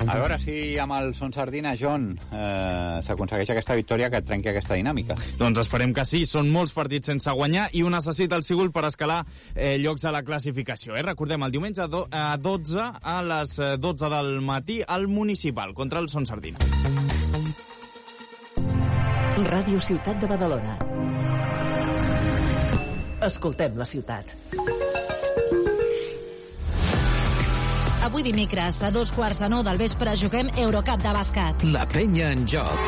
A veure si amb el Son Sardina, John, eh, s'aconsegueix aquesta victòria que trenqui aquesta dinàmica. Doncs esperem que sí. Són molts partits sense guanyar i un necessita el Sigul per escalar eh, llocs a la classificació. Eh? Recordem, el diumenge a, do, a 12, a les 12 eh, del matí, al Municipal, contra el Son Sardina. Ràdio Ciutat de Badalona. Escoltem la ciutat. Avui dimecres, a dos quarts de nou del vespre, juguem Eurocup de bàsquet. La penya en joc.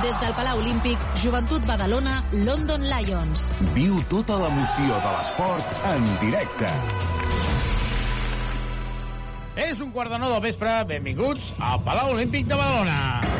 Des del Palau Olímpic, Joventut Badalona, London Lions. Viu tota l'emoció de l'esport en directe. És un quart de nou del vespre. Benvinguts al Palau Olímpic de Badalona.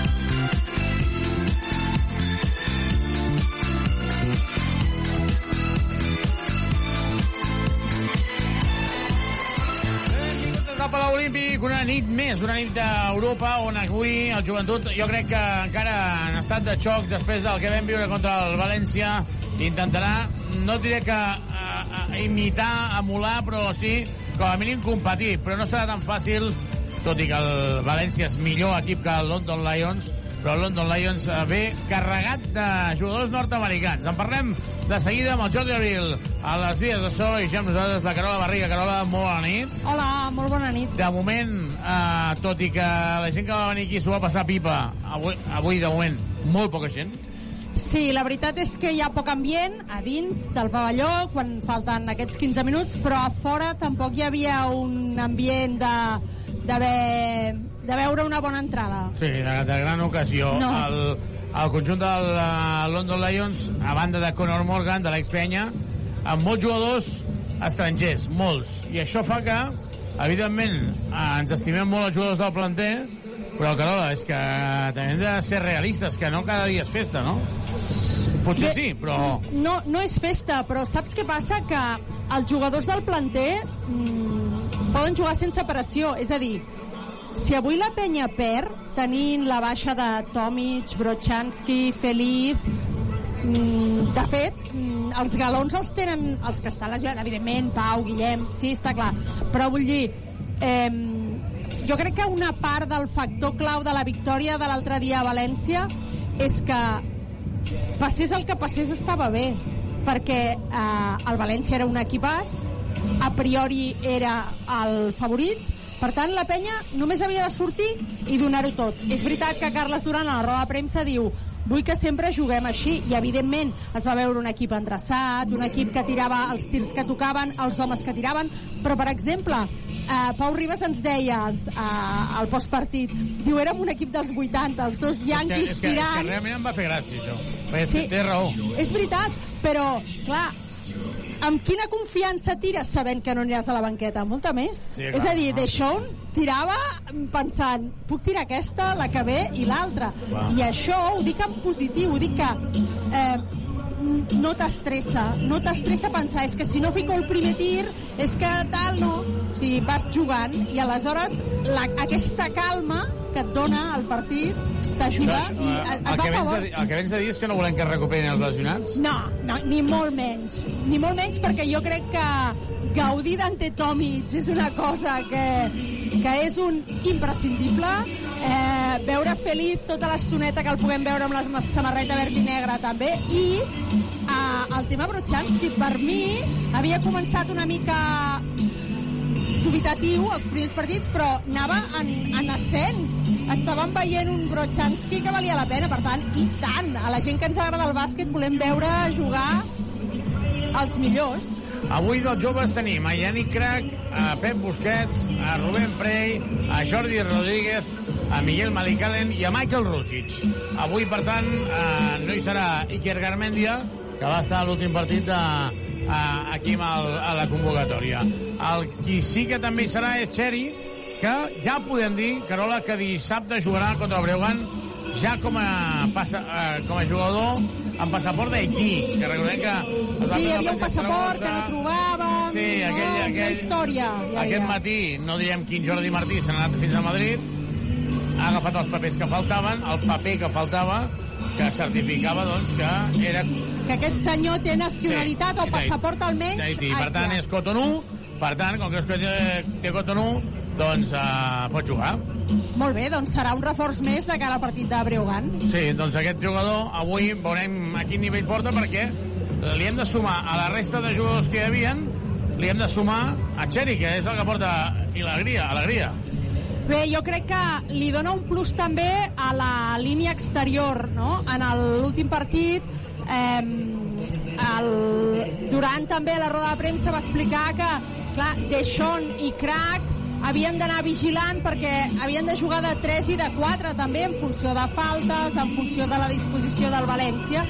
Olímpic, una nit més, una nit d'Europa, on avui el joventut jo crec que encara en estat de xoc després del que vam viure contra el València. Intentarà, no diré que a, a imitar, emular, però sí, com a mínim competir, però no serà tan fàcil, tot i que el València és millor equip que el London Lions, però el London Lions eh, ve carregat de jugadors nord-americans. En parlem de seguida amb el Jordi Abril a les vies de so i ja amb nosaltres la Carola Barriga. Carola, molt bona nit. Hola, molt bona nit. De moment, eh, tot i que la gent que va venir aquí s'ho va passar pipa, avui, avui de moment, molt poca gent. Sí, la veritat és que hi ha poc ambient a dins del pavelló quan falten aquests 15 minuts, però a fora tampoc hi havia un ambient de, d'haver de veure una bona entrada. Sí, de, de gran ocasió. No. El, el conjunt del uh, London Lions, a banda de Conor Morgan, de l'ex-penya, amb molts jugadors estrangers, molts. I això fa que, evidentment, eh, ens estimem molt els jugadors del planter, però, Carola, és que també hem de ser realistes, que no cada dia és festa, no? Potser Bé, sí, però... No, no és festa, però saps què passa? Que els jugadors del planter mm, poden jugar sense pressió. És a dir, si avui la penya perd, tenint la baixa de Tomic, Brochanski, Feliz, mm, de fet, mm, els galons els tenen els que estan lesionats, evidentment, Pau, Guillem, sí, està clar. Però vull dir, eh, jo crec que una part del factor clau de la victòria de l'altre dia a València és que passés el que passés estava bé perquè eh, el València era un equipàs a priori era el favorit per tant la penya només havia de sortir i donar-ho tot és veritat que Carles Duran a la roda de premsa diu vull que sempre juguem així i evidentment es va veure un equip endreçat un equip que tirava els tirs que tocaven els homes que tiraven però per exemple eh, Pau Ribas ens deia eh, al postpartit diu érem un equip dels 80 els dos yanquis és, que, és que tirant realment em va fer gràcia, això. Perquè Sí. té raó. és veritat, però, clar, amb quina confiança tires sabent que no aniràs a la banqueta? Molta més. Sí, clar, és a dir, clar. Deixón tirava pensant puc tirar aquesta, la que ve i l'altra. I això ho dic en positiu, ho dic que eh, no t'estressa, no t'estressa pensar és que si no fico el primer tir és que tal, no. O sigui, vas jugant i aleshores la, aquesta calma que et dona el partit t'ajuda Això, i eh, et, et va a favor. de, el que vens de dir és que no volem que recuperin els lesionats? No, no, ni molt menys. Ni molt menys perquè jo crec que gaudir d'Ante Tomic és una cosa que, que és un imprescindible. Eh, veure feliç tota l'estoneta que el puguem veure amb la samarreta verd i negra també. I eh, el tema Brochanski, per mi, havia començat una mica dubitatiu els primers partits, però anava en, en ascens. Estàvem veient un Brochanski que valia la pena, per tant, i tant, a la gent que ens agrada el bàsquet volem veure jugar els millors. Avui dels joves tenim a Yannick Crac, a Pep Busquets, a Rubén Prey, a Jordi Rodríguez, a Miguel Malicalen i a Michael Rusic. Avui, per tant, eh, no hi serà Iker Garmendia, que va estar a l'últim partit de, a, aquí amb el, a la convocatòria. El qui sí que també hi serà és Xeri, que ja podem dir, Carola, que dissabte jugarà contra el Breugan ja com a, passa, eh, com a jugador amb passaport d'Haití, que recordem que... Sí, hi havia un passaport que no trobàvem. Sí, aquell, no, aquell, Una història. Hi aquest matí, no direm quin Jordi Martí, s'ha anat fins a Madrid, ha agafat els papers que faltaven, el paper que faltava, que certificava, doncs, que era Que aquest senyor té nacionalitat Sí, o passaport almenys. d'Haití. Per tant, és Cotonou, per tant, com que és que té, té Cotonou, doncs uh, pot jugar. Molt bé, doncs serà un reforç més de cara al partit de Breugan. Sí, doncs aquest jugador avui veurem a quin nivell porta perquè li hem de sumar a la resta de jugadors que hi havia li hem de sumar a Xeri, que és el que porta i alegria, alegria. Bé, jo crec que li dona un plus també a la línia exterior, no? En l'últim partit, eh, el, Durant també a la roda de premsa va explicar que, clar, Deixón i Crac havien d'anar vigilant perquè havien de jugar de 3 i de 4 també en funció de faltes, en funció de la disposició del València.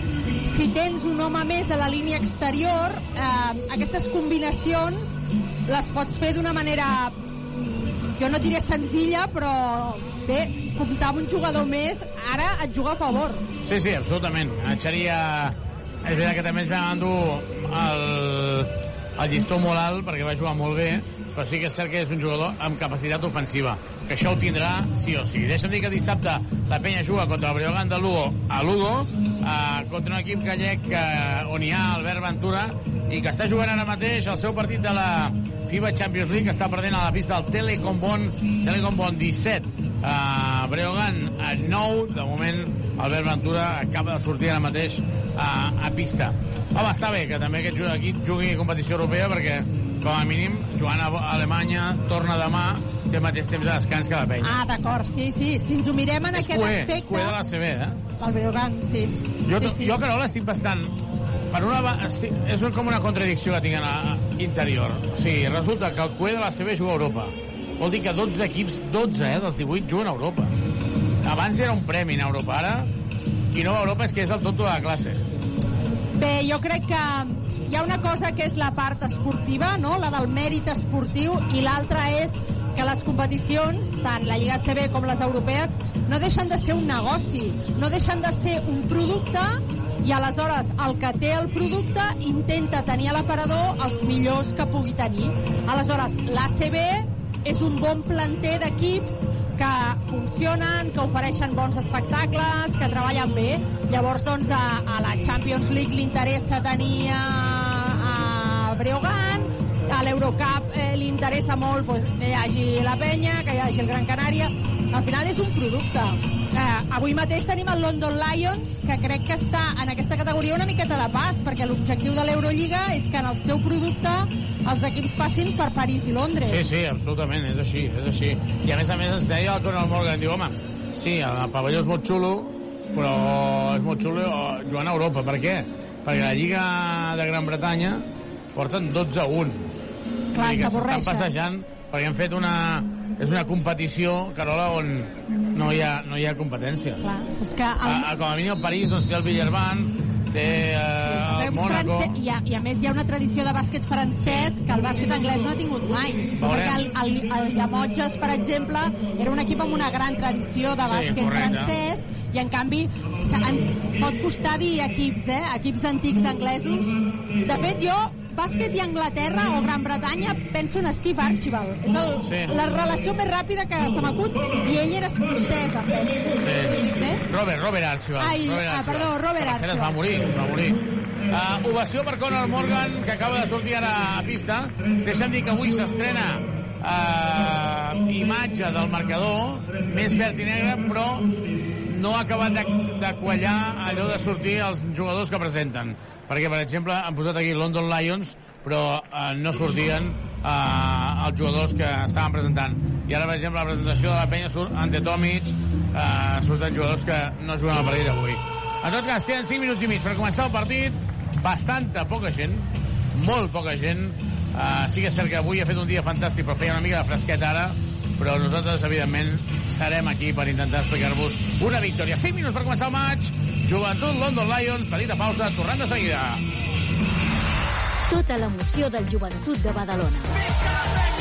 Si tens un home més a la línia exterior, eh, aquestes combinacions les pots fer d'una manera jo no diré senzilla, però bé, comptar amb un jugador més ara et juga a favor. Sí, sí, absolutament. A Xeri ja... És veritat que també ens vam endur el, el llistó molt alt perquè va jugar molt bé, però sí que és cert que és un jugador amb capacitat ofensiva, que això ho tindrà sí o sí. Deixa'm dir que dissabte la penya juga contra el Breogán de Lugo a Lugo, eh, contra un equip gallec eh, on hi ha Albert Ventura i que està jugant ara mateix el seu partit de la FIBA Champions League, que està perdent a la pista del Telecom Bon, Telecom Bon 17, uh, Breogán a 9, de moment Albert Ventura acaba de sortir ara mateix a, a pista. Home, està bé que també aquest equip jugui a competició europea perquè, com a mínim, jugant a Alemanya, torna demà, té el mateix temps de descans que la penya. Ah, d'acord, sí, sí. Si ens ho mirem en és aquest cué, és aspecte... cué de la CB, eh? El Breogán, sí. Jo, sí, sí. jo Carola, estic bastant... Per una, estic, és com una contradicció que tinc a la interior. O sigui, resulta que el cué de la CB juga a Europa. Vol dir que 12 equips, 12 eh, dels 18, juguen a Europa. Abans era un premi a Europa, ara qui no va a Europa és que és el tonto de la classe. Bé, jo crec que hi ha una cosa que és la part esportiva, no? la del mèrit esportiu, i l'altra és que les competicions, tant la Lliga CB com les europees, no deixen de ser un negoci, no deixen de ser un producte i aleshores el que té el producte intenta tenir a l'aparador els millors que pugui tenir. Aleshores, l'ACB és un bon planter d'equips que funcionen, que ofereixen bons espectacles, que treballen bé. Llavors, doncs, a, a la Champions League li interessa tenir a, a Breogán, a l'Eurocup eh, li interessa molt pues, que hi hagi la penya, que hi hagi el Gran Canària. Al final és un producte. Eh, avui mateix tenim el London Lions, que crec que està en aquesta categoria una miqueta de pas, perquè l'objectiu de l'Eurolliga és que en el seu producte els equips passin per París i Londres. Sí, sí, absolutament, és així, és així. I a més a més ens deia el Conor Morgan, diu, home, sí, el pavelló és molt xulo, però és molt xulo eh, jugant a Europa. Per què? Perquè la Lliga de Gran Bretanya porten 12 a 1. Clar, s'avorreixen. passejant perquè han fet una... És una competició, Carola, on no hi ha, no hi ha competència. Clar, és que A, el, a, com a mínim el París doncs, té el Villerban, té eh, el el Mónaco... I a, I a més hi ha una tradició de bàsquet francès que el bàsquet anglès no ha tingut mai. Perquè el, el, el Llamotges, per exemple, era un equip amb una gran tradició de Sí, bàsquet correcte. francès i en canvi ens pot costar dir equips, eh? equips antics anglesos. De fet, jo bàsquet i Anglaterra o Gran Bretanya penso en Steve Archibald. És el, Sí. la relació més ràpida que se m'acut i ell era escocès, em penso. Sí. Bé? Robert, Robert Archibald. Ai, Robert ah, Archibald. perdó, Robert cert, es va Archibald. morir, es va morir. Uh, ovació per Conor Morgan, que acaba de sortir ara a pista. Deixa'm dir que avui s'estrena uh, imatge del marcador, més verd i negre, però no ha acabat de, de quallar allò de sortir els jugadors que presenten. Perquè, per exemple, han posat aquí London Lions, però uh, no sortien uh, els jugadors que estaven presentant. I ara, per exemple, la presentació de la penya surt ante Tomic, uh, surten jugadors que no juguen al partit d'avui. En tot cas, queden 5 minuts i mig per començar el partit. Bastanta poca gent, molt poca gent. Uh, sí que és cert que avui ha fet un dia fantàstic, però feia una mica de fresquet ara, però nosaltres, evidentment, serem aquí per intentar explicar-vos una victòria. 5 minuts per començar el maig. Joventut London Lions, petita pausa, tornem de seguida. Tota l'emoció del joventut de Badalona.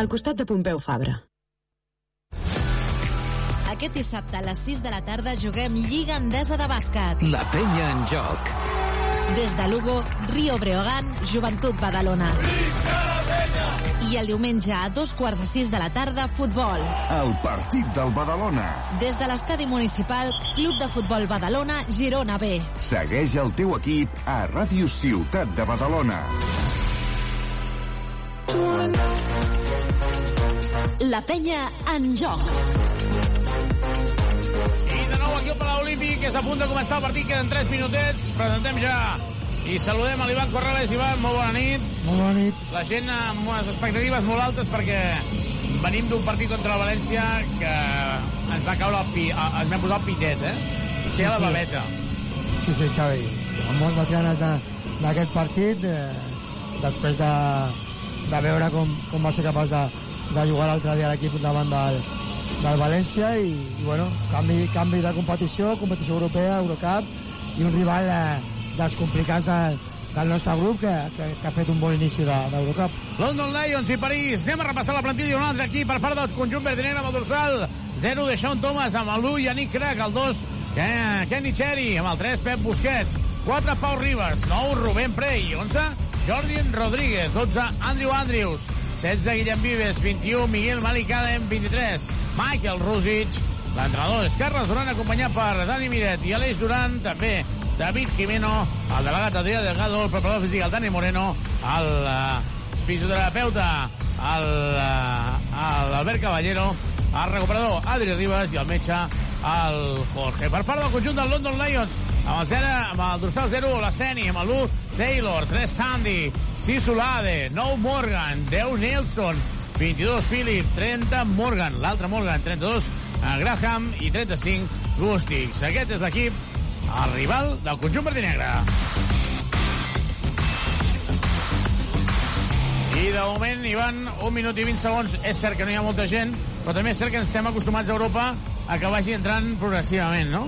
Al costat de Pompeu Fabra. Aquest dissabte a les 6 de la tarda juguem Lliga Endesa de Bàsquet. La penya en joc. Des de Lugo, Rio Breogán, Joventut Badalona. I el diumenge a dos quarts de sis de la tarda, futbol. El partit del Badalona. Des de l'estadi municipal, Club de Futbol Badalona, Girona B. Segueix el teu equip a Ràdio Ciutat de Badalona. La penya en joc. I de nou aquí al Palau Olímpic, que és a punt de començar el partit, queden 3 minutets, presentem ja i saludem a l'Ivan Corrales. Ivan, molt bona nit. Molt bona nit. La gent amb unes expectatives molt altes perquè venim d'un partit contra el València que ens va caure el pi, ens vam posar el pitet, eh? Sí, sí, la babeta. Sí, sí, Xavi. Amb moltes ganes d'aquest partit, eh, després de, de veure com, com va ser capaç de, de jugar l'altre dia l'equip davant del, del València i, i bueno, canvi, canvi de competició, competició europea, Eurocup i un rival eh, dels complicats de, del nostre grup que, que, que ha fet un bon inici d'Eurocup. De, London Lions i París. Anem a repassar la plantilla d'un altre equip per part del conjunt verdinera amb el dorsal 0 de Sean Thomas amb el 1 Yannick Crac, el 2 Kenny Cherry amb el 3 Pep Busquets 4 Pau Ribas, 9 Rubén Prey 11 Jordi Rodríguez 12 Andrew Andrews 16 Guillem Vives 21 Miguel Malicadem 23 Michael Rusic l'entrenador és Carles Duran acompanyat per Dani Miret i Aleix Duran també David Jimeno, el delegat Adrià Delgado, el preparador físic, el Dani Moreno, el uh, fisioterapeuta, el, uh, l'Albert Caballero, el recuperador Adri Ribas i el metge, el Jorge. Per part del conjunt del London Lions, amb el, 0, amb el dorsal 0, la Seni, amb el 1, Taylor, 3, Sandy, 6, Solade, 9, Morgan, 10, Nelson, 22, Philip, 30, Morgan, l'altre Morgan, 32, Graham i 35, Gustix. Aquest és l'equip el rival del conjunt verd i negre. I de moment, Ivan, un minut i 20 segons. És cert que no hi ha molta gent, però també és cert que ens estem acostumats a Europa a que vagi entrant progressivament, no?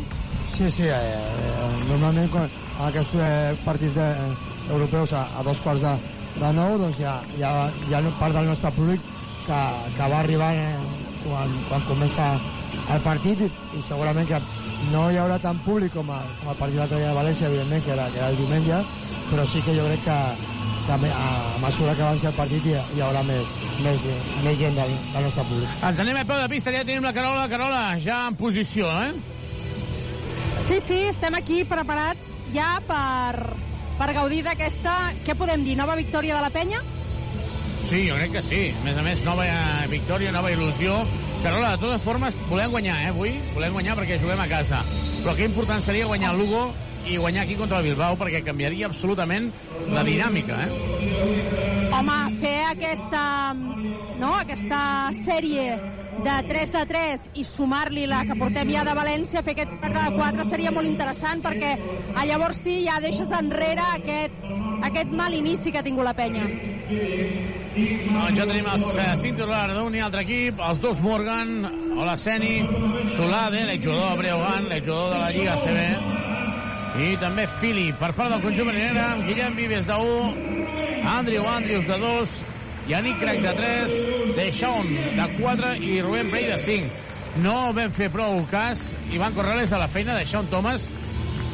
Sí, sí. Eh, eh, normalment, quan aquests eh, partits de, eh, europeus a, a dos quarts de, de nou, doncs hi ha, hi ha, hi ha part del nostre públic que, que va arribar eh, quan, quan comença el partit i, i segurament que no hi haurà tant públic com, a, com el partit l'altre dia de València, evidentment, que era, que era el diumenge, però sí que jo crec que, que a, a mesura que avanci el partit hi, hi haurà més, més, més gent del, del nostre públic. Ens anem a peu de pista, ja tenim la Carola. Carola, ja en posició, eh? Sí, sí, estem aquí preparats ja per, per gaudir d'aquesta, què podem dir, nova victòria de la penya? Sí, jo crec que sí. A més a més, nova victòria, nova il·lusió. Carola, de totes formes, volem guanyar, eh, avui. Volem guanyar perquè juguem a casa. Però que important seria guanyar Lugo i guanyar aquí contra el Bilbao perquè canviaria absolutament la dinàmica, eh? Home, fer aquesta, no, aquesta sèrie de 3 de 3 i sumar-li la que portem ja de València, fer aquest 4 de 4 seria molt interessant perquè a llavors sí ja deixes enrere aquest, aquest mal inici que ha tingut la penya. Doncs ja tenim els eh, cinc titulars d'un i altre equip, els dos Morgan, Olaseni, Solade, l'exjugador de Breogan, l'exjugador de la Lliga CB, i també Fili, per part del conjunt marinera, amb Guillem Vives de 1, Andrew Andrews de 2, Yannick Crac de 3, Deixón de 4 i Rubén Prey de 5. No vam fer prou cas, Ivan Corrales a la feina de Sean Thomas,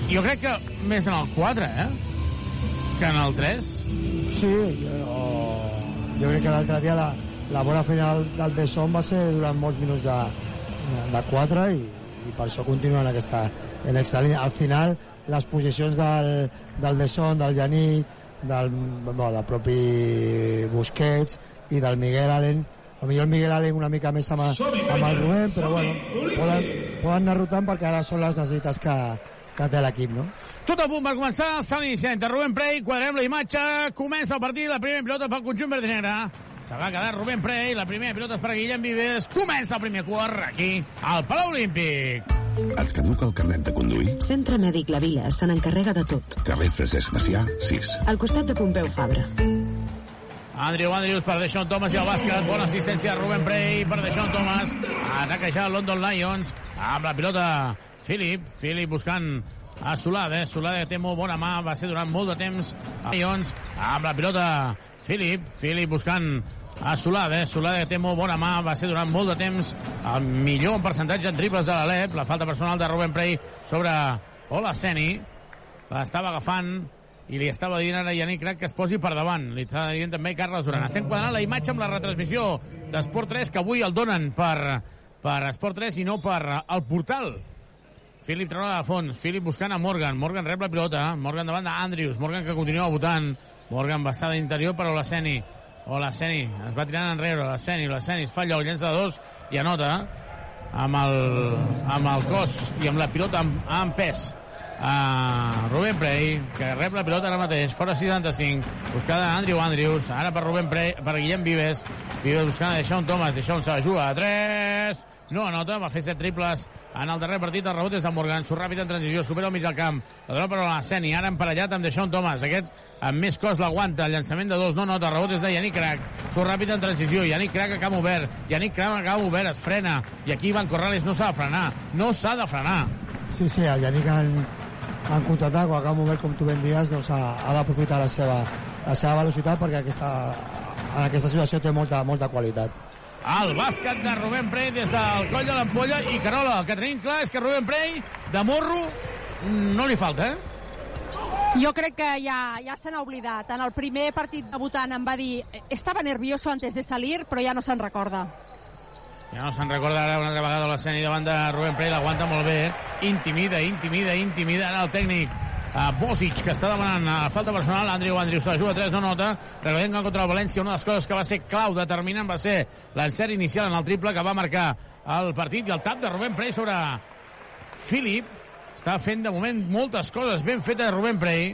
jo crec que més en el 4, eh? Que en el 3. Sí, jo, jo crec que l'altre dia la, la bona final del De Son va ser durant molts minuts de, de 4 i, i per això continua en aquesta, en aquesta línia. Al final, les posicions del, del De del Yannick, del, bueno, del propi Busquets i del Miguel Allen, potser el Miguel Allen una mica més amb, amb el Rubén, però bueno, poden, poden anar rotant perquè ara són les necessitats que, que té l'equip, no? Tot a punt per començar, l'iniciant de Rubén Prey, quadrem la imatge, comença el partit, la primera pilota pel conjunt verd i negre. Se va quedar Rubén Prey, la primera pilota és per Guillem Vives, comença el primer quart aquí, al Palau Olímpic. Et caduca el carnet de conduir? Centre Mèdic La Vila se n'encarrega de tot. Carrer Francesc Macià, 6. Al costat de Pompeu Fabra. Andrew Andrews per Deixón Thomas i el bàsquet. Bona assistència de Rubén Prey per Deixón Thomas. Ataca ja el London Lions. Amb la pilota Philip. Philip buscant a Solada. Eh? Solada té molt bona mà. Va ser durant molt de temps. Lions. Amb la pilota Philip. Philip buscant a Solada. Eh? Solada té molt bona mà. Va ser durant molt de temps el millor en percentatge en triples de l'Alep. La falta personal de Rubén Prey sobre Olaseni. L'estava agafant i li estava dient ara Yannick Crac que es posi per davant. Li estava dient també Carles Duran. Estem quadrant la imatge amb la retransmissió d'Esport 3 que avui el donen per, per Esport 3 i no per el portal. Philip troba de fons. Philip buscant a Morgan. Morgan rep la pilota. Morgan davant d'Andrews. Morgan que continua votant. Morgan bastada d'interior per Olaseni. Olaseni es va tirant enrere. Olaseni, Olaseni es fa lloc, llença de dos i anota amb el, amb el cos i amb la pilota amb, amb pes. A Rubén Prey, que rep la pilota ara mateix, fora 65, buscada Andrew Andrews, ara per Rubén Prey, per Guillem Vives, Vives buscant a Deixón Thomas, Deixón se la juga a 3, no anota, va fer 7 triples en el darrer partit, el rebot és de Morgan, surt ràpid en transició, supera el mig del camp, la dona per la Seni, ara emparellat amb Deixón Thomas, aquest amb més cos l'aguanta, el llançament de dos. No nota, rebot és de Yannick Crac, surt ràpid en transició, Yannick Crac a camp obert, Yannick Crac a camp obert, es frena, i aquí Ivan Corrales no s'ha de frenar, no s'ha de frenar. Sí, sí, el Yannick en, en contraatac o a camp obert, com tu ben dies, doncs ha, ha d'aprofitar la seva, la seva velocitat perquè aquesta, en aquesta situació té molta, molta qualitat. El bàsquet de Rubén Prey des del coll de l'ampolla. I Carola, el que tenim clar és que Rubén Prey de morro no li falta, eh? Jo crec que ja, ja se n'ha oblidat. En el primer partit debutant em va dir estava nervioso antes de salir, però ja no se'n recorda. Ja no se'n recorda ara una altra vegada l'escena davant de Rubén Prey, l'aguanta molt bé. Intimida, intimida, intimida ara el tècnic a Bosic, que està demanant a falta personal. Andrew Andrews se la juga a 3, no nota. Recordem que contra el València una de les coses que va ser clau, determinant, va ser l'encert inicial en el triple que va marcar el partit i el tap de Rubén Prey sobre Philip. Està fent de moment moltes coses ben fetes Rubén Prey.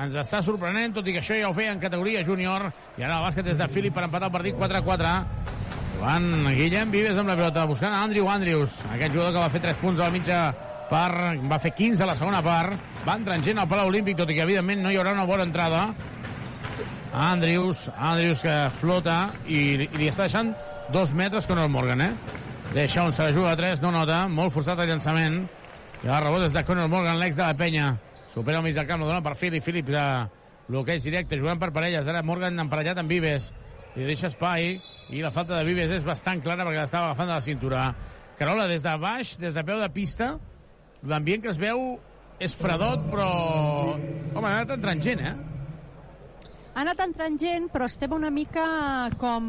Ens està sorprenent, tot i que això ja ho feia en categoria júnior. I ara el bàsquet és de Philip per empatar el partit 4-4. Van Guillem Vives amb la pilota, buscant Andrew Andrews, aquest jugador que va fer 3 punts a la mitja part, va fer 15 a la segona part, va entrant gent al Palau Olímpic, tot i que evidentment no hi haurà una bona entrada. Andrews, Andrews que flota i, i li està deixant dos metres Conor Morgan, eh? Deixa on se la juga a 3, no nota, molt forçat el llançament. I el rebot és de Conor Morgan, l'ex de la penya. Supera el mig del camp, lo dona per Philip, Philip de bloqueig directe, jugant per parelles. Ara Morgan emparellat amb Vives. Li deixa espai i la falta de Vives és bastant clara perquè l'estava agafant de la cintura. Carola, des de baix, des de peu de pista, l'ambient que es veu és fredot, però... Home, ha anat entrant gent, eh? Ha anat entrant gent, però estem una mica com,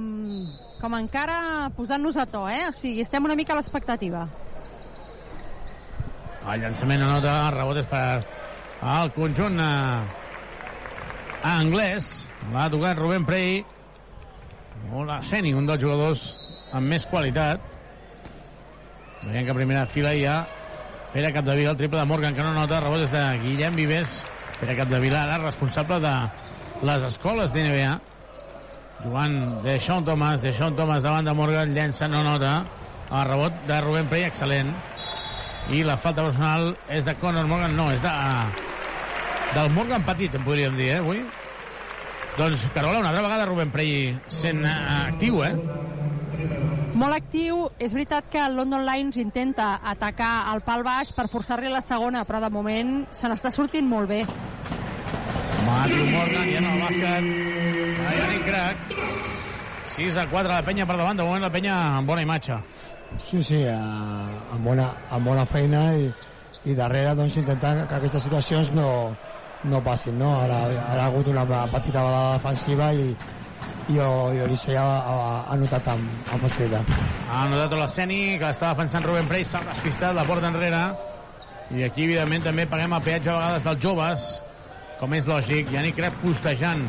com encara posant-nos a to, eh? O sigui, estem una mica a l'expectativa. El llançament a nota, el rebot és per el conjunt eh, anglès. L'ha tocat Rubén Prey. Hola, Seni, un dels jugadors amb més qualitat. Veiem que a primera fila hi ha Pere Capdevila, el triple de Morgan, que no nota, rebot és de Guillem Vives. Pere Capdevila, ara responsable de les escoles d'NBA. jugant de Sean Thomas, de Sean Thomas davant de Morgan, llença, no nota, el rebot de Rubén Prey, excel·lent. I la falta personal és de Conor Morgan, no, és de, del Morgan Petit, en podríem dir, eh, avui. Doncs, Carola, una altra vegada Rubén Prey sent eh, actiu, eh? Molt actiu. És veritat que el London Lions intenta atacar el pal baix per forçar-li la segona, però de moment se n'està sortint molt bé. Matthew Morgan, ja en el bàsquet. A Yannick Crac. 6 a 4 la penya per davant. De moment la penya amb bona imatge. Sí, sí, eh, amb, bona, amb bona feina i, i darrere doncs, intentant que aquestes situacions no, no passin. No? Ara, ara ha hagut una petita vegada defensiva i, i, i Odissei ha, ha, notat amb, amb facilitat. Ha notat l'Esceni, que l'està defensant Rubén Prey, s'ha despistat, la porta enrere. I aquí, evidentment, també paguem el peatge a vegades dels joves, com és lògic. Yannick Crep postejant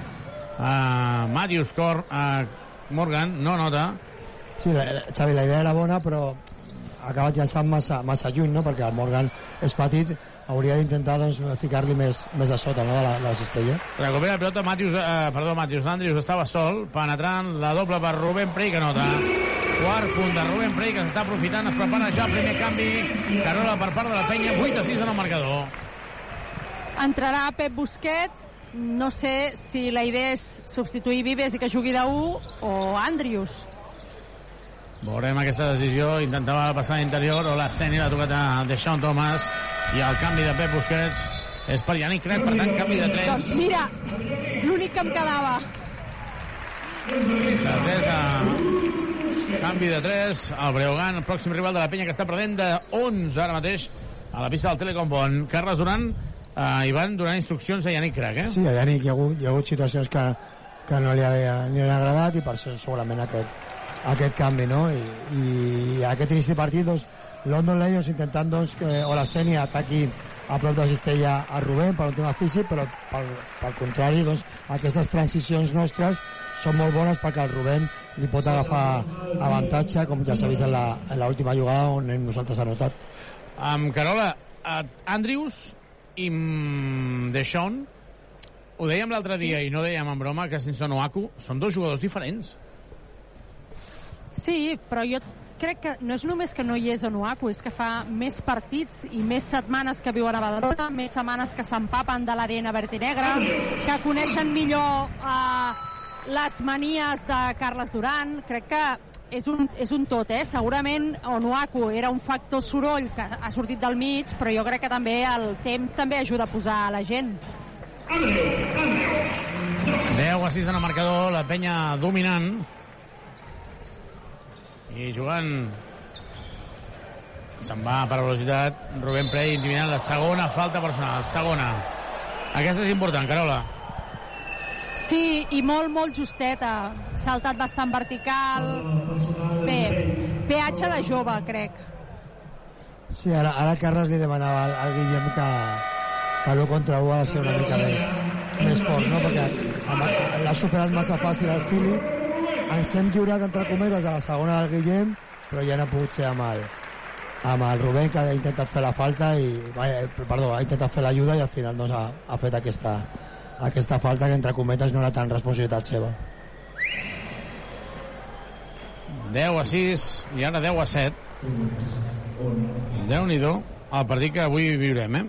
a Matthews Cor, a Morgan, no nota. Sí, la, la- Xavi, la idea era bona, però ha acabat llançant massa, massa lluny, no? perquè el Morgan és petit, hauria d'intentar doncs, ficar-li més, més a sota no? de, la, de la cistella. Recupera la pilota Matthews, eh, perdó, Matthews Andrews estava sol, penetrant la doble per Rubén Prey, que nota. Quart punt de Rubén Prey, que s'està aprofitant, es prepara ja el primer canvi. Carola per part de la penya, 8 a 6 en el marcador. Entrarà Pep Busquets. No sé si la idea és substituir Vives i que jugui de 1 o Andrius. Veurem aquesta decisió, intentava passar a l'interior, o l'Arseni l'ha tocat a Deixón Thomas, i el canvi de Pep Busquets és per Yannick Cret, per tant, canvi de 3. Doncs mira, l'únic que em quedava. De 3 a... Canvi de 3, el Breogán, el pròxim rival de la penya que està perdent de 11 ara mateix a la pista del Telecom Bon. Carles Duran eh, i van donant instruccions a Yannick Crac, eh? Sí, a Yannick hi ha hagut, hi ha hagut situacions que, que no li ha, ni li ha agradat i per això segurament aquest, aquest canvi, no? I, i aquest inici de partit, doncs, London Lions intentant doncs, que Olaseni ataqui a prop de la cistella a Rubén per un tema físic, però pel, pel contrari, doncs, aquestes transicions nostres són molt bones perquè el Rubén li pot agafar avantatge, com ja s'ha vist en l'última jugada on hem nosaltres ha notat. Amb Carola, eh, Andrius i mm, Deixón, ho dèiem l'altre dia i no dèiem en broma que sense Oaku són dos jugadors diferents. Sí, però jo crec que no és només que no hi és Onuaku, és que fa més partits i més setmanes que viuen a Badalona, més setmanes que s'empapen de l'ADN verd i negre, que coneixen millor eh, les manies de Carles Duran. Crec que és un, és un tot, eh? Segurament Onuaku era un factor soroll que ha sortit del mig, però jo crec que també el temps també ajuda a posar la gent. 10 a 6 en el marcador, la penya dominant. I jugant... Se'n va per velocitat. Rubén Prey intimidant la segona falta personal. Segona. Aquesta és important, Carola. Sí, i molt, molt justeta. Saltat bastant vertical. Bé, peatge de jove, crec. Sí, ara, ara Carles li demanava al, al Guillem que, que l'1 contra 1 ha de ser una mica més, més fort, no? perquè l'ha superat massa fàcil el Fili, ens hem lliurat entre cometes de la segona del Guillem, però ja no ha pogut ser amb el, amb el Rubén, que ha intentat fer la falta, i, perdó, ha intentat fer l'ajuda i al final doncs, ha, ha fet aquesta, aquesta falta que entre cometes no era tan responsabilitat seva. 10 a 6 i ara 10 a 7. déu nhi el partit que avui viurem, eh?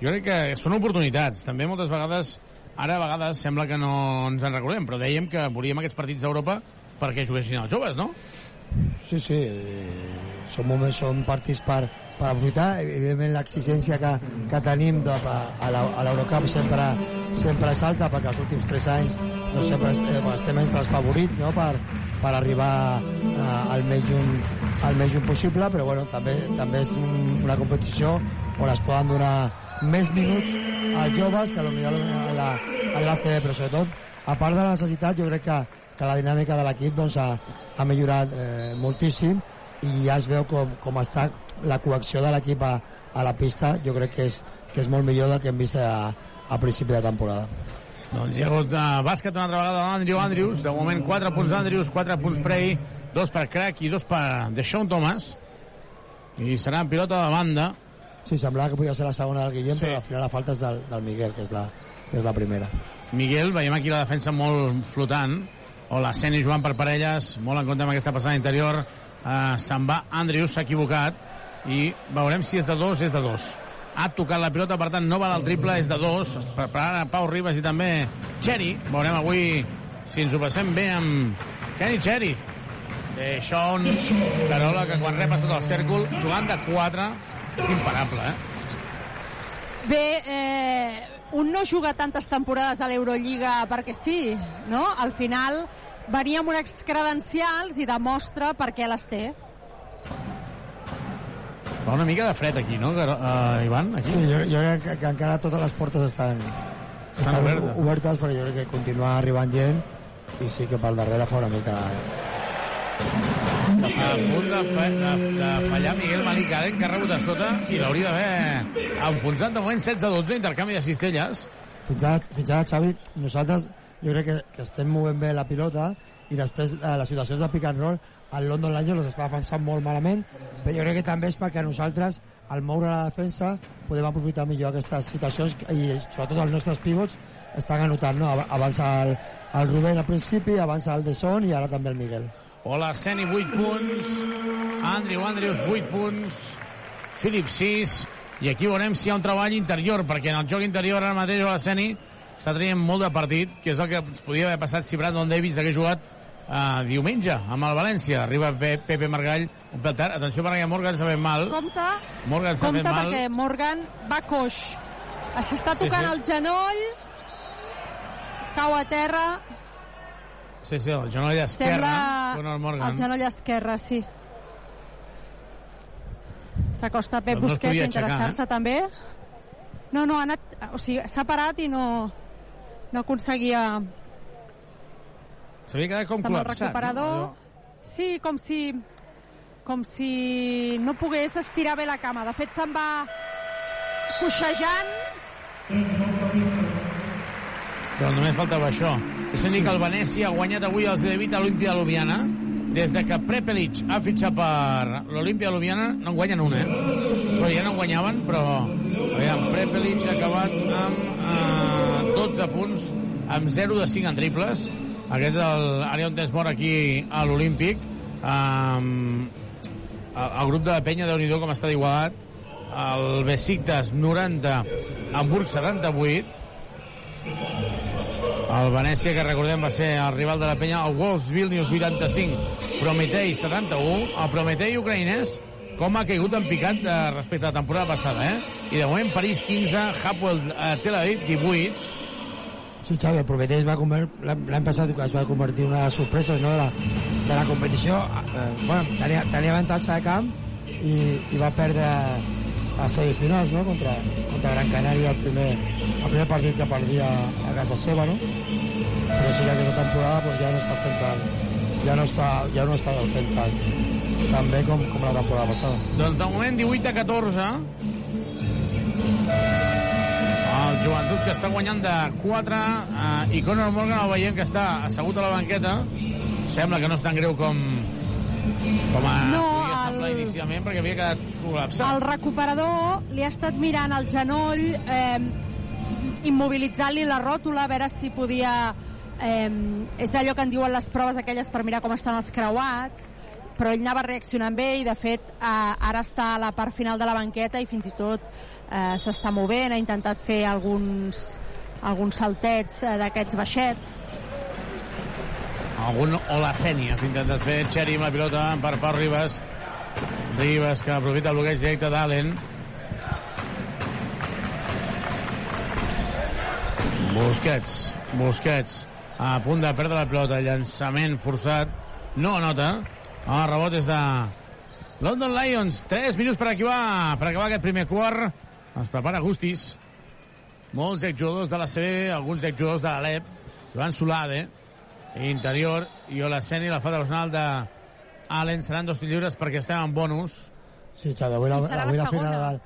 Jo crec que són oportunitats. També moltes vegades, ara a vegades sembla que no ens en recordem, però dèiem que volíem aquests partits d'Europa perquè juguessin els joves, no? Sí, sí, eh, són, moments, són partits per, per aprofitar. Evidentment, l'exigència que, que tenim de, a l'Eurocup sempre, sempre és alta, perquè els últims 3 anys doncs sempre estem, estem entre els favorits no? per, per arribar eh, al, més junt, al més junt possible, però bueno, també, també és un, una competició on es poden donar més minuts als joves que potser a la, a l'ACB, però sobretot, a part de la necessitat, jo crec que, que la dinàmica de l'equip doncs, ha, ha millorat eh, moltíssim i ja es veu com, com està la coacció de l'equip a, a la pista jo crec que és, que és molt millor del que hem vist a, a principi de temporada Doncs hi ha hagut uh, bàsquet una altra vegada d'Andrew Andrews. De moment 4 punts d'Andrews, 4 punts Prey, 2 per Crack i 2 per Deshaun Thomas. I serà pilota de banda Sí, semblava que podia ser la segona del Guillem, Sí. però al final la falta és del, del Miguel, que és la, que és la primera. Miguel, veiem aquí la defensa molt flotant. O la Seni jugant per parelles, molt en compte amb aquesta passada interior. Uh, Se'n va Andrius, s'ha equivocat. I veurem si és de dos, és de dos. Ha tocat la pilota, per tant, no val el triple, és de dos. Preparant a Pau Ribas i també Cheri. Veurem avui si ens ho passem bé amb Kenny Cheri. Eh, Sean Carola, que quan rep a sota el cèrcol, jugant de 4, és imparable, eh? Bé, eh, un no juga tantes temporades a l'Eurolliga perquè sí, no? Al final venia amb unes credencials i demostra per què les té. Fa una mica de fred aquí, no, uh, Ivan? Aquí? Sí, jo, jo crec que, que encara totes les portes estan, estan obertes. obertes, però jo crec que continua arribant gent i sí que pel darrere fa una mica... a punt de, fa- de, de fallar Miguel Malik Allen, que ha rebut a sota i l'hauria d'haver enfonsat de moment 16-12, intercanvi de cistelles. Fins ara, fins ara, Xavi, nosaltres jo crec que, que estem movent bé la pilota i després eh, les situacions de pick and roll el London Lions les està defensant molt malament però jo crec que també és perquè nosaltres al moure la defensa podem aprofitar millor aquestes situacions i sobretot els nostres pivots estan anotant, no? Abans el, el Rubén al principi, abans el Deson i ara també el Miguel. Hola, Seni, 8 punts. Andrew Andrews, 8 punts. Philip, 6. I aquí veurem si hi ha un treball interior, perquè en el joc interior ara mateix la Seni està traient molt de partit, que és el que ens podia haver passat si Brandon Davis hagués jugat uh, diumenge amb el València. Arriba Pe Pepe Margall, un pèl tard. Atenció perquè Morgan s'ha fet mal. Compte, Morgan s'ha fet compte mal. perquè Morgan va coix. S'està Sí, tocant sí. el genoll, cau a terra, Sí, sí, el genoll esquerre. sembla Conor Morgan. el genoll esquerre, sí. S'acosta Pep Doncs no Busquets a interessar-se també. No, no, ha anat... O sigui, s'ha parat i no, no aconseguia... S'havia quedat com col·lapsat. recuperador. No? Sí, com si com si no pogués estirar bé la cama. De fet, se'n va coixejant. Però només faltava això. És a dir que el Venècia ha guanyat avui els de Vita a l'Olimpia Ljubljana. Des de que Prepelic ha fitxat per l'Olimpia Ljubljana, no en guanyen una, eh? Però ja no en guanyaven, però... Aviam, Prepelic ha acabat amb eh, 12 punts, amb 0 de 5 en triples. Aquest és l'àrea on tens mort aquí a l'Olímpic. Um, el, el grup de la penya, déu nhi com està d'igualat. El Besiktas 90, Hamburg 78. El Venècia, que recordem va ser el rival de la penya, el Wolves Vilnius 85, Prometei 71. El Prometei ucraïnès com ha caigut en picat eh, respecte a la temporada passada, eh? I de moment París 15, Hapoel eh, Tel Aviv 18. Sí, Xavi, el Prometés va l'any passat es va convertir en una de les sorpreses no, de, la, de la competició. Eh, bueno, tenia, tenia avantatge de camp i, i va perdre a semifinals no? contra, contra Gran Canària el primer, el primer partit que perdia a casa seva, no? Però sí que aquesta temporada pues, ja no està fent tant, ja no està, ja no està fent tant, tan bé com, com la temporada passada. Doncs de moment 18 a 14. El joventut que està guanyant de 4 eh, i Conor Morgan el veiem que està assegut a la banqueta. Sembla que no és tan greu com, com a No, podia el- inicialment perquè havia quedat col·lapsat. El recuperador li ha estat mirant el genoll, eh, immobilitzant-li la ròtula, a veure si podia... Eh, és allò que en diuen les proves aquelles per mirar com estan els creuats, però ell anava reaccionant bé i, de fet, eh, ara està a la part final de la banqueta i fins i tot eh, s'està movent, ha intentat fer alguns, alguns saltets eh, d'aquests baixets. Algun Olaseni ha intentat fer Xeri amb la pilota per Pau Ribas. Ribas que aprofita el bloqueig directe d'Allen. Busquets, Busquets a punt de perdre la pilota, llançament forçat, no anota. El rebot és de London Lions, 3 minuts per acabar, per acabar aquest primer quart. Es prepara Gustis. Molts exjugadors de la CB, alguns exjugadors de l'Alep. Joan Solade, interior, i Olaseni, la falta personal de Allen. Seran dos lliures perquè estem en bonus. Sí, Xavi, avui la, la avui la segona. final del...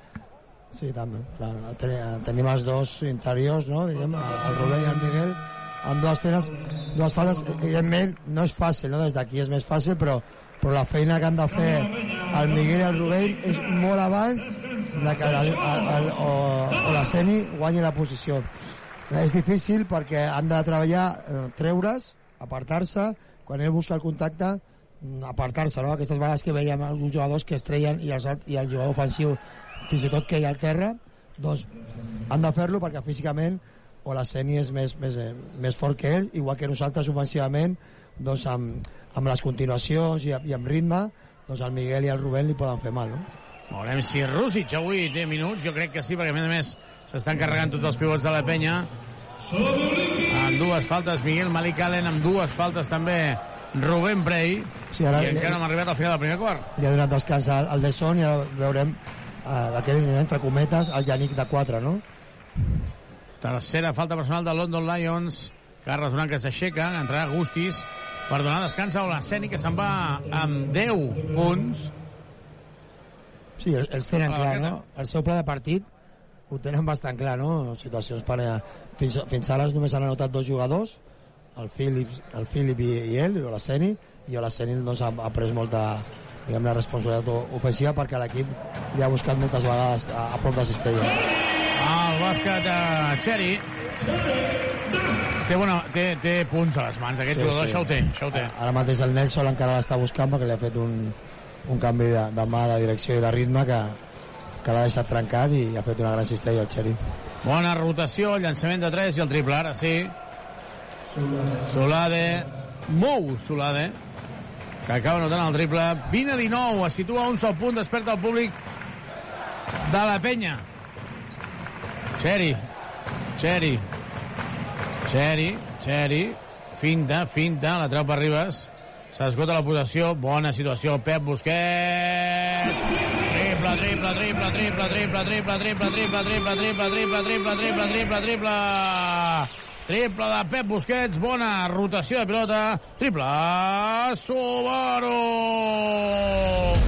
Sí, també. Clar, ten, tenim els dos interiors, no? Diguem, el, el Rubén i el Miguel, amb dues feines, dues falles, evidentment, no és fàcil, no? Des d'aquí és més fàcil, però, però la feina que han de fer el Miguel i el Rubén és molt abans de que el, el, el, o, o la Seni guanyi la posició. És difícil perquè han de treballar, eh, treure's, apartar-se, quan ell busca el contacte, mm, apartar-se, no? Aquestes vegades que veiem alguns jugadors que es treien i, els, i el jugador ofensiu fins i tot que hi ha al terra, doncs han de fer-lo perquè físicament o la Seni és més, més, eh, més fort que ell, igual que nosaltres ofensivament, doncs amb, amb les continuacions i, i amb ritme, doncs el Miguel i el Rubén li poden fer mal, no? Veurem si Rússic avui té minuts. Jo crec que sí, perquè a més a més s'estan carregant tots els pivots de la penya. Amb dues faltes, Miguel Malik Allen, amb dues faltes també Rubén Brey. Sí, ara- I encara no hem arribat al final del primer quart. Li ha donat descans al, al de Son i ara veurem eh, aquest, entre cometes, el Yannick de 4, no? Tercera falta personal de London Lions. Carles Duran que s'aixeca, entrarà Gustis per donar descans a Olaseni, que se'n va amb 10 punts. Sí, el- ells tenen clar, no? El seu pla de partit ho tenen bastant clar, no? Situacions per. Fins, fins ara només han anotat dos jugadors, el Philip, el Philip i, i ell, i Olaseni, i Olaseni doncs, ha, ha pres molta diguem la responsabilitat ofensiva perquè l'equip li ha buscat moltes vegades a, a prop de Cistella. El bàsquet de Cherry. Té, bueno, té, té punts a les mans, aquest sí, jugador, sí. això ho té, això ho té. Ara mateix el Nelson encara l'està buscant perquè li ha fet un, un canvi de, de mà, de direcció i de ritme que, que l'ha deixat trencat i ha fet una gran cistella al Xeri. Bona rotació, llançament de 3 i el triple, ara sí. Solade, mou Solade, que acaba notant el triple. 20 a 19, es situa un sol punt, desperta el públic de la penya. Xeri, Xeri, Xeri, Xeri, finta, finta, la treu per Ribas. S'esgota la possessió, bona situació, Pep Busquets. Triple, triple, triple, triple, triple, triple, triple, triple, triple, triple, triple, triple, triple, triple, triple. Triple de Pep Busquets, bona rotació de pilota. Triple, Subaru!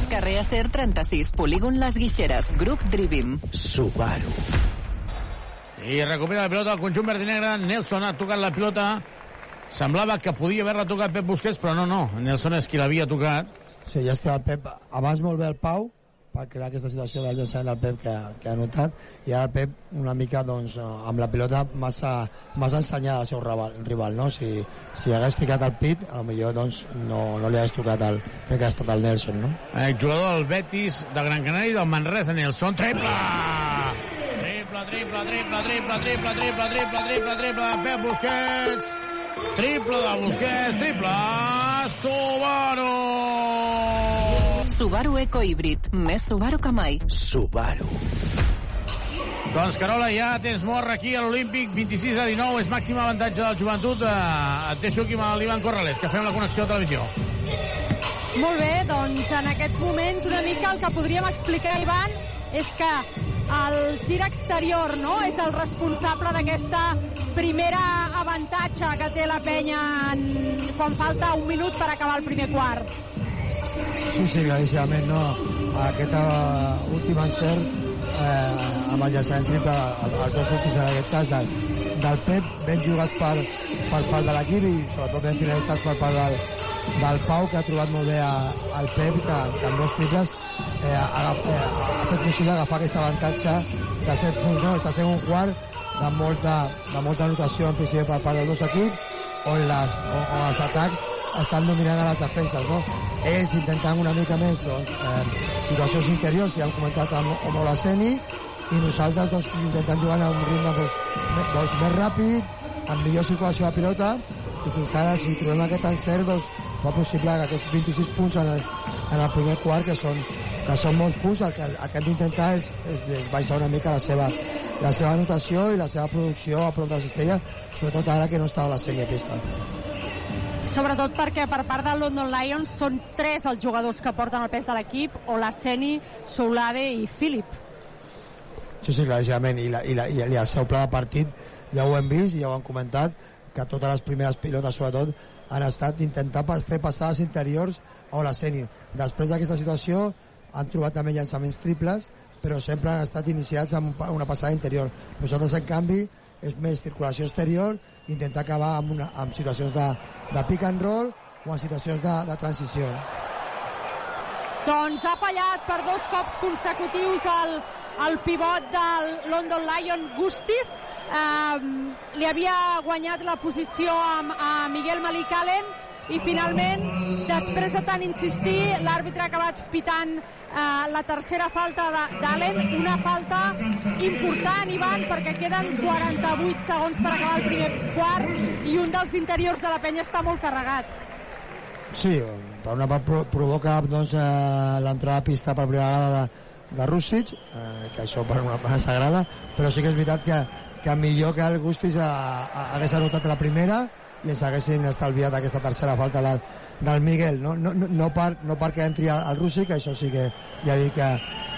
Carrer Acer 36, polígon Les Guixeres, grup Drivim. Subaru. I recupera la pilota el conjunt verd i negre. Nelson ha tocat la pilota. Semblava que podia haver-la tocat Pep Busquets, però no, no. Nelson és qui l'havia tocat. Sí, ja està Pep. Abans molt bé el Pau, per crear aquesta situació del llançament del Pep que, que ha notat, i ara el Pep una mica doncs, eh, amb la pilota massa, massa ensenyada al seu rival, rival no? Si, si hagués ficat el pit, a lo millor doncs, no, no li hagués tocat el, crec que ha estat el Nelson, no? El jugador del Betis, de Gran Canària i del Manresa, Nelson. Triple! Triple, triple, triple, triple, triple, triple, triple, triple, triple, Pep Busquets. Triple de Busquets, triple, Subaru! Subaru Eco Híbrid, més Subaru que mai. Subaru. Doncs, Carola, ja tens mort aquí a l'Olímpic, 26 a 19, és màxim avantatge del joventut. Eh, et deixo aquí amb l'Ivan Corrales, que fem la connexió a televisió. Molt bé, doncs en aquests moments una mica el que podríem explicar, Ivan, és que el tir exterior no? és el responsable d'aquesta primera avantatge que té la penya en... quan falta un minut per acabar el primer quart. Sí, sí, claríssimament, no. Aquest últim encert eh, amb el llançament triple, el- els dos últims en aquest cas, del, del Pep, ben jugats per, per part de l'equip i sobretot ben finalitzats per part del, del Pau, que ha trobat molt bé al Pep, que, que amb dos triples eh, ha, eh, ha fet possible agafar aquest avantatge de 7 punts, no? Està sent un quart de molta, de molta anotació en principi per part dels dos equips, on, les, on, on els atacs estan dominant a les defenses, no? Ells intentant una mica més, doncs, eh, situacions interiors, que ja hem comentat amb, amb Olaseni, i nosaltres, doncs, intentant jugar a un ritme doncs, doncs, més ràpid, amb millor circulació de pilota, i fins ara, si trobem aquest encert, doncs, fa possible que aquests 26 punts en el, en el primer quart, que són, que són molts punts, el que, el que hem d'intentar és, és baixar una mica la seva, la seva anotació i la seva producció a prop de la cistella, sobretot ara que no està a la sèrie pista. Sobretot perquè per part del London Lions són tres els jugadors que porten el pes de l'equip, Olaseni, Soulade i Philip. Sí, sí, claríssimament. I, la, i, la, i el seu pla de partit ja ho hem vist i ja ho hem comentat, que totes les primeres pilotes, sobretot, han estat intentar pa- fer passades interiors a Olaseni. Després d'aquesta situació han trobat també llançaments triples, però sempre han estat iniciats amb una passada interior. Nosaltres, en canvi, és més circulació exterior, intentar acabar amb, una, amb situacions de, de pick and roll o en situacions de, de transició. Doncs ha fallat per dos cops consecutius el, el pivot del London Lion Gustis. Um, li havia guanyat la posició amb, a Miguel Malik Allen i finalment, després de tant insistir, l'àrbitre ha acabat pitant eh, la tercera falta d'Allen, una falta important, Ivan, perquè queden 48 segons per acabar el primer quart i un dels interiors de la penya està molt carregat. Sí, per una part pro provoca doncs, eh, l'entrada a pista per primera vegada de, de Rússic, eh, que això per una part s'agrada, però sí que és veritat que, que millor que el Gustis a, hagués anotat la primera i ens haguessin estalviat aquesta tercera falta del, del Miguel, no, no, no, per, no perquè entri el, el Rússic, això sí que ja dic que,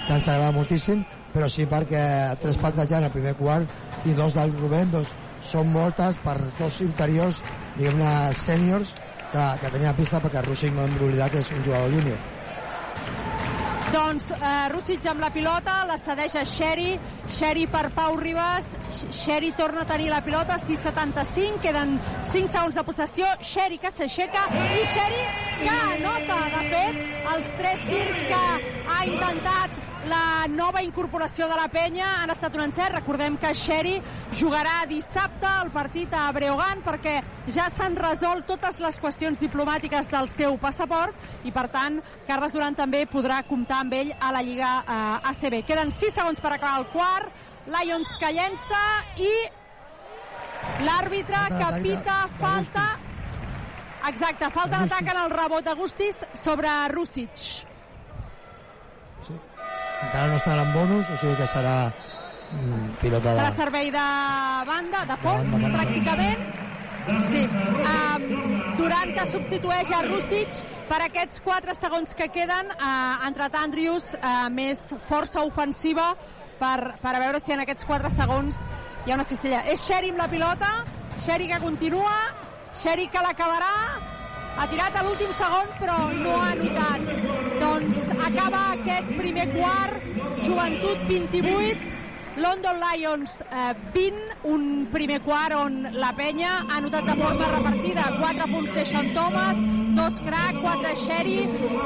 que ens agrada moltíssim, però sí perquè tres faltes ja en el primer quart i dos del Rubén doncs, són moltes per dos interiors, diguem-ne, sèniors, que, que tenia pista perquè Rússic no hem d'oblidar que és un jugador júnior. Doncs eh, Rússic amb la pilota, la cedeix a Xeri, Xeri per Pau Ribas, Xeri torna a tenir la pilota, 6'75, queden 5 segons de possessió, Xeri que s'aixeca i Xeri que anota, de fet, els tres tirs que ha intentat la nova incorporació de la penya han estat un encert. Recordem que Xeri jugarà dissabte el partit a Breogán perquè ja s'han resolt totes les qüestions diplomàtiques del seu passaport i, per tant, Carles Duran també podrà comptar amb ell a la Lliga eh, ACB. Queden 6 segons per acabar el quart. Lions que llença i l'àrbitre que pita falta exacte, falta d'atac en el rebot Agustis sobre Rússic. Encara no estan en bonus, o sigui que serà mm, pilota de... serà servei de banda, de fons, pràcticament. Sí. Um, Durant que substitueix a Rússic per aquests 4 segons que queden, uh, ha entrat Andrius, uh, més força ofensiva per, per a veure si en aquests 4 segons hi ha una cistella. És Xeri amb la pilota, Xeri que continua, Xeri que l'acabarà, ha tirat a l'últim segon però no ha anotat. Doncs acaba aquest primer quart, Joventut 28, London Lions eh, 20, un primer quart on la penya ha anotat de forma repartida 4 punts de Sean Thomas, 2 Crack, 4 Sherry,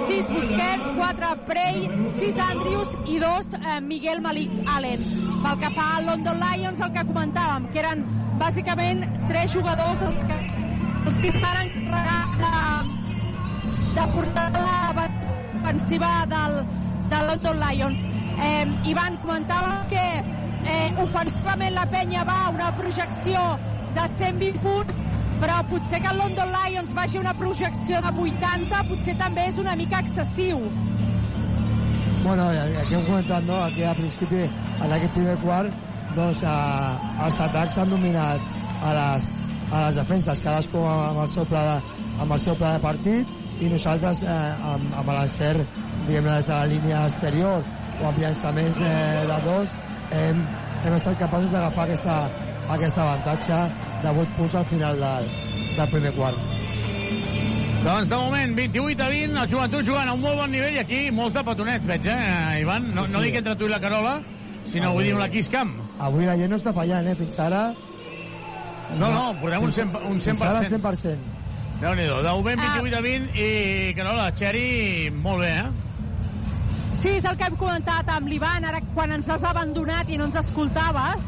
6 Busquets, 4 Prey, 6 Andrews i 2 eh, Miguel Malik Allen. Pel que fa al London Lions, el que comentàvem, que eren bàsicament tres jugadors els que, que estan encarregats de, de portar la ofensiva del, del London Lions. Eh, Ivan, comentàvem que eh, ofensivament la penya va a una projecció de 120 punts, però potser que el London Lions vagi una projecció de 80 potser també és una mica excessiu. Bueno, aquí hem comentat, no?, aquí al principi, en aquest primer quart, doncs a, els atacs s'han dominat a les, a les defenses, cadascú amb el seu pla de, amb el seu pla de partit, i nosaltres eh, amb, amb l'encert, diguem-ne, des de la línia exterior o amb llançaments eh, de dos, hem, hem estat capaços d'agafar aquesta, aquest avantatge de 8 punts al final del, del primer quart. Doncs de moment, 28 a 20, el joventut jugant a un molt bon nivell aquí molts de petonets, veig, eh, Ivan? No, Sí, sí. no dic entre tu i la Carola, sinó vull dir amb la Kiss Camp. Avui la gent no està fallant, eh? Fins ara... No, no, portem un 100%. Un 100%. Fins ara 100%. Déu-n'hi-do, de moment 28 a 20 i Carola, Xeri, molt bé, eh? Sí, és el que hem comentat amb l'Ivan, ara quan ens has abandonat i no ens escoltaves,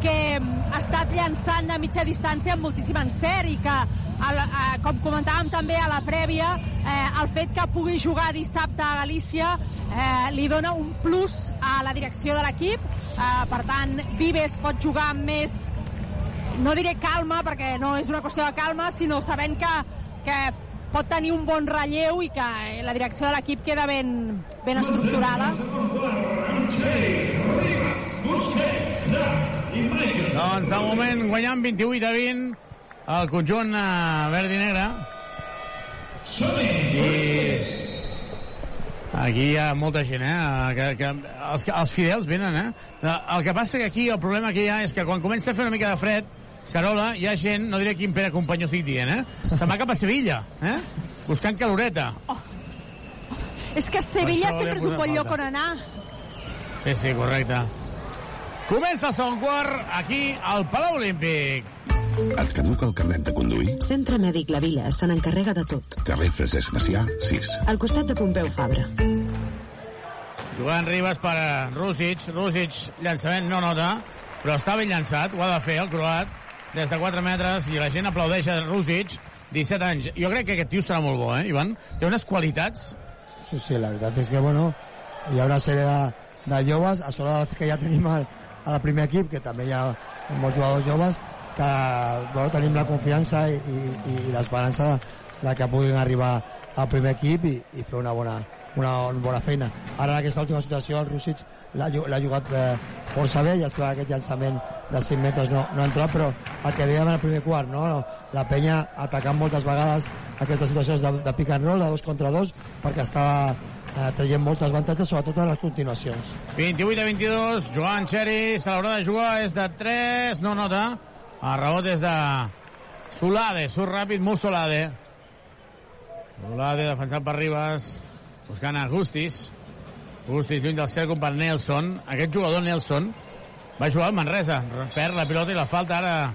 que ha estat llançant de mitja distància amb moltíssim encert i que, a la- a, com comentàvem també a la prèvia, eh, el fet que pugui jugar dissabte a Galícia eh, li dona un plus a la direcció de l'equip. Eh, per tant, Vives pot jugar amb més no diré calma, perquè no és una qüestió de calma, sinó sabent que, que pot tenir un bon relleu i que la direcció de l'equip queda ben, ben estructurada. Doncs de moment guanyant 28 a 20 el conjunt eh, verd i negre. I aquí hi ha molta gent, eh? Que, que els, els fidels venen, eh? El que passa que aquí el problema que hi ha és que quan comença a fer una mica de fred, Carola, hi ha gent, no diré quin Pere Companyó estic dient, eh? Se'n va cap a Sevilla, eh? Buscant caloreta. És que Sevilla sempre és un bon lloc on anar. Sí, sí, correcte. Comença el segon quart aquí al Palau Olímpic. Et caduca el carnet de conduir? Centre Mèdic La Vila se n'encarrega de tot. Carrer Francesc Macià, 6. Al costat de Pompeu Fabra. Jugant Ribas per Rússic. Rússic, llançament no nota, però està ben llançat, ho ha de fer el croat, des de 4 metres, i la gent aplaudeix a Rússic, 17 anys. Jo crec que aquest tio serà molt bo, eh, Ivan? Té unes qualitats. Sí, sí, la veritat és que, bueno, hi ha una sèrie de, de joves, a sobre que ja tenim al, al primer equip, que també hi ha molts jugadors joves, que bueno, tenim la confiança i, i, i l'esperança de, de que puguin arribar al primer equip i, i fer una bona, una bona feina. Ara en aquesta última situació el Rússic l'ha ju- l'ha jugat eh, força bé, ja estava aquest llançament de 5 metres no, no ha entrat, però el que dèiem en el primer quart, no? la penya atacant moltes vegades aquestes situacions de, de pick and roll, de dos contra dos, perquè estava eh, traient moltes avantatges, sobretot en les continuacions. 28 a 22, Joan Xeri, se l'haurà de jugar, és de 3, no nota. El rebot és de Solade, surt ràpid, molt Solade. Solade, defensat per Ribas, buscant a Gustis. Gustis lluny del cercle per Nelson. Aquest jugador, Nelson, va jugar al Manresa. Perd la pilota i la falta ara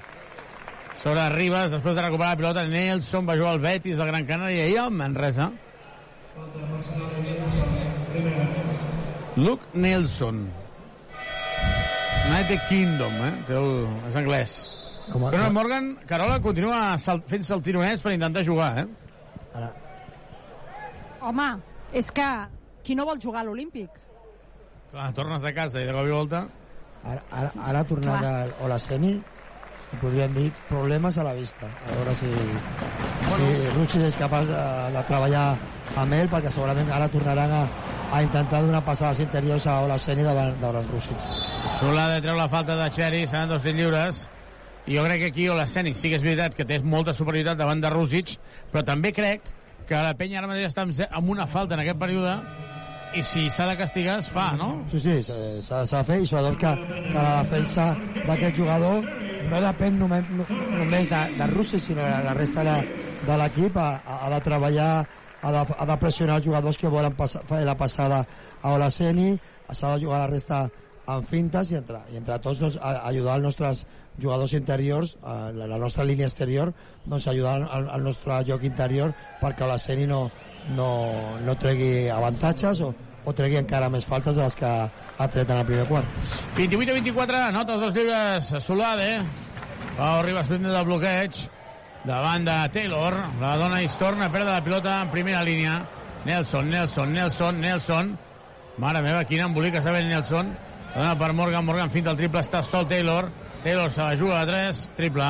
sobre Ribas. Després de recuperar la pilota, Nelson va jugar al Betis, al Gran Canària i al Manresa. Luke Nelson. United Kingdom, eh? Teu, és anglès. Com a- Conor Morgan, Carola, continua sal, fent saltironets per intentar jugar, eh? Home, és que qui no vol jugar a l'Olímpic? Clar, tornes a casa i de cop i volta... Ara, ara, ara ha tornat Clar. Olaseni i podríem dir problemes a la vista. A veure si, si Rucci és capaç de, de treballar amb ell, perquè segurament ara tornaran a, a intentar donar passades interiors a Olaseni davant, davant Rucci. Solà de treu la falta de Xeri, seran dos tirs lliures. I jo crec que aquí Olaseni sí que és veritat que té molta superioritat davant de Rússic, però també crec que la penya ara mateix està amb una falta en aquest període i si s'ha de castigar es fa, no? Sí, sí, s'ha de fer i sobretot que, que la defensa d'aquest jugador no depèn només, no, només de, de Rússia, sinó de la resta de, de l'equip. Ha, ha de treballar, ha de, ha de pressionar els jugadors que volen passar, fer la passada a Olaseni, s'ha de jugar la resta amb fintes i entre, i entre tots doncs, a, ajudar els nostres jugadors interiors, a la, la nostra línia exterior, doncs ajudar al, al nostre joc interior perquè Olaseni no, no, no tregui avantatges o, o tregui encara més faltes de les que ha tret en el primer quart. 28 a 24, nota els dos llibres Solade. Pau Ribas fent del bloqueig. Davant de Taylor. La dona i torna a perdre la pilota en primera línia. Nelson, Nelson, Nelson, Nelson. Mare meva, quin embolic està fent Nelson. La dona per Morgan, Morgan fins al triple, està sol Taylor. Taylor se la juga a 3, triple.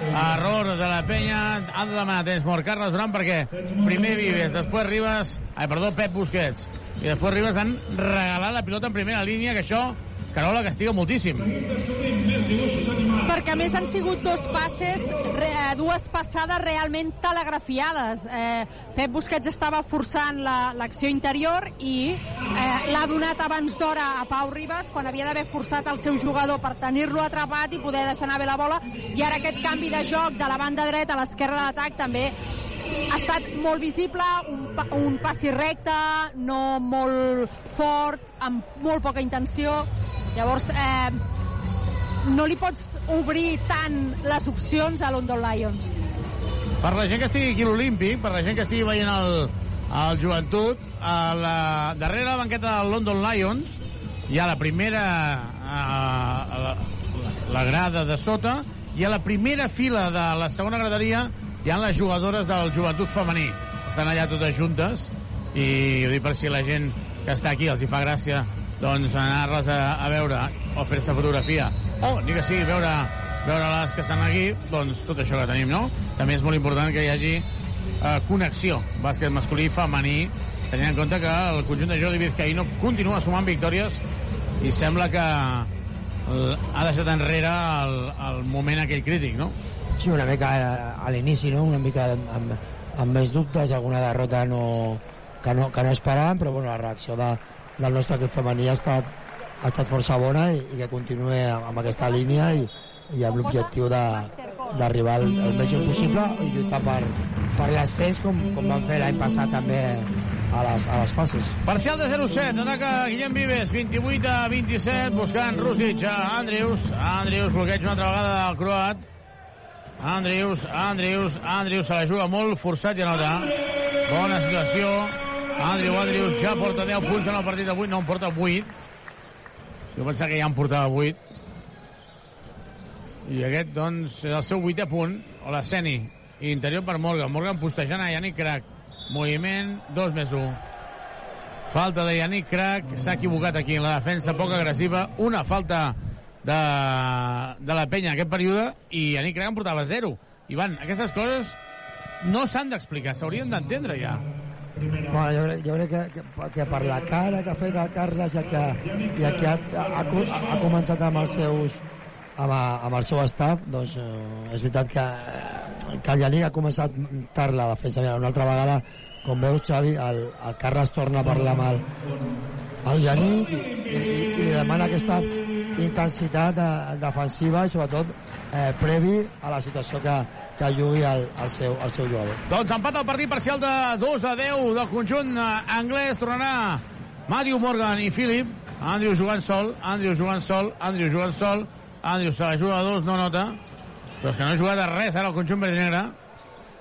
Error de la penya, han de demanar temps. Mort Carles Duran perquè primer Vives, després Ribas, ai, perdó, Pep Busquets, i després Ribas han regalat la pilota en primera línia, que això, Carola, castiga moltíssim. Perquè a més han sigut dos passes, re, dues passades realment telegrafiades. Eh, Pep Busquets estava forçant la- l'acció interior i eh, l'ha donat abans d'hora a Pau Ribas quan havia d'haver forçat el seu jugador per tenir-lo atrapat i poder deixar anar bé la bola. I ara aquest canvi de joc de la banda dreta a l'esquerra de l'atac també ha estat molt visible, un, pa un passi recte, no molt fort, amb molt poca intenció. Llavors, eh, no li pots obrir tant les opcions a London Lions. Per la gent que estigui aquí a l'Olímpic, per la gent que estigui veient el, el joventut, a la, darrere la banqueta del London Lions hi ha la primera a, a la, la grada de sota i a la primera fila de la segona graderia hi ha les jugadores del joventut femení. Estan allà totes juntes i ho dic per si la gent que està aquí els hi fa gràcia doncs anar-les a, a veure o fer-se fotografia o ni que sigui veure, veure les que estan aquí doncs tot això que tenim, no? També és molt important que hi hagi eh, connexió bàsquet masculí femení tenint en compte que el conjunt de Jordi Vizcaíno continua sumant victòries i sembla que eh, ha deixat enrere el, el moment aquell crític, no? Sí, una mica a, a l'inici, no? Una mica amb, amb més dubtes, alguna derrota no, que, no, que no esperàvem, però bueno, la reacció de, del nostre equip femení ha estat, ha estat força bona i, i que continuï amb aquesta línia i, i amb l'objectiu d'arribar el, el més possible i lluitar per, per l'ascens com, com vam fer l'any passat també a les, a les fases. Parcial de 0-7, ataca Guillem Vives, 28 a 27, buscant Rússic a Andrius. Andrius bloqueig una altra vegada del croat. Andrius, Andrius, Andrius se la juga molt forçat i anota. Bona situació Andrew Andrews ja porta 10 punts en el partit d'avui, no en porta 8. Jo pensava que ja en portava 8. I aquest, doncs, és el seu vuitè punt. O la Seni. Interior per Morgan. Morgan postejant a Yannick Crac. Moviment 2 més 1. Falta de Yannick Crac. S'ha equivocat aquí en la defensa poc agressiva. Una falta de, de la penya en aquest període i Yannick Crac en portava 0. Ivan, aquestes coses no s'han d'explicar, s'haurien d'entendre ja. Bueno, jo, crec, jo crec que, que, que per la cara que ha fet el Carles i el que, i el que ha, ha, ha, comentat amb els seus amb, amb el seu staff doncs eh, és veritat que, eh, el Yannick ha començat tard la defensa. Mira, una altra vegada com veus Xavi el, el Carles torna a parlar amb el, el Yannick i, i, i li demana aquesta intensitat eh, defensiva i sobretot eh, previ a la situació que, que jugui el, el, seu, el seu jugador Doncs empat el partit parcial de 2 a 10 del conjunt eh, anglès. Tornarà Matthew Morgan i Philip. Andrew jugant sol, Andrew jugant sol, Andrew jugant sol. Andrew se la juga a dos, no nota. Però és que no ha jugat a res ara el conjunt verd negre.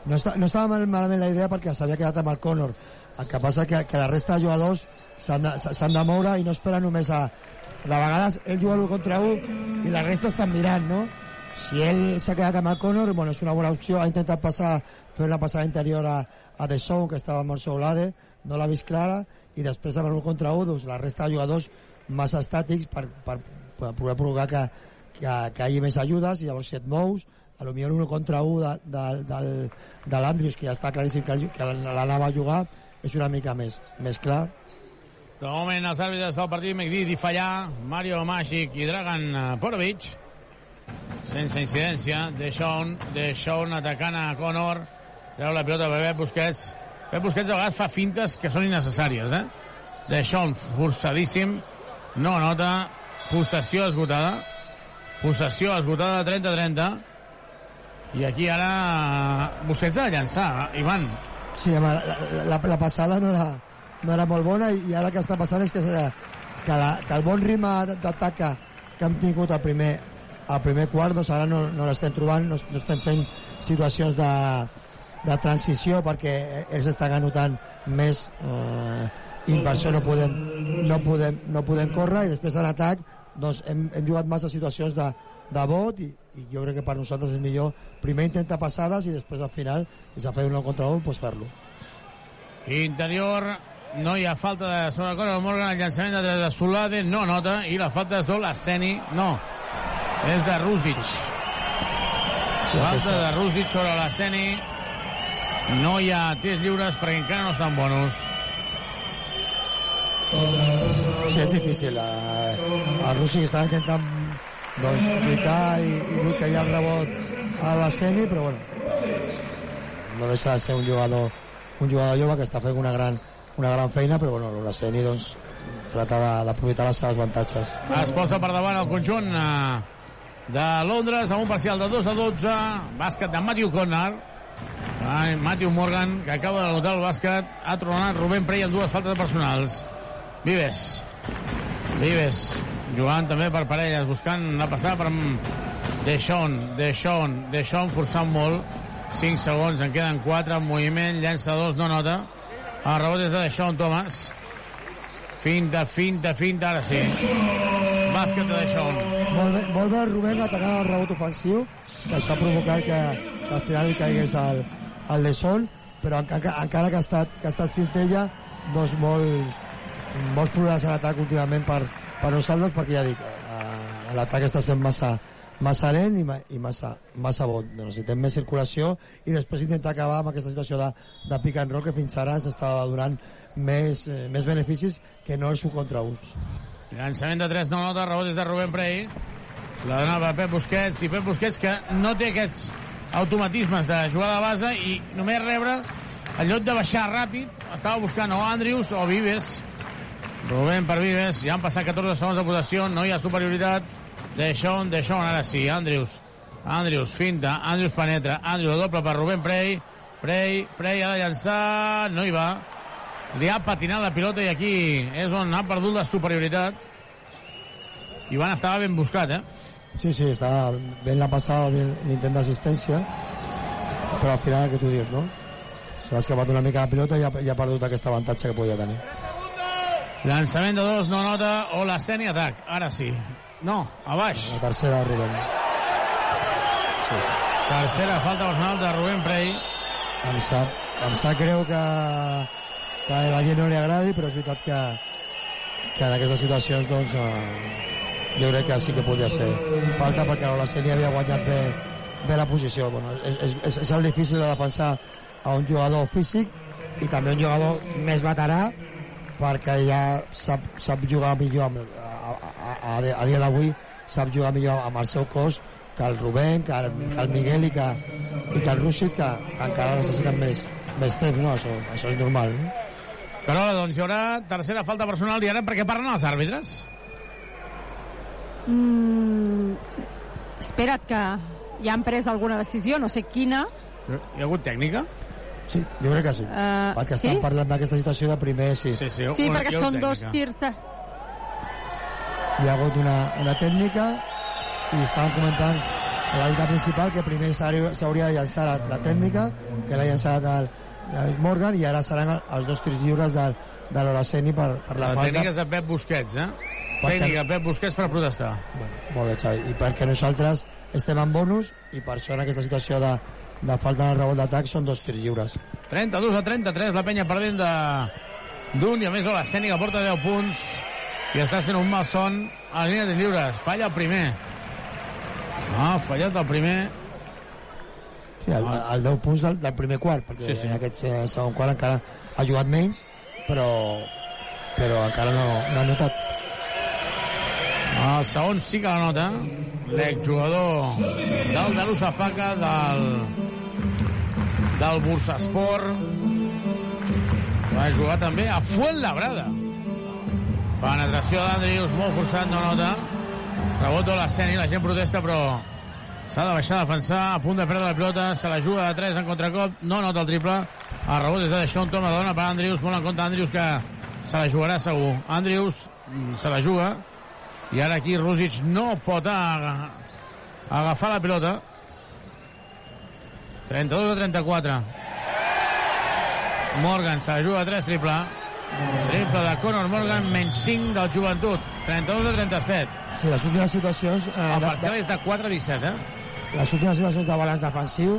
No, està, no estava mal, malament la idea perquè s'havia quedat amb el Connor. El que passa que, que la resta de jugadors s'han de, de moure i no espera només a... De vegades ell juga l'1 contra 1 i la resta estan mirant, no? Si ell s'ha quedat amb el Connor, bueno, és una bona opció. Ha intentat passar, fer una passada interior a, a The Show, que estava amb el Soulade, no l'ha vist clara, i després amb el 1 contra 1, doncs la resta de jugadors massa estàtics per, per, per poder provocar que, que, que hi hagi més ajudes. I llavors si et mous a lo millor un 1 contra 1 de, de, del, de l'Andrius que ja està claríssim que, que l'anava a jugar és una mica més, més clar. De moment, els àrbitres del partit, McDee i Fallà, Mario Magic i Dragan eh, Porovic. Sense incidència. Deixón, Deixón atacant a Conor. Treu la pilota Pep Busquets. Pep Busquets a vegades fa fintes que són innecessàries, eh? Deixón, forçadíssim. No nota. Possessió esgotada. Possessió esgotada 30-30. I aquí ara Busquets ha de llançar, Ivan. Sí, home, la, la, la passada no era, no era molt bona i ara el que està passant és que, que, la, que el bon ritme d'atac que, hem tingut al primer, al primer quart doncs ara no, no l'estem trobant, no, no estem fent situacions de, de transició perquè ells estan anotant més eh, i per això no podem, no, podem, no podem córrer i després en atac doncs hem, hem jugat massa situacions de, de vot i, i jo crec que per nosaltres és millor primer intentar passades i després al final si s'ha fet un contra un doncs fer-lo. Interior, no hi ha falta de sobre Conor Morgan, el llançament de, de Solade no nota, i la falta és doble Seni, no, és de Rusic. Sí, falta de Rusic sobre la Seni, no hi ha tirs lliures perquè encara no estan bonus. Sí, és difícil. El Russi estava intentant doncs, lluitar i, i bloquejar el rebot a la Seni, però bueno, no deixa de ser un jugador un jugador jove que està fent una gran, una gran feina, però bueno, la Seni doncs, trata d'aprofitar les seves avantatges. Es posa per davant el conjunt eh, de Londres amb un parcial de 2 a 12. Bàsquet de Matthew Connor. Ai, Matthew Morgan, que acaba de notar el bàsquet, ha tronat Rubén Prey amb dues faltes personals. Vives. Vives. Jugant també per parelles, buscant la passada per Deixón, Deixón, Deixón forçant molt. 5 segons, en queden 4 en moviment, llença 2, no nota. El rebot és de Deixón, Thomas. Finta, finta, finta, ara sí. Bàsquet de Deixón. Molt bé, molt bé el Rubén atacant el rebot ofensiu, que això ha provocat que, que al final li caigués el, el de Sol, però encara, encara que ha estat, que ha estat Cintella, doncs molts, molts problemes a l'atac últimament per, per nosaltres, perquè ja dic, eh, l'atac està sent massa, massa lent i, ma, i massa, massa bon. Necessitem més circulació i després intentar acabar amb aquesta situació de, de pick and roll que fins ara ens estava donant més, eh, més beneficis que no els 1 contra 1. Llançament de 3 no nota, rebot és de Rubén Prey. La donava Pep Busquets, i Pep Busquets que no té aquests automatismes de jugar de base i només rebre, en lloc de baixar ràpid, estava buscant o Andrius o Vives. Rubén per Vives, ja han passat 14 segons de possessió, no hi ha superioritat. Deixón, Deixón, ara sí, Andrius. Andrius, finta, Andrius penetra, Andrius doble per Rubén Prey, Prey, Prey ha de llançar, no hi va. Li ha patinat la pilota i aquí és on ha perdut la superioritat. Ivan estava ben buscat, eh? Sí, sí, estava ben la passada, ben l'intent d'assistència, però al final el que tu dius, no? s'ha escapat una mica la pilota i ha, i ha perdut aquest avantatge que podia tenir. Llançament de dos, no nota, o la Seni atac. Ara sí. No, a baix. La tercera de Rubén. Tercera falta personal de Rubén Prey. Em sap, em sap greu que, que a la gent no li agradi, però és veritat que, que en aquestes situacions doncs, eh, jo crec que sí que podia ser falta perquè la Sèrie havia guanyat bé, bé la posició. Bueno, és, és, és el difícil de defensar a un jugador físic i també un jugador més veterà perquè ja sap, sap jugar millor amb, a, a, a, a dia d'avui sap jugar millor amb el seu cos que el Rubén, que el, que el Miguel i que, i que el Rússit que, que encara necessiten més, més temps, no? Això, això és normal. No? Carola, doncs hi haurà tercera falta personal i ara per què parlen els àrbitres? Mm, espera't que ja han pres alguna decisió, no sé quina. Hi ha hagut tècnica? Sí, jo crec que sí. Uh, perquè sí? estan parlant d'aquesta situació de primer, sí. Sí, sí, Sí, perquè són dos tirs... eh, Hi ha hagut una, una tècnica i estaven comentant a l'àrbitre principal que primer s'hauria de llançar la, la tècnica, que l'ha llançat el, el Morgan, i ara seran els dos tirs lliures del, de l'Horaceni per, per la, La, falta. tècnica és de Pep Busquets, eh? Perquè- Tècnica de Pep Busquets per protestar. Molt bé, Xavi. I perquè nosaltres estem en bonus i per això en aquesta situació de, de falta en el rebot d'atac són dos tirs lliures. 32 a 33, la penya perdent de d'un i a més la Sènia porta 10 punts i està sent un mal son a la línia de lliures. Falla el primer. Ah, fallat el primer. Sí, el, el 10 punts del, del primer quart, perquè Sí, sí. en aquest eh, segon quart encara ha jugat menys, però, però encara no, no ha notat. El segon sí que la nota. L'exjugador del Darussafaka, del, del Bursasport. Va jugar també a Fuenlabrada. Penetració d'Andrius, molt forçat, no nota. Rebot de l'escena i la gent protesta, però s'ha de baixar a defensar, a punt de perdre la pilota, se la juga de 3 en contracop, no nota el triple. El rebot és de Deixón, torna la dona per Andrius, molt en compte Andrius que se la jugarà segur. Andrius mm, se la juga, i ara aquí Rúsic no pot aga- agafar la pilota 32 a 34 Morgan se la juga a 3 triple triple de Conor Morgan menys 5 del joventut 32 a 37 Sí, les últimes situacions... Eh, el de- parcial és de 4 a 17 eh? Les últimes situacions de balanç defensiu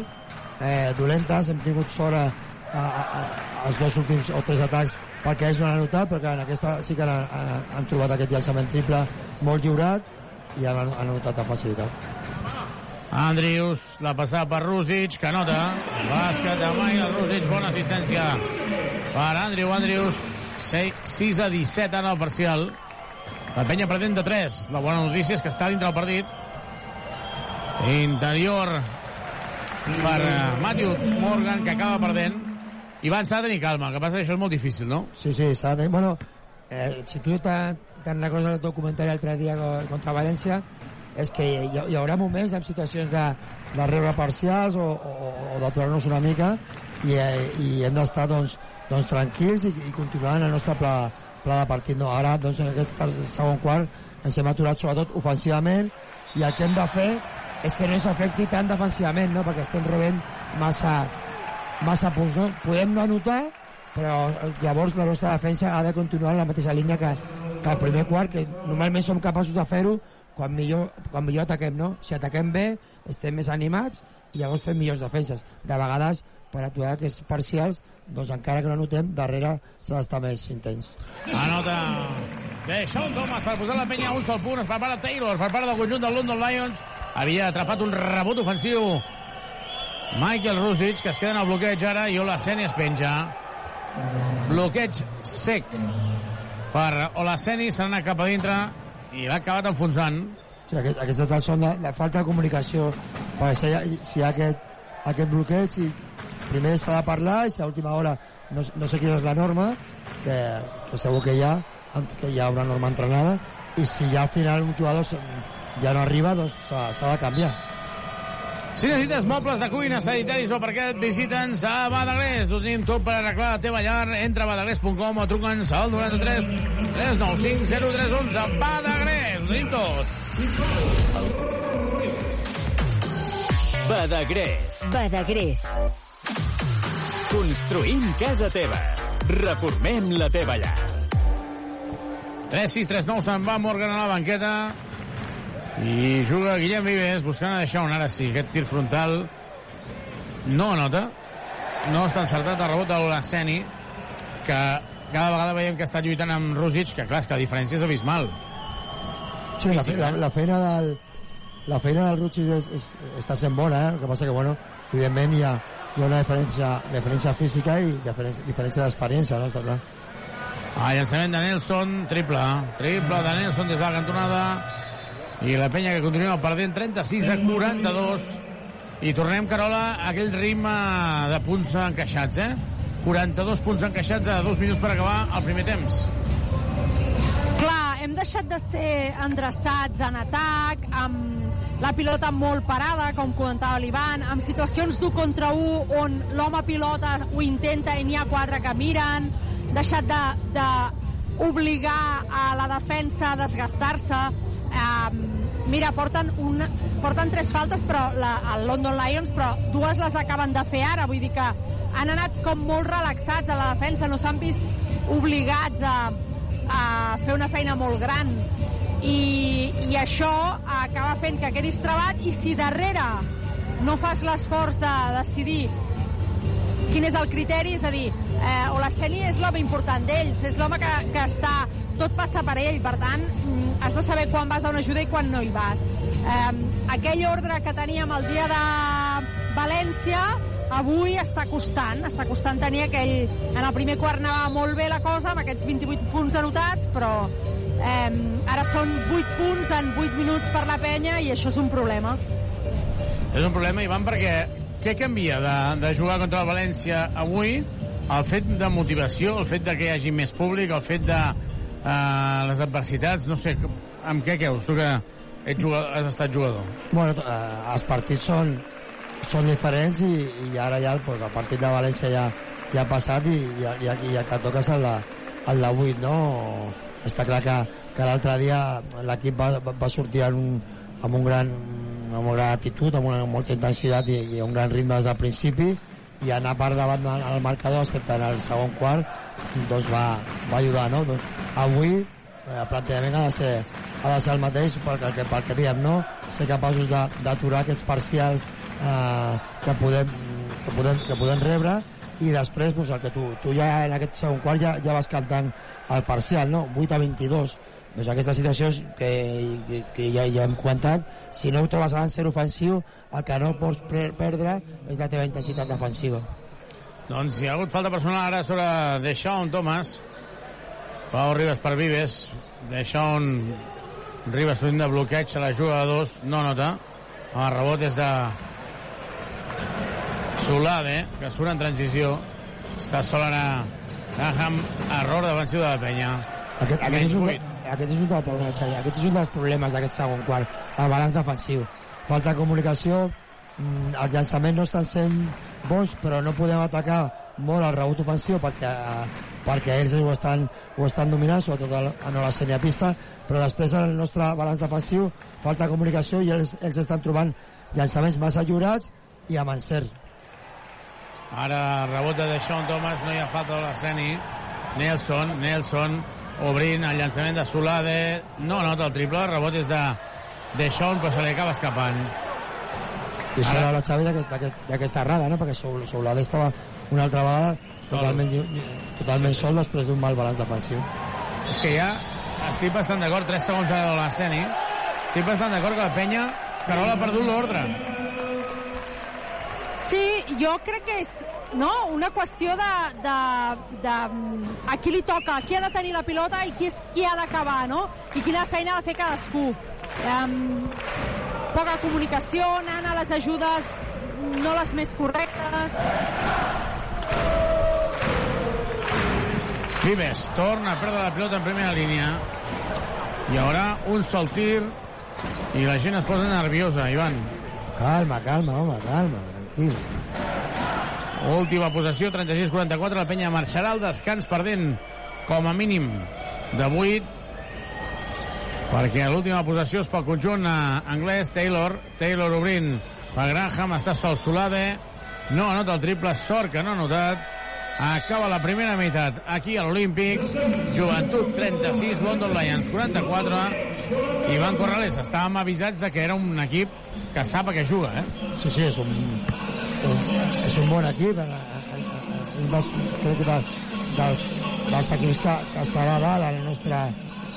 eh, dolentes, hem tingut sort a, a, a, als dos últims o tres atacs perquè ells no han anotat, perquè en aquesta sí que han, han, trobat aquest llançament triple molt lliurat i han, han anotat amb facilitat. Andrius, la passada per Rúsic, que nota. Bàsquet de Michael Rúsic, bona assistència per Andrew Andrius. 6 a 17 en el parcial. La penya pretén de 3. La bona notícia és que està dintre el partit. Interior per eh, Matthew Morgan, que acaba perdent. Ivan s'ha de tenir calma, el que passa que això és molt difícil, no? Sí, sí, s'ha de... Bueno, eh, si tu te'n te recordes el teu comentari l'altre dia co- contra València, és que hi, hi haurà moments en situacions de, de rebre parcials o, o, o d'aturar-nos una mica i, eh, i hem d'estar doncs, doncs tranquils i, i continuar en el nostre pla, pla de partit. No, ara, doncs, en aquest segon quart ens hem aturat sobretot ofensivament i el que hem de fer és que no ens afecti tant defensivament, no? perquè estem rebent massa, massa punts. No? Podem no anotar, però eh, llavors la nostra defensa ha de continuar en la mateixa línia que, que el primer quart, que normalment som capaços de fer-ho quan millor, quan millor ataquem, no? Si ataquem bé, estem més animats i llavors fem millors defenses. De vegades, per aturar aquests parcials, doncs encara que no anotem, darrere s'ha d'estar més intens. Anota de Sean Thomas per posar la penya a un sol punt. Es prepara Taylor per part del conjunt del London Lions. Havia atrapat un rebot ofensiu Michael Rusic, que es queda en el bloqueig ara, i Olaseni es penja. Bloqueig sec per Olaseni, s'ha anat cap a dintre i l'ha acabat enfonsant. Sí, aquest, aquestes són de, de falta de comunicació. Perquè si hi ha, si hi ha aquest, aquest bloqueig, i primer s'ha de parlar i si a última hora no, no sé quina és la norma, que, que segur que hi ha, que hi ha una norma entrenada, i si ja al final un jugador se- ja no arriba, doncs s'ha de canviar. Si necessites mobles de cuina, sanitaris o parquet, visita'ns a Badagrés. Us tenim tot per arreglar la teva llar. Entra a badagrés.com o truca'ns al 93 395 0311. Badagrés, ho tenim tot. Badagrés. Badagrés. Construïm casa teva. Reformem la teva llar. 3-6-3-9 se'n va Morgan a la banqueta i juga Guillem Vives buscant a deixar un ara sí, aquest tir frontal no anota no està encertat el rebot de l'Olaceni que cada vegada veiem que està lluitant amb Rússic que clar, és que la diferència és abismal Sí, la, la, la feina del la feina del Rucci és, és, està sent bona, eh? el que passa que, bueno, evidentment hi ha, hi ha una diferència, diferència física i diferència, diferència d'experiència, no? Està clar. Ah, llançament de Nelson, triple. Triple de Nelson des de la cantonada. I la penya que continua perdent 36 a 42. I tornem, Carola, a aquell ritme de punts encaixats, eh? 42 punts encaixats a dos minuts per acabar el primer temps. Clar, hem deixat de ser endreçats en atac, amb la pilota molt parada, com comentava l'Ivan, amb situacions d'un contra un on l'home pilota ho intenta i n'hi ha quatre que miren, deixat de, de obligar a la defensa a desgastar-se. Um, mira, porten, un, porten tres faltes però la, el London Lions, però dues les acaben de fer ara, vull dir que han anat com molt relaxats a la defensa, no s'han vist obligats a, a fer una feina molt gran. I, i això acaba fent que quedis trebat i si darrere no fas l'esforç de decidir quin és el criteri, és a dir, eh, Olaseni és l'home important d'ells, és l'home que, que està, tot passa per ell, per tant, has de saber quan vas a una ajuda i quan no hi vas. Eh, aquell ordre que teníem el dia de València, avui està costant, està costant tenir aquell... En el primer quart anava molt bé la cosa, amb aquests 28 punts anotats, però eh, ara són 8 punts en 8 minuts per la penya i això és un problema. És un problema, Ivan, perquè què canvia de, de jugar contra el València avui? El fet de motivació, el fet de que hi hagi més públic, el fet de eh, les adversitats, no sé, amb què creus? Tu que ets jugador, has estat jugador. Bueno, eh, els partits són, són diferents i, i ara ja pues, el partit de València ja, ja ha passat i ja, ja, ja que toques el el 8, no? Està clar que, que l'altre dia l'equip va, va- sortir en un, amb, un gran, amb una gran actitud, amb una molta intensitat i, i un gran ritme des del principi i anar per davant del marcador excepte en el segon quart doncs va, va ajudar no? doncs, avui eh, el plantejament ha de ser, ha de ser el mateix perquè, que, pel que diem, no? ser capaços d'aturar aquests parcials eh, que, podem, que, podem, que podem rebre i després doncs, el que tu, tu ja en aquest segon quart ja, ja vas cantant el parcial, no? 8 a 22 doncs aquesta situació és que, que, que ja, ja hem comentat si no ho trobes a ser ofensiu el que no pots per perdre és la teva intensitat defensiva Doncs hi ha hagut falta personal ara sobre Deixón Thomas. Pau Ribas per Vives. Deixón Ribas fent de bloqueig a la juga de dos. No nota. El rebot és de Solade, que surt en transició. Està sol ara Graham. Error defensiu de la penya. Aquest, aquest, és un, aquest, és un del problema, Xavi. aquest és un dels problemes d'aquest segon quart, el balanç defensiu. Falta de comunicació, mm, els llançaments no estan sent bons, però no podem atacar molt el rebot ofensiu perquè, perquè ells ho estan, ho estan dominant, sobretot en la sèrie pista, però després en el nostre balanç defensiu falta comunicació i ells, ells estan trobant llançaments massa lliurats i amb encert. Ara rebot de Deixón Thomas, no hi ha falta de l'esceni. Nelson, Nelson, obrint el llançament de Solade. No nota el triple, el rebot és de Deixón, però se li acaba escapant. I això Ara- era la Xavi d'aquest- d'aquest- d'aquesta errada, no? perquè Soul- Soulade estava una altra vegada Sol. totalment, totalment sol després d'un mal balanç defensiu. És que ja estic bastant d'acord, 3 segons ara de l'esceni. Estic bastant d'acord que la penya Carola ha perdut l'ordre. Sí, jo crec que és no, una qüestió de, de, de a qui li toca, qui ha de tenir la pilota i qui és qui ha d'acabar, no? I quina feina ha de fer cadascú. Um, poca comunicació, anant a les ajudes no les més correctes. Vives torna a perdre la pilota en primera línia. I ara un sol tir i la gent es posa nerviosa, Ivan. Calma, calma, home, calma, tranquil. Última possessió, 36-44. La penya marxarà al descans perdent com a mínim de 8 perquè l'última possessió és pel conjunt eh, anglès. Taylor, Taylor obrint per Graham, està sol Solade no anota el triple, sort que no ha notat. Acaba la primera meitat aquí a l'Olímpic. Joventut 36, London Lions 44. Ivan Corrales, estàvem avisats de que era un equip que sap a què juga, eh? Sí, sí, és un, és un bon equip. eh, eh, Un dels, crec que de, dels, dels equips que, que estarà a dalt en el nostre,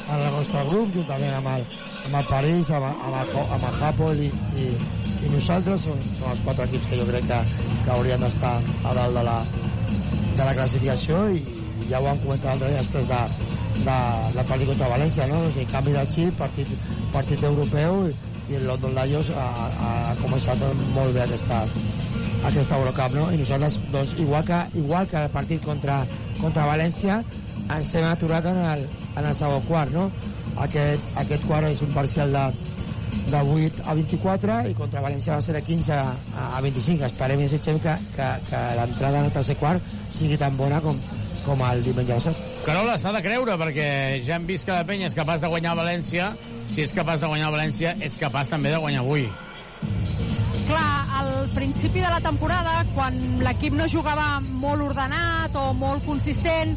en el nostre grup, juntament amb el, amb el París, amb, amb, el, amb el Hapoel i, i, i nosaltres. Són, són els quatre equips que jo crec que, que haurien d'estar a dalt de la, de la classificació i, i ja ho vam comentar l'altre dia després de, de, del partit contra València, no? O sigui, canvi de xip, partit, partit europeu i, i el London Lions ha, ha començat molt bé aquesta, aquesta Eurocup, no? I nosaltres, doncs, igual que, igual que el partit contra, contra València, ens hem aturat en el, en el segon quart, no? Aquest, aquest quart és un parcial de, de 8 a 24 i contra València va ser de 15 a, a 25. Esperem i desitgem que, que, que l'entrada en el tercer quart sigui tan bona com, com el diumenge passat. Carola, s'ha de creure, perquè ja hem vist que la penya és capaç de guanyar València. Si és capaç de guanyar València, és capaç també de guanyar avui. Clar, al principi de la temporada, quan l'equip no jugava molt ordenat o molt consistent,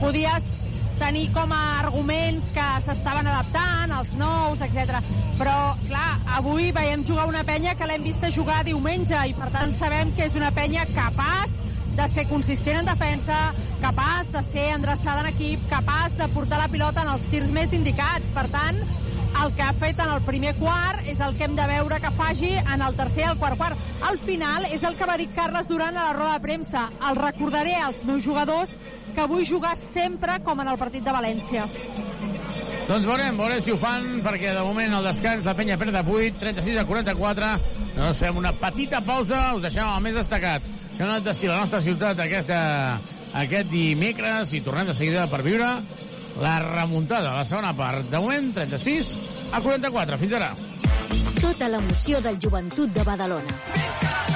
podies tenir com a arguments que s'estaven adaptant, els nous, etc. Però, clar, avui veiem jugar una penya que l'hem vista jugar diumenge i, per tant, sabem que és una penya capaç de ser consistent en defensa, capaç de ser endreçada en equip, capaç de portar la pilota en els tirs més indicats. Per tant, el que ha fet en el primer quart és el que hem de veure que faci en el tercer i el quart quart. Al final és el que va dir Carles Duran a la roda de premsa. El recordaré als meus jugadors que vull jugar sempre com en el partit de València. Doncs veurem, veurem si ho fan, perquè de moment el descans la penya perd de 8, 36 a 44. Doncs fem una petita pausa, us deixem el més destacat que anat de si la nostra ciutat aquest, eh, aquest dimecres i tornem de seguida per viure la remuntada, la segona part. De moment, 36 a 44. Fins ara. Tota l'emoció del joventut de Badalona.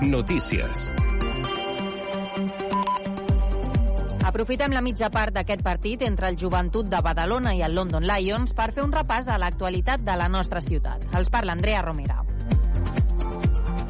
Notícies. Aprofitem la mitja part d'aquest partit entre el Joventut de Badalona i el London Lions per fer un repàs a l'actualitat de la nostra ciutat. Els parla Andrea Romera.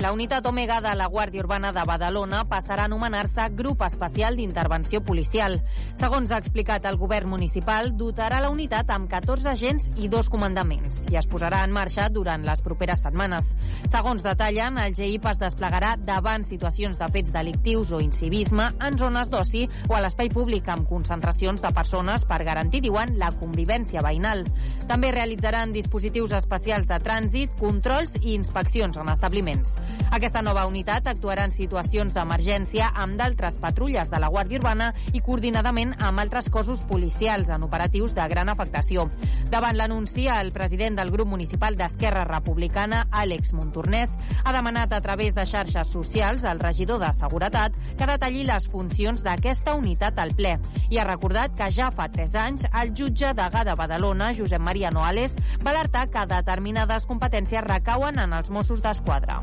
La unitat Omega de la Guàrdia Urbana de Badalona passarà a anomenar-se Grup Especial d'Intervenció Policial. Segons ha explicat el govern municipal, dotarà la unitat amb 14 agents i dos comandaments i es posarà en marxa durant les properes setmanes. Segons detallen, el GIP es desplegarà davant situacions de fets delictius o incivisme en zones d'oci o a l'espai públic amb concentracions de persones per garantir, diuen, la convivència veïnal. També realitzaran dispositius especials de trànsit, controls i inspeccions en establiments. Aquesta nova unitat actuarà en situacions d'emergència amb d'altres patrulles de la Guàrdia Urbana i coordinadament amb altres cossos policials en operatius de gran afectació. Davant l'anunci, el president del grup municipal d'Esquerra Republicana, Àlex Montornès, ha demanat a través de xarxes socials al regidor de Seguretat que detalli les funcions d'aquesta unitat al ple i ha recordat que ja fa tres anys el jutge degà de Badalona, Josep Maria Noales, va alertar que determinades competències recauen en els Mossos d'Esquadra.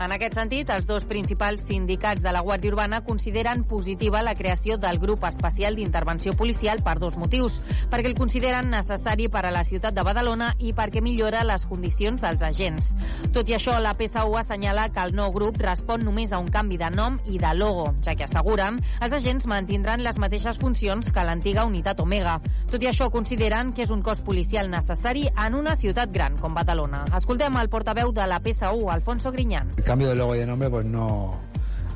En aquest sentit, els dos principals sindicats de la Guàrdia Urbana consideren positiva la creació del grup especial d'intervenció policial per dos motius. Perquè el consideren necessari per a la ciutat de Badalona i perquè millora les condicions dels agents. Tot i això, la PSU assenyala que el nou grup respon només a un canvi de nom i de logo, ja que asseguren els agents mantindran les mateixes funcions que l'antiga unitat Omega. Tot i això, consideren que és un cos policial necessari en una ciutat gran com Badalona. Escoltem el portaveu de la PSU, Alfonso Griñán. El cambio de logo y de nombre pues no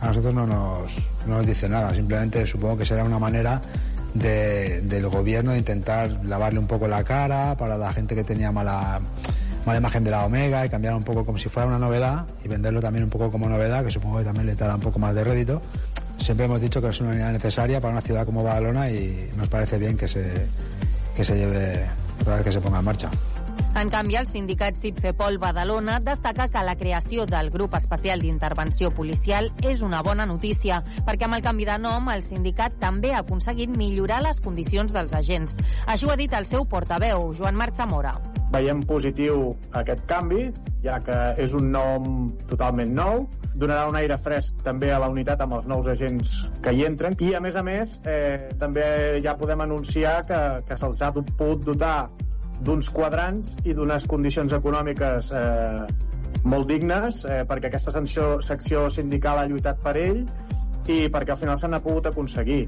a nosotros no nos, no nos dice nada, simplemente supongo que será una manera de- del gobierno de intentar lavarle un poco la cara para la gente que tenía mala, mala imagen de la Omega y cambiar un poco como si fuera una novedad y venderlo también un poco como novedad, que supongo que también le dará un poco más de rédito. Siempre hemos dicho que es una unidad necesaria para una ciudad como Badalona y nos parece bien que se, que se lleve otra vez que se ponga en marcha. En canvi, el sindicat Citfepol Badalona destaca que la creació del grup especial d'intervenció policial és una bona notícia, perquè amb el canvi de nom el sindicat també ha aconseguit millorar les condicions dels agents. Així ho ha dit el seu portaveu, Joan Marc Zamora. Veiem positiu aquest canvi, ja que és un nom totalment nou, donarà un aire fresc també a la unitat amb els nous agents que hi entren i a més a més eh, també ja podem anunciar que, que se'ls ha pogut dotar d'uns quadrants i d'unes condicions econòmiques eh, molt dignes eh, perquè aquesta secció, secció sindical ha lluitat per ell i perquè al final se n'ha pogut aconseguir.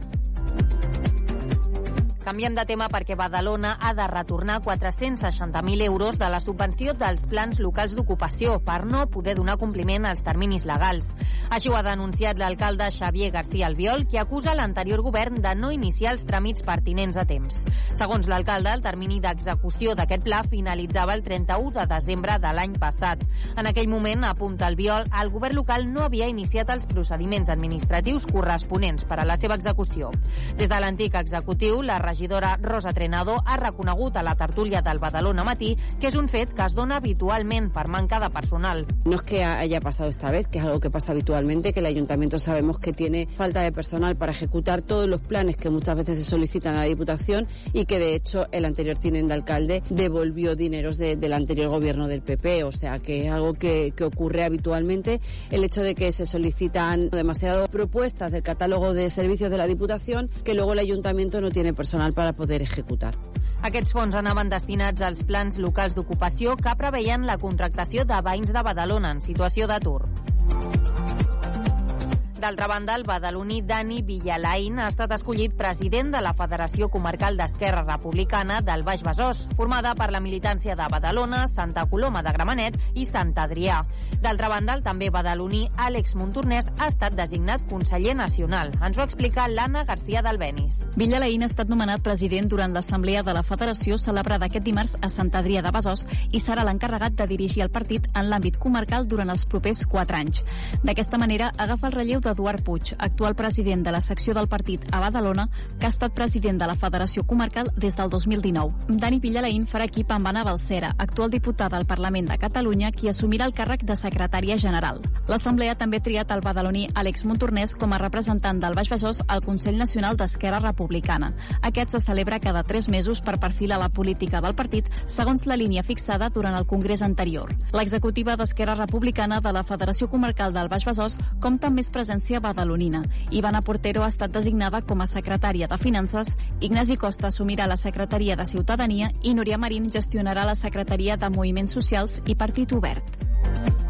Canviem de tema perquè Badalona ha de retornar 460.000 euros de la subvenció dels plans locals d'ocupació per no poder donar compliment als terminis legals. Així ho ha denunciat l'alcalde Xavier García Albiol, qui acusa l'anterior govern de no iniciar els tràmits pertinents a temps. Segons l'alcalde, el termini d'execució d'aquest pla finalitzava el 31 de desembre de l'any passat. En aquell moment, apunta Albiol, el govern local no havia iniciat els procediments administratius corresponents per a la seva execució. Des de l'antic executiu, la regidora Rosa Trenado ha la tertúlia del Badalona Matí que és un fet que es dona habitualment per personal. No es que haya pasado esta vez, que es algo que pasa habitualmente, que el ayuntamiento sabemos que tiene falta de personal para ejecutar todos los planes que muchas veces se solicitan a la Diputación y que de hecho el anterior tinente alcalde devolvió dineros de, del anterior gobierno del PP. O sea que es algo que, que ocurre habitualmente. El hecho de que se solicitan demasiadas propuestas del catálogo de servicios de la Diputación que luego el ayuntamiento no tiene personal para poder ejecutar. Aquests fons anaven destinats als plans locals d'ocupació que preveien la contractació de veïns de Badalona en situació d'atur. D'altra banda, el badaloní Dani Villalain ha estat escollit president de la Federació Comarcal d'Esquerra Republicana del Baix Besòs, formada per la militància de Badalona, Santa Coloma de Gramenet i Sant Adrià. D'altra banda, el també badaloní Àlex Montornès ha estat designat conseller nacional. Ens ho explica l'Anna Garcia d'Albenis. Villalain ha estat nomenat president durant l'assemblea de la Federació celebrada aquest dimarts a Sant Adrià de Besòs i serà l'encarregat de dirigir el partit en l'àmbit comarcal durant els propers quatre anys. D'aquesta manera, agafa el relleu d'Eduard Puig, actual president de la secció del partit a Badalona, que ha estat president de la Federació Comarcal des del 2019. Dani Villalain farà equip amb Anna Balcera, actual diputada al Parlament de Catalunya, qui assumirà el càrrec de secretària general. L'Assemblea també ha triat el badaloní Àlex Montornès com a representant del Baix Besòs al Consell Nacional d'Esquerra Republicana. Aquest se celebra cada tres mesos per perfilar la política del partit segons la línia fixada durant el congrés anterior. L'executiva d'Esquerra Republicana de la Federació Comarcal del Baix Besòs compta amb més presència badalonina. Ivana Portero ha estat designada com a secretària de Finances, Ignasi Costa assumirà la secretaria de Ciutadania i Núria Marín gestionarà la secretaria de Moviments Socials i Partit Obert.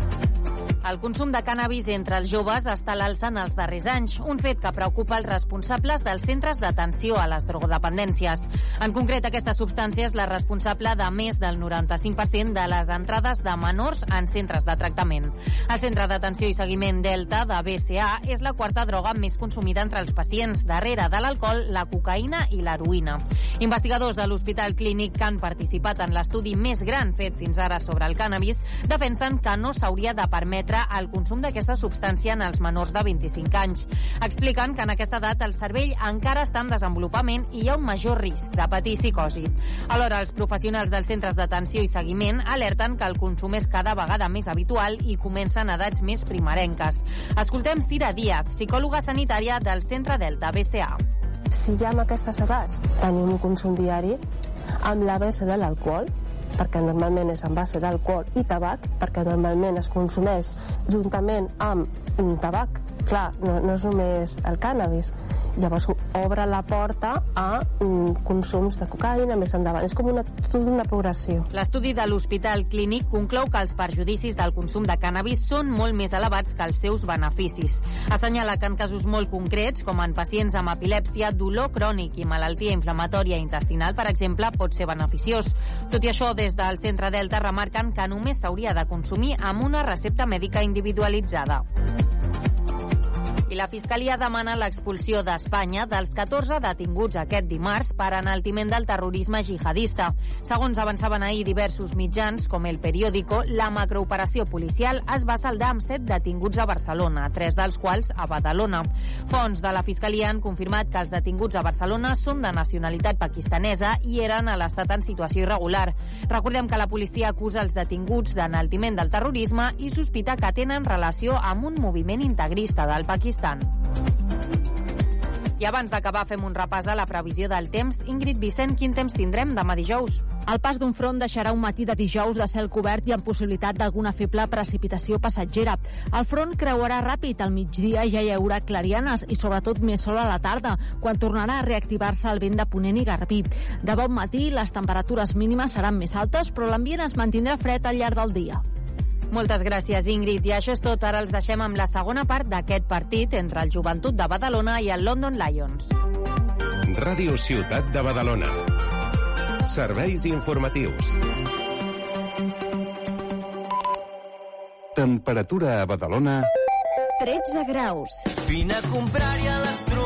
El consum de cànnabis entre els joves està a l'alça en els darrers anys, un fet que preocupa els responsables dels centres d'atenció a les drogodependències. En concret, aquesta substància és la responsable de més del 95% de les entrades de menors en centres de tractament. El Centre d'Atenció i Seguiment Delta de BCA és la quarta droga més consumida entre els pacients, darrere de l'alcohol, la cocaïna i l'heroïna. Investigadors de l'Hospital Clínic que han participat en l'estudi més gran fet fins ara sobre el cànnabis defensen que no s'hauria de permetre el consum d'aquesta substància en els menors de 25 anys. Expliquen que en aquesta edat el cervell encara està en desenvolupament i hi ha un major risc de patir psicosi. Alhora, els professionals dels centres d'atenció i seguiment alerten que el consum és cada vegada més habitual i comença en edats més primerenques. Escoltem Cira Díaz, psicòloga sanitària del Centre Delta BCA. Si ja en aquestes edats tenim un consum diari amb la base de l'alcohol, perquè normalment és en base d'alcohol i tabac, perquè normalment es consumeix juntament amb tabac. Clar, no, no és només el cànnabis. Llavors obre la porta a mm, consums de cocaïna més endavant. És com una, una progressió. L'estudi de l'Hospital Clínic conclou que els perjudicis del consum de cànnabis són molt més elevats que els seus beneficis. Assenyala que en casos molt concrets, com en pacients amb epilèpsia, dolor crònic i malaltia inflamatòria intestinal, per exemple, pot ser beneficiós. Tot i això, des del Centre Delta remarquen que només s'hauria de consumir amb una recepta mèdica individualitzada. I la Fiscalia demana l'expulsió d'Espanya dels 14 detinguts aquest dimarts per enaltiment del terrorisme jihadista. Segons avançaven ahir diversos mitjans, com El Periódico, la macrooperació policial es va saldar amb set detinguts a Barcelona, tres dels quals a Badalona. Fons de la Fiscalia han confirmat que els detinguts a Barcelona són de nacionalitat pakistanesa i eren a l'estat en situació irregular. Recordem que la policia acusa els detinguts d'enaltiment del terrorisme i sospita que tenen relació amb un moviment integrista del Pakistan. I abans d'acabar fem un repàs a la previsió del temps. Ingrid Vicent, quin temps tindrem demà dijous? El pas d'un front deixarà un matí de dijous de cel cobert i amb possibilitat d'alguna feble precipitació passatgera. El front creuarà ràpid, al migdia ja hi haurà clarianes i sobretot més sol a la tarda, quan tornarà a reactivar-se el vent de Ponent i Garbí. De bon matí, les temperatures mínimes seran més altes, però l'ambient es mantindrà fred al llarg del dia. Moltes gràcies, Ingrid. I això és tot. Ara els deixem amb la segona part d'aquest partit entre el Joventut de Badalona i el London Lions. Ràdio Ciutat de Badalona. Serveis informatius. Temperatura a Badalona... 13 graus. Vine a comprar-hi electrodomèstic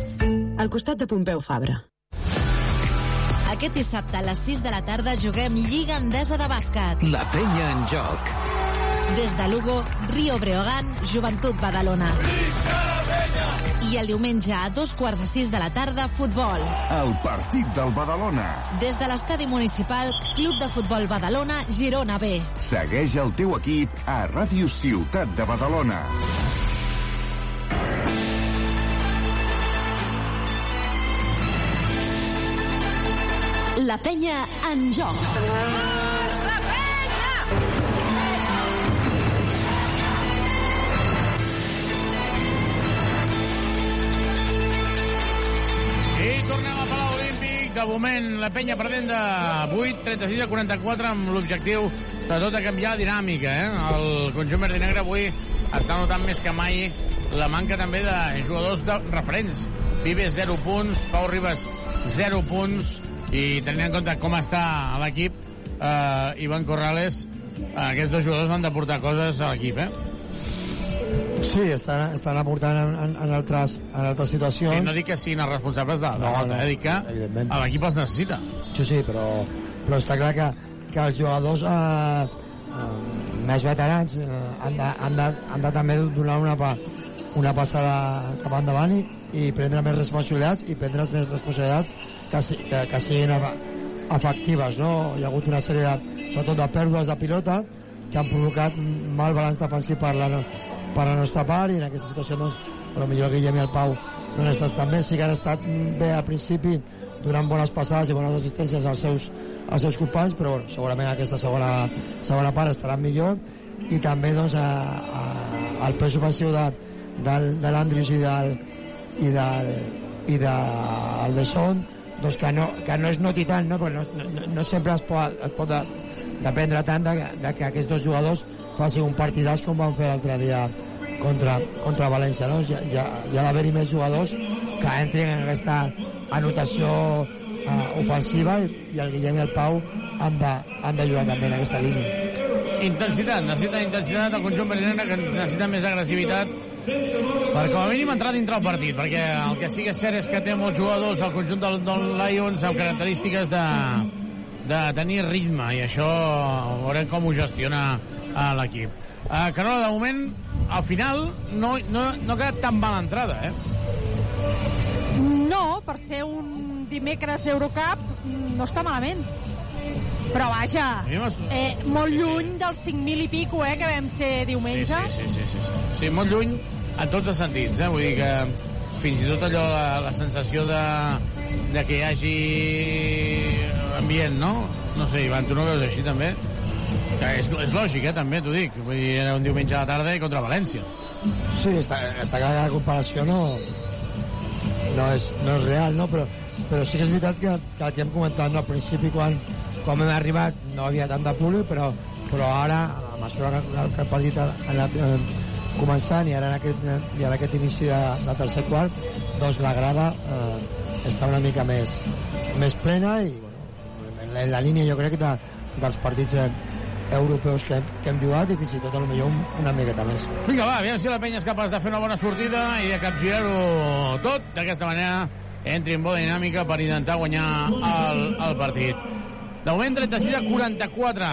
Al costat de Pompeu Fabra. Aquest dissabte a les 6 de la tarda juguem Lliga Endesa de Bàsquet. La penya en joc. Des de Lugo, Rio Breogán, Joventut Badalona. I el diumenge a dos quarts de sis de la tarda, futbol. El partit del Badalona. Des de l'estadi municipal, Club de Futbol Badalona, Girona B. Segueix el teu equip a Ràdio Ciutat de Badalona. La penya en joc. I tornem al Palau Olímpic. De moment, la penya perdent de 8, 36 a 44 amb l'objectiu de tot a canviar la dinàmica. Eh? El conjunt verd negre avui està notant més que mai la manca també de jugadors de referents. Vives 0 punts, Pau Ribas 0 punts i tenint en compte com està l'equip, eh, Ivan Corrales, eh, aquests dos jugadors van de portar coses a l'equip, eh? Sí, estan, estan aportant en, en, en, altres, en altres situacions. Sí, no dic que siguin els responsables de, de No, no, no, eh? dic que l'equip els necessita. Sí, sí, però, però està clar que, que els jugadors eh, eh, més veterans eh, han, de, han, de, han de també donar una, pa, una passada cap endavant i, i prendre més responsabilitats i prendre més responsabilitats que, que, que siguin efectives. No? Hi ha hagut una sèrie, de, sobretot de pèrdues de pilota, que han provocat mal balanç defensiu per la, per la nostra part i en aquesta situació doncs, potser el Guillem i el Pau no han estat tan bé, sí que han estat bé al principi donant bones passades i bones assistències als seus, als seus companys, però bueno, segurament aquesta segona, segona part estarà millor i també doncs, a, a, el pes ofensiu de, del, de l'Andrius i del, i del, i de, el de Son doncs que no, que no es noti tant no? Perquè no, no, no sempre es pot, es pot de, dependre tant de, de que aquests dos jugadors facin un partidàs com van fer l'altre dia contra, contra València no? ja, ja, ha d'haver-hi més jugadors que entrin en aquesta anotació uh, ofensiva i, i el Guillem i el Pau han de, han de jugar també en aquesta línia Intensitat, necessita intensitat el conjunt verinera que necessita més agressivitat per com a mínim entrar dintre el partit perquè el que sí que és cert és que té molts jugadors al conjunt del, del Lions amb característiques de, de tenir ritme i això veurem com ho gestiona uh, l'equip uh, Carola, de moment al final no, no, no ha quedat tan mala entrada eh? No, per ser un dimecres d'Eurocup no està malament. Però vaja, eh, molt lluny dels 5.000 i pico eh, que vam ser sí, diumenge. sí, sí, sí, sí, sí. sí, molt lluny en tots els sentits eh? vull dir que fins i tot allò, la, la sensació de, de que hi hagi ambient, no? No sé, Ivan, tu no veus així també? Que és, és lògic, eh, també, t'ho dic. Vull dir, era un diumenge a la tarda i contra València. Sí, està, està clar que la comparació no, no, és, no és real, no? Però, però sí que és veritat que, que el que hem comentat no, al principi, quan, quan hem arribat, no havia tant de públic, però, però ara, a mesura que, que el partit ha anat eh, començant i ara en aquest, i en aquest inici de, de tercer quart, doncs la grada eh, està una mica més, més plena i bueno, en, la, en la línia jo crec de, dels partits eh, europeus que, que hem jugat i fins i tot potser un, una miqueta més. Vinga, va, aviam si la penya és capaç de fer una bona sortida i de capgirar-ho tot. D'aquesta manera entri en bona dinàmica per intentar guanyar el, el partit. De moment 36 a 44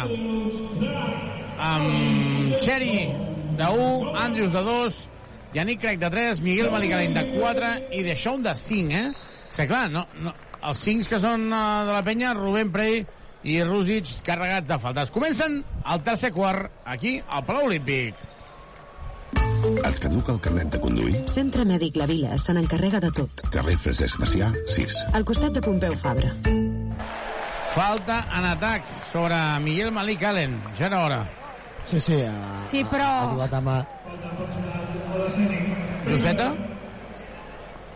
amb Cherry de 1, Andrews de 2, Yannick Craig de 3, Miguel Malicalent de 4 i de Shaun de 5, eh? O sigui, clar, no, no, els 5 que són uh, de la penya, Rubén Prey i Rússic carregats de faltes. Comencen el tercer quart aquí al Palau Olímpic. Et caduca el carnet de conduir? Centre Mèdic La Vila se n'encarrega de tot. Carrer Francesc Macià, 6. Al costat de Pompeu Fabra. Falta en atac sobre Miguel Malik Allen. Ja era hora. Sí, sí. Ha, Sí, però- Ha jugat amb... Justeta?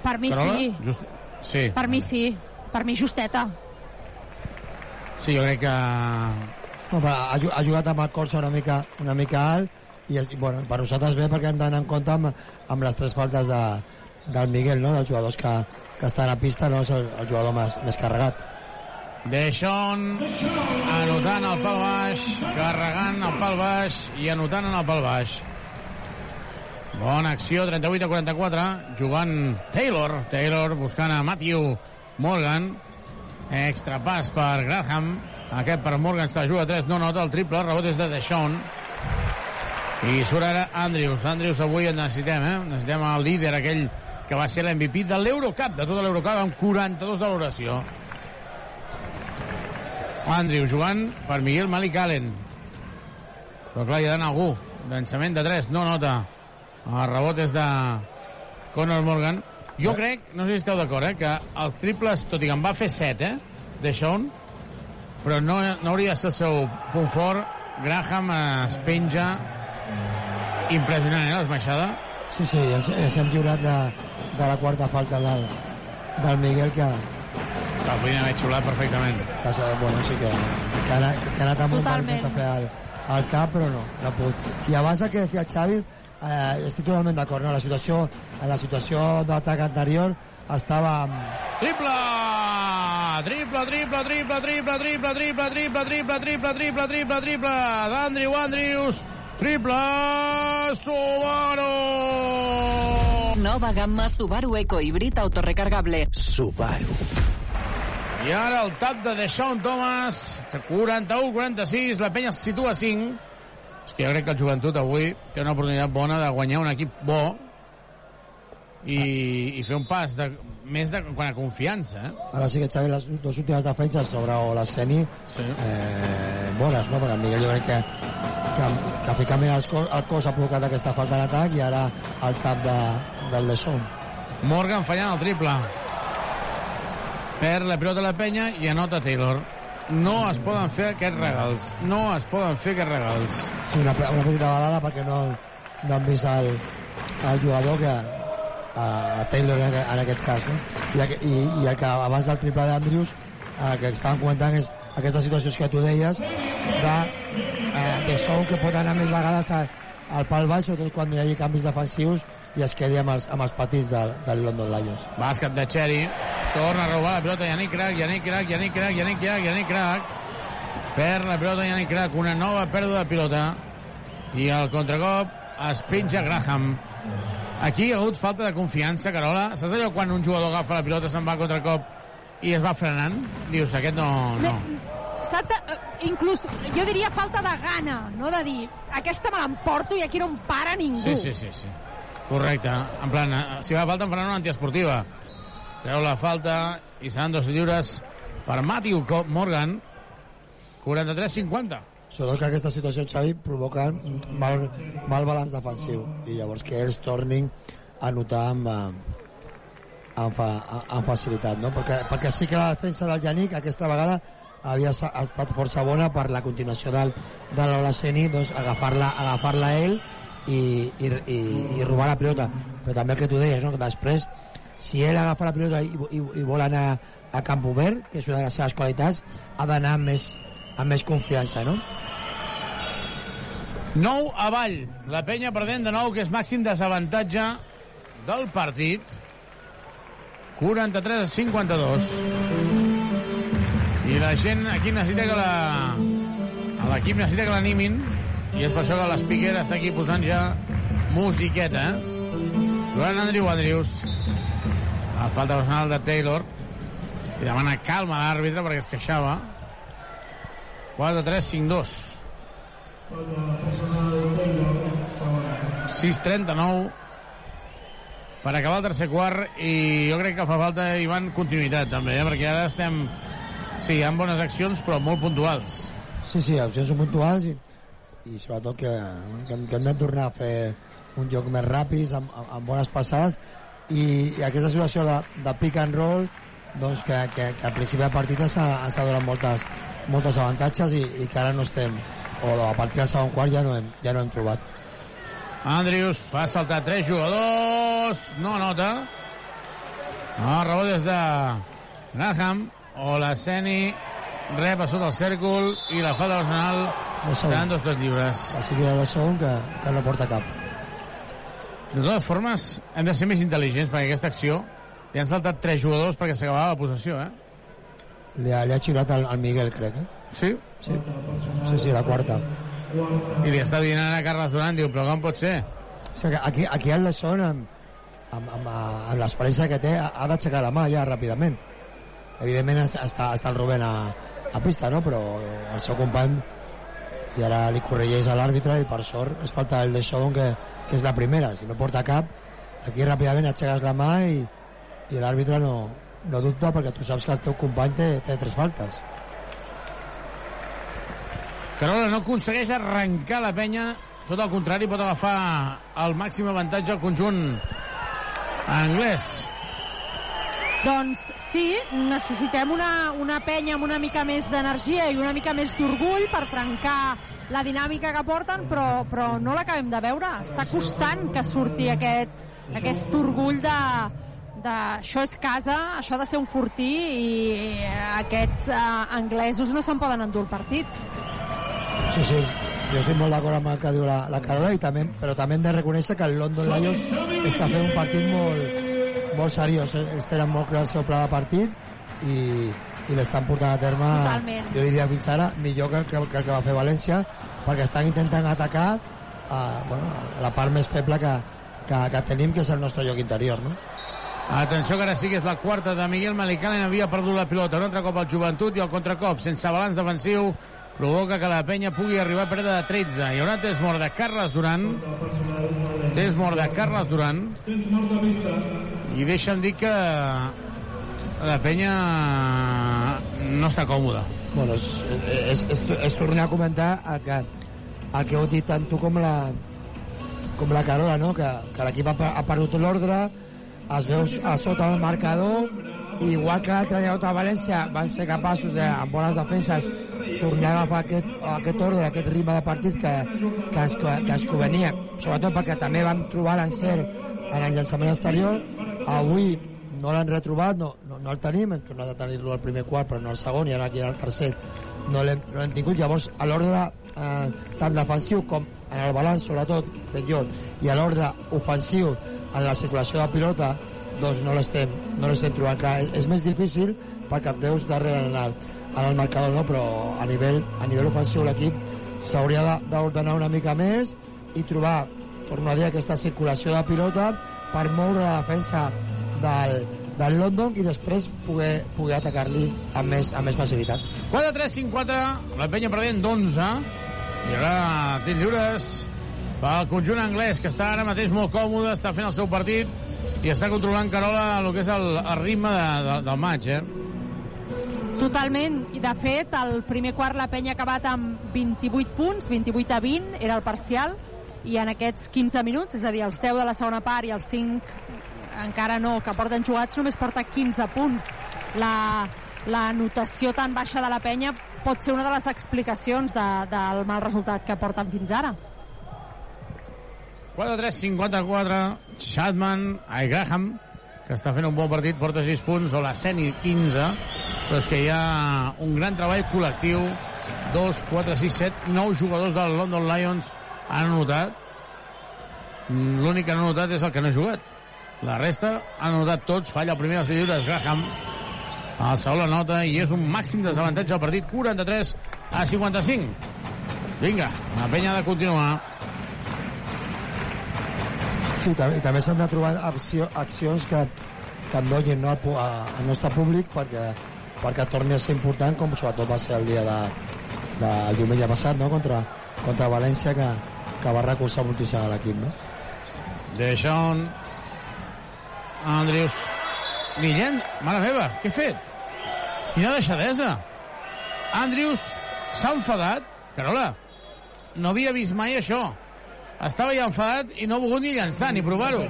Per mi Carola? sí. Just... Sí. Per mi sí. Per mi justeta. Sí, jo crec que... No, però ha, ha jugat amb el cos una mica, una mica alt i, i bueno, per nosaltres bé perquè hem d'anar en compte amb, amb les tres faltes de, del Miguel, no? dels jugadors que, que estan a pista, no? és el, el jugador més, més carregat. Deixón anotant el pal baix, carregant el pal baix i anotant en el pal baix. Bona acció, 38 a 44, jugant Taylor. Taylor buscant a Matthew Morgan. Extra pas per Graham. Aquest per Morgan està juga a 3, no nota el triple, rebot és de Deixón. I surt ara Andrews. Andrews avui en necessitem, eh? Necessitem el líder, aquell que va ser l'MVP de l'Eurocup, de tota l'Eurocup, amb 42 de valoració. Andrew jugant per Miguel Malik Allen. Però clar, hi ha d'anar algú. Llançament de 3, no nota. El rebot és de Conor Morgan. Jo crec, no sé si esteu d'acord, eh, que els triples, tot i que en va fer 7, eh, de Sean, però no, no hauria de ser el seu punt fort. Graham es penja impressionant, eh, l'esmaixada. Sí, sí, ens, ens hem lliurat de, de la quarta falta del, del Miguel Que el podien haver xulat perfectament. s'ha- bueno, sí que, que, ha, anat- que ha anat amb un Totalment. a fer el, el cap, però no, no ha pogut. I abans el que decía Xavi, eh, estic totalment d'acord, no? la situació, en la situació d'atac anterior estava amb, Triple! Triple, triple, triple, triple, triple, triple, triple, triple, triple, triple, triple, triple, d'Andrew Andrews, triple, Subaru! Nova gamma Subaru Eco Híbrid autorecargable. Subaru. I ara el tap de Deshaun Thomas, 41-46, la penya se situa a 5. És que jo crec que el joventut avui té una oportunitat bona de guanyar un equip bo i, i fer un pas de, més de, quan a confiança. Eh? ara sí que Xavi les dues últimes defenses sobre Olaseni sí. eh, bones, no? perquè el Miguel jo crec que, que, que ficant el cos, el cos ha provocat aquesta falta d'atac i ara el tap de, del Lesson. Morgan fallant el triple. Perd la pilota a la penya i anota Taylor. No es poden fer aquests regals. No es poden fer aquests regals. Sí, una, una petita badada perquè no, no han vist el, el jugador que a, a Taylor en, en aquest cas no? I, i, i el que abans del triple d'Andrews el que estàvem comentant és aquestes situacions que tu deies de, eh, de sou que pot anar més vegades al pal baix sobretot quan hi hagi canvis defensius i es quedi amb els, amb els petits del, del London Lions Bàsquet de Cherry. Torna a robar la pilota Yannick Crac, Yannick Crac, Yannick Crac, Yannick Crac, Yannick Crac. Perd la pilota Yannick Crac, una nova pèrdua de pilota. I el contracop es penja Graham. Aquí hi ha hagut falta de confiança, Carola. Saps allò quan un jugador agafa la pilota, se'n va a contracop i es va frenant? Dius, aquest no... no. Saps? Eh, Inclús, jo diria falta de gana, no? De dir, aquesta me l'emporto i aquí no em para ningú. Sí, sí, sí, sí. Correcte. En plan, eh, si fa falta em faran una antiesportiva. Treu la falta i seran dos lliures per Matthew Morgan. 43-50. sobretot que aquesta situació, Xavi, provoca mal, mal balanç defensiu i llavors que ells tornin a notar amb, eh, amb, fa, amb facilitat, no? Perquè, perquè sí que la defensa del Janic aquesta vegada havia estat força bona per la continuació del, de l'Olaceni doncs, agafar-la agafar ell i, i, i, i robar la pilota però també el que tu deies, no? que després si ell agafa la pilota i, i, i vol anar a camp obert, que és una de les seves qualitats ha d'anar amb més, amb més confiança no? 9 avall. La penya perdent de nou, que és màxim desavantatge del partit. 43 a 52. I la gent aquí necessita que la... L'equip necessita que l'animin i és per això que l'Spiker està aquí posant ja musiqueta. Eh? Joan Andrew Andrews. La falta personal de Taylor. I demana calma a l'àrbitre perquè es queixava. 4-3-5-2. 6-39 per acabar el tercer quart i jo crec que fa falta, Ivan, continuïtat també, eh? perquè ara estem... Sí, hi ha bones accions, però molt puntuals. Sí, sí, opcions són puntuals i, i sobretot que, que, que hem de tornar a fer un joc més ràpid, amb, amb, bones passades i, i aquesta situació de, de pick and roll doncs que, que, que al principi del partit ens ha, donat moltes, moltes avantatges i, i que ara no estem o a partir del segon quart ja no hem, ja no hem trobat Andrius fa saltar tres jugadors, no anota. No, rebot des de Graham, o la Seni rep a sota el cèrcol i la falta personal De segon. seran dos pets lliures. així que de segon que, que no porta cap De totes formes, hem de ser més intel·ligents perquè aquesta acció li han saltat tres jugadors perquè s'acabava la possessió, eh? li ha, li ha xiulat al, al Miguel crec eh? Sí? sí, sí, sí la quarta I li està dient ara a Carles Duran, diu, però com pot ser? O sigui, que aquí, aquí el Lesson, amb, amb, amb, amb l'experiència que té, ha, d'aixecar la mà ja ràpidament. Evidentment es- està, està el Rubén a, a pista, no? però el seu company i ara li corregeix a l'àrbitre i per sort es falta el de Sodom que, que és la primera. Si no porta cap, aquí ràpidament aixeques la mà i, i l'àrbitre no, no dubta perquè tu saps que el teu company té, té tres faltes. Carola no aconsegueix arrencar la penya, tot el contrari, pot agafar el màxim avantatge al conjunt anglès. Doncs sí, necessitem una, una penya amb una mica més d'energia i una mica més d'orgull per trencar la dinàmica que porten, però, però no l'acabem de veure. Està costant que surti aquest, aquest orgull de, de això és casa, això ha de ser un fortí i aquests uh, anglesos no se'n poden endur el partit. Sí, sí, jo estic molt d'acord amb el que diu la, la Carola, i també, però també hem de reconèixer que el London Lions està fent un partit molt, molt seriós. eh? Ells tenen molt clar el seu pla de partit i, i l'estan portant a terme, Totalment. jo diria fins ara, millor que, que, que el que va fer València, perquè estan intentant atacar a, bueno, a la part més feble que, que, que tenim, que és el nostre lloc interior. No? Atenció que ara sí que és la quarta de Miguel Malicalen, havia perdut la pilota. Un altre cop al joventut i el contracop, sense balanç defensiu, provoca que la penya pugui arribar a perdre de 13. Hi haurà test mort de Carles Duran. Test mort de Carles Duran. I deixa'm dir que la penya no està còmoda. Bueno, és, és, és, és tornar a comentar el que, el que heu dit tant tu com la, com la Carola, no? que, que l'equip ha, ha perdut l'ordre, es veu a sota el marcador, i igual que l'altre dia contra València van ser capaços de, amb bones defenses, tornar a agafar aquest, aquest ordre, aquest ritme de partit que, que, ens, que ens convenia, sobretot perquè també vam trobar l'encert en el llançament exterior, avui no l'han retrobat, no, no, no el tenim, hem tornat a tenir-lo al primer quart, però no al segon, i ara aquí el tercer no l'hem no tingut. Llavors, a l'ordre eh, tant defensiu com en el balanç, sobretot, jo, i a l'ordre ofensiu en la circulació de pilota, doncs no l'estem no l'estem trobant clar. És, és més difícil perquè et veus darrere en el, en el marcador, no? però a nivell, a nivell ofensiu l'equip s'hauria de- d'ordenar una mica més i trobar, torno a dir, aquesta circulació de pilota per moure la defensa del, del London i després poder, poder atacar-li amb més, amb més facilitat. 4-3-5-4, la penya perdent d'11. Hi haurà tirs lliures pel conjunt anglès, que està ara mateix molt còmode, està fent el seu partit i està controlant Carola el que és el, el ritme de, de, del maig, eh? Totalment, i de fet el primer quart la penya ha acabat amb 28 punts, 28 a 20 era el parcial, i en aquests 15 minuts, és a dir, els 10 de la segona part i els 5 eh, encara no, que porten jugats, només porta 15 punts. La, la notació tan baixa de la penya pot ser una de les explicacions de, del mal resultat que porten fins ara. 4-3-54, Shadman, a Graham, que està fent un bon partit, porta 6 punts, o la Seni 15, però és que hi ha un gran treball col·lectiu, 2, 4, 6, 7, 9 jugadors del London Lions han anotat, l'únic que no ha anotat és el que no ha jugat. La resta han anotat tots, falla el primer dels lliures, Graham, el segon la nota i és un màxim desavantatge al partit, 43 a 55. Vinga, la penya ha de continuar. Sí, també, també s'han de trobar acció, accions que, que en donin no, a- al nostre públic perquè, perquè torni a ser important, com sobretot va ser el dia de, de, el diumenge passat, no? contra, contra València, que, que va recolzar moltíssim a l'equip. No? Deixón Andrius Guillem, mare meva, què he fet? Quina deixadesa Andrius s'ha enfadat Carola, no havia vist mai això estava ja enfadat i no ha volgut ni llançar ni provar-ho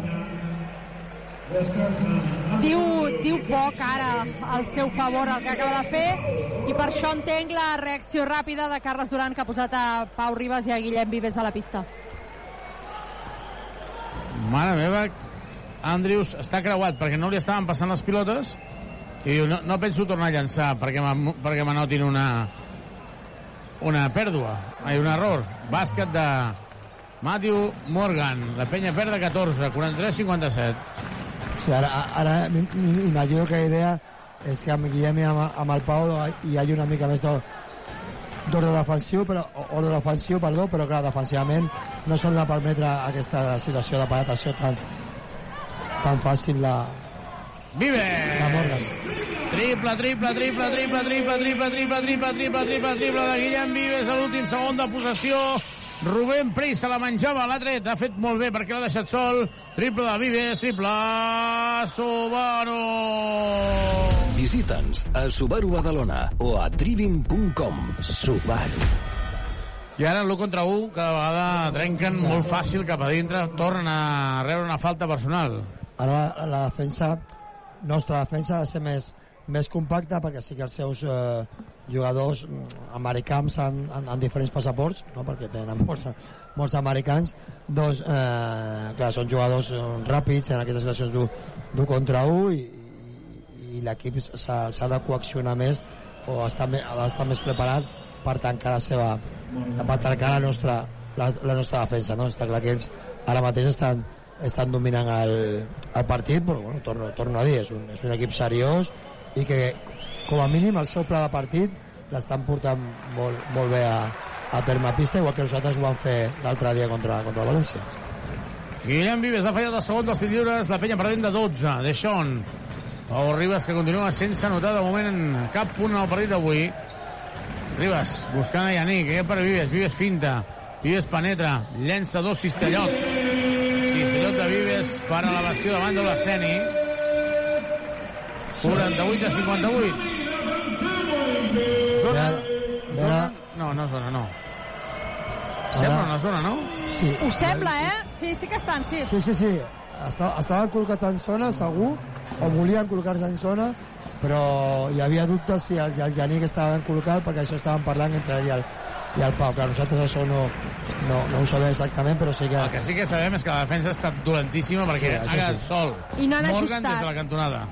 Diu, diu poc ara al seu favor el que acaba de fer i per això entenc la reacció ràpida de Carles Duran que ha posat a Pau Ribas i a Guillem Vives a la pista. mare meva Andrius està creuat perquè no li estaven passant les pilotes i diu, no, no penso tornar a llançar perquè perquè m'anotin una una pèrdua, ai, un error bàsquet de Matthew Morgan la penya perda 14 43-57 O sigui, ara, ara m- m- imagino que la idea és que amb Guillem i amb, amb el Pau hi hagi una mica més d'or- d'ordre defensiu, però, o- ordre ofensiu, perdó, però clar, defensivament no s'han de permetre aquesta situació de penetració tan, tan fàcil de, Vives! de Morgan. Triple, triple, triple, triple, triple, triple, triple, triple, triple, triple, triple de Guillem Vives a l'últim segon de possessió. Rubén Pris se la menjava, l'ha tret, ha fet molt bé perquè l'ha deixat sol. Triple de Vives, triple Subaru. Visita'ns a Subaru Badalona o a trivim.com. Subaru. I ara l'1 contra 1 cada vegada trenquen molt fàcil cap a dintre, tornen a rebre una falta personal. Ara la, la defensa, nostra defensa ha de ser més, més compacta perquè sí que els seus eh, jugadors mm, americans han, han, han diferents passaports, no? perquè tenen molts, molts americans, doncs, eh, clar, són jugadors eh, ràpids en aquestes situacions d'un contra un i, i, i l'equip s'ha de coaccionar més o me- ha d'estar més preparat per tancar la seva per tancar la nostra, la, la nostra defensa no? està clar que ells ara mateix estan, estan dominant el, el partit però bueno, torno, torno a dir és un, és un equip seriós i que com a mínim el seu pla de partit l'estan portant molt, molt bé a, a terme pista igual que nosaltres ho vam fer l'altre dia contra, contra València Guillem Vives ha fallat el segon dels tirs lliures, la penya perdent de 12. Deixón. Pau Ribas, que continua sense anotar de moment en cap punt al partit d'avui. Ribas, buscant a Yannick, eh, per Vives, Vives finta, Vives penetra, llença dos Cistellot. Cistellot de Vives per elevació davant de l'Asceni. 48 a 58. Zona? No, no zona, no. Sembla una zona, no? Sí. Us sembla, eh? Sí, sí que estan, sí. Sí, sí, sí. Està, estaven col·locats en zona, segur, o volien col·locar-se en zona, però hi havia dubtes si el, el Janik estava ben col·locat, perquè això estaven parlant entre ell i el, i el Pau. Clar, nosaltres això no, no, no ho sabem exactament, però sí que... El que sí que sabem és que la defensa ha estat dolentíssima perquè Sí, ha quedat sí. sol. I no han Morgan ajustat. des de la cantonada.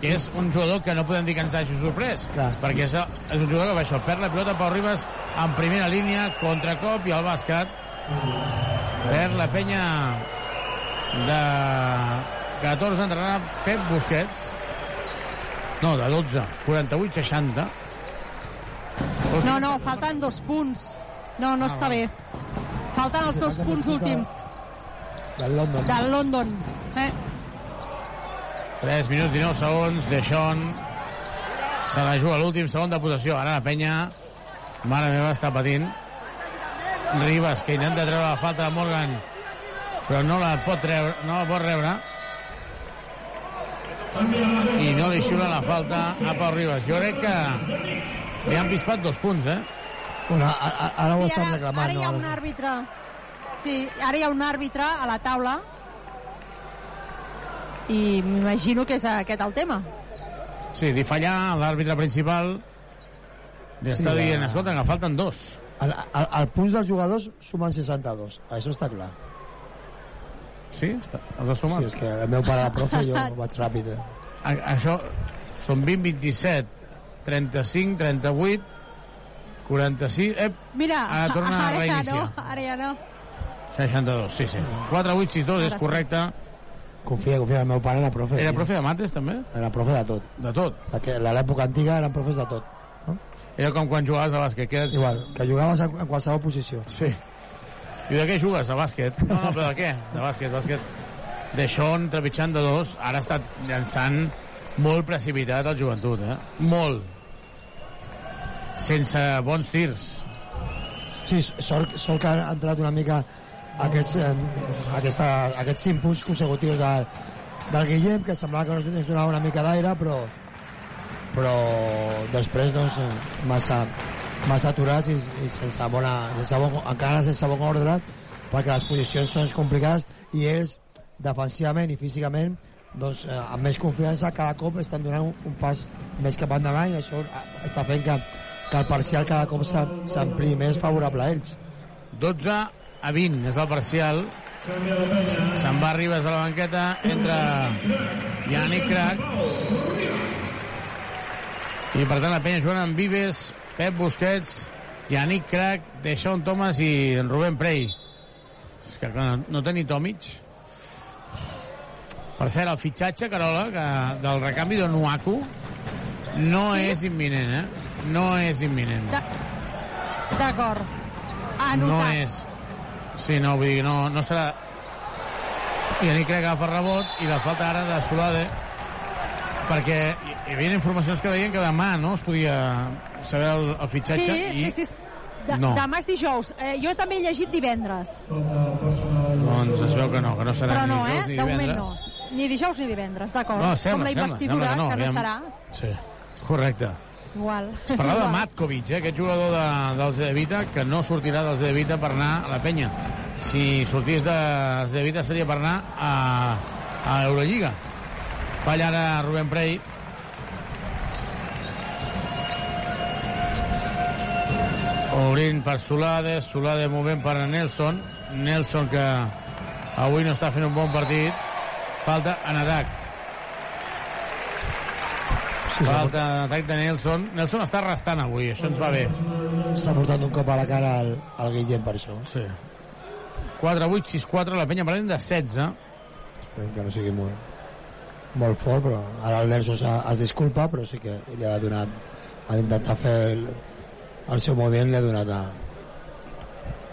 Que és un jugador que no podem dir que ens hagi sorprès. Clar. Perquè és, és un jugador que va això, perd la pilota Pau Ribas en primera línia, contracop i al bàsquet. Perd la penya de 14 entrenarà Pep Busquets. No, de 12. 48-60. No, no, falten dos punts. No, no està bé. Falten els dos punts últims Del London. del London. Eh? 3 minuts 19 segons, Deixón se la juga l'últim segon de possessió. Ara la penya, mare meva, està patint. Ribas, que intenta treure la falta de Morgan, però no la pot treure, no la pot rebre. I no li xiula la falta a Pau Ribas. Jo crec que li han pispat dos punts, eh? Bueno, a- a- ara ho Sí, estan ara, reclamant. ara hi ha no? un àrbitre. Sí, ara hi ha un àrbitre a la taula. I m'imagino que és aquest el tema. Sí, Di Fallà, l'àrbitre principal, li Sí, està la- dient, escolta, que falten dos. El, el, el punts dels jugadors sumen 62, això està clar. Sí? Està, els ha sumat? Sí, és que el meu pare era profe i jo vaig ràpid. Eh? A, això són 20, 27, 35, 38, 46... Ep, Mira, Ara torna a ara ja no, reiniciar. ara ja no. 62, sí, sí. 4, 8, 6, 2, és sí. Confia, confia, el meu pare era profe. Era profe de mates, també? Era profe de tot. De tot. De que a l'època antiga eren profes de tot. Era com quan jugaves a bàsquet, que eres... Igual, que jugaves en qualsevol posició. Sí. I de què jugues? De bàsquet? No, no, però de què? De bàsquet, bàsquet. Deixón, trepitjant de dos, ara ha estat llançant molt precipitat el joventut, eh? Molt. Sense bons tirs. Sí, sort, sort que ha entrat una mica aquests, eh, aquesta, aquests punts consecutius del, del Guillem, que semblava que ens donava una mica d'aire, però, però després doncs, massa, massa aturats i, i sense bona, sense bon, encara sense bon ordre, perquè les posicions són complicades i ells, defensivament i físicament, doncs, eh, amb més confiança cada cop estan donant un, un pas més cap endavant i això eh, està fent que, que el parcial cada cop s'am- s'ampliï més favorable a ells. 12 a 20 és el parcial. Se'n va Ribas a la banqueta, entra Yannick Crac. I per tant la penya jugant amb Vives, Pep Busquets, Yannick Crac, Deixón Thomas i en Rubén Prey. És que clar, no té ni Tomic. Per cert, el fitxatge, Carola, que del recanvi de Nuaku no Sí? és imminent, eh? No és imminent. D'acord. Anotat. No és... Sí, no, vull dir, no, no serà... I Yannick crec que agafa rebot i la falta ara de Solade perquè hi hi havia informacions que deien que demà no es podia saber el, el fitxatge Sí, i sí, sí. De, No. Demà és dijous. Eh, jo també he llegit divendres. doncs es veu que no, que no serà Però no, ni eh? dijous ni De moment no. divendres. Ni dijous ni divendres, d'acord. No, sembla, Com la sembla, investidura, sembla que no, que no serà. Sí, correcte. Igual. Es parlava de Matkovic, eh, aquest jugador de, del Zedevita, que no sortirà del Zedevita per anar a la penya. Si sortís de Zedevita seria per anar a, a Eurolliga. Falla ara Rubén Prey. Obrint per Solade, Solade movent per Nelson. Nelson que avui no està fent un bon partit. Falta en atac. Sí, Falta en atac de Nelson. Nelson està restant avui, això ens va bé. S'ha portat un cop a la cara al, al Guillem per això. Sí. 4-8, 6-4, la penya parlant de 16. Esperem que no sigui molt, molt fort, però ara el Nelson es disculpa, però sí que li ha donat, ha intentat fer el, el seu moviment, li ha donat a,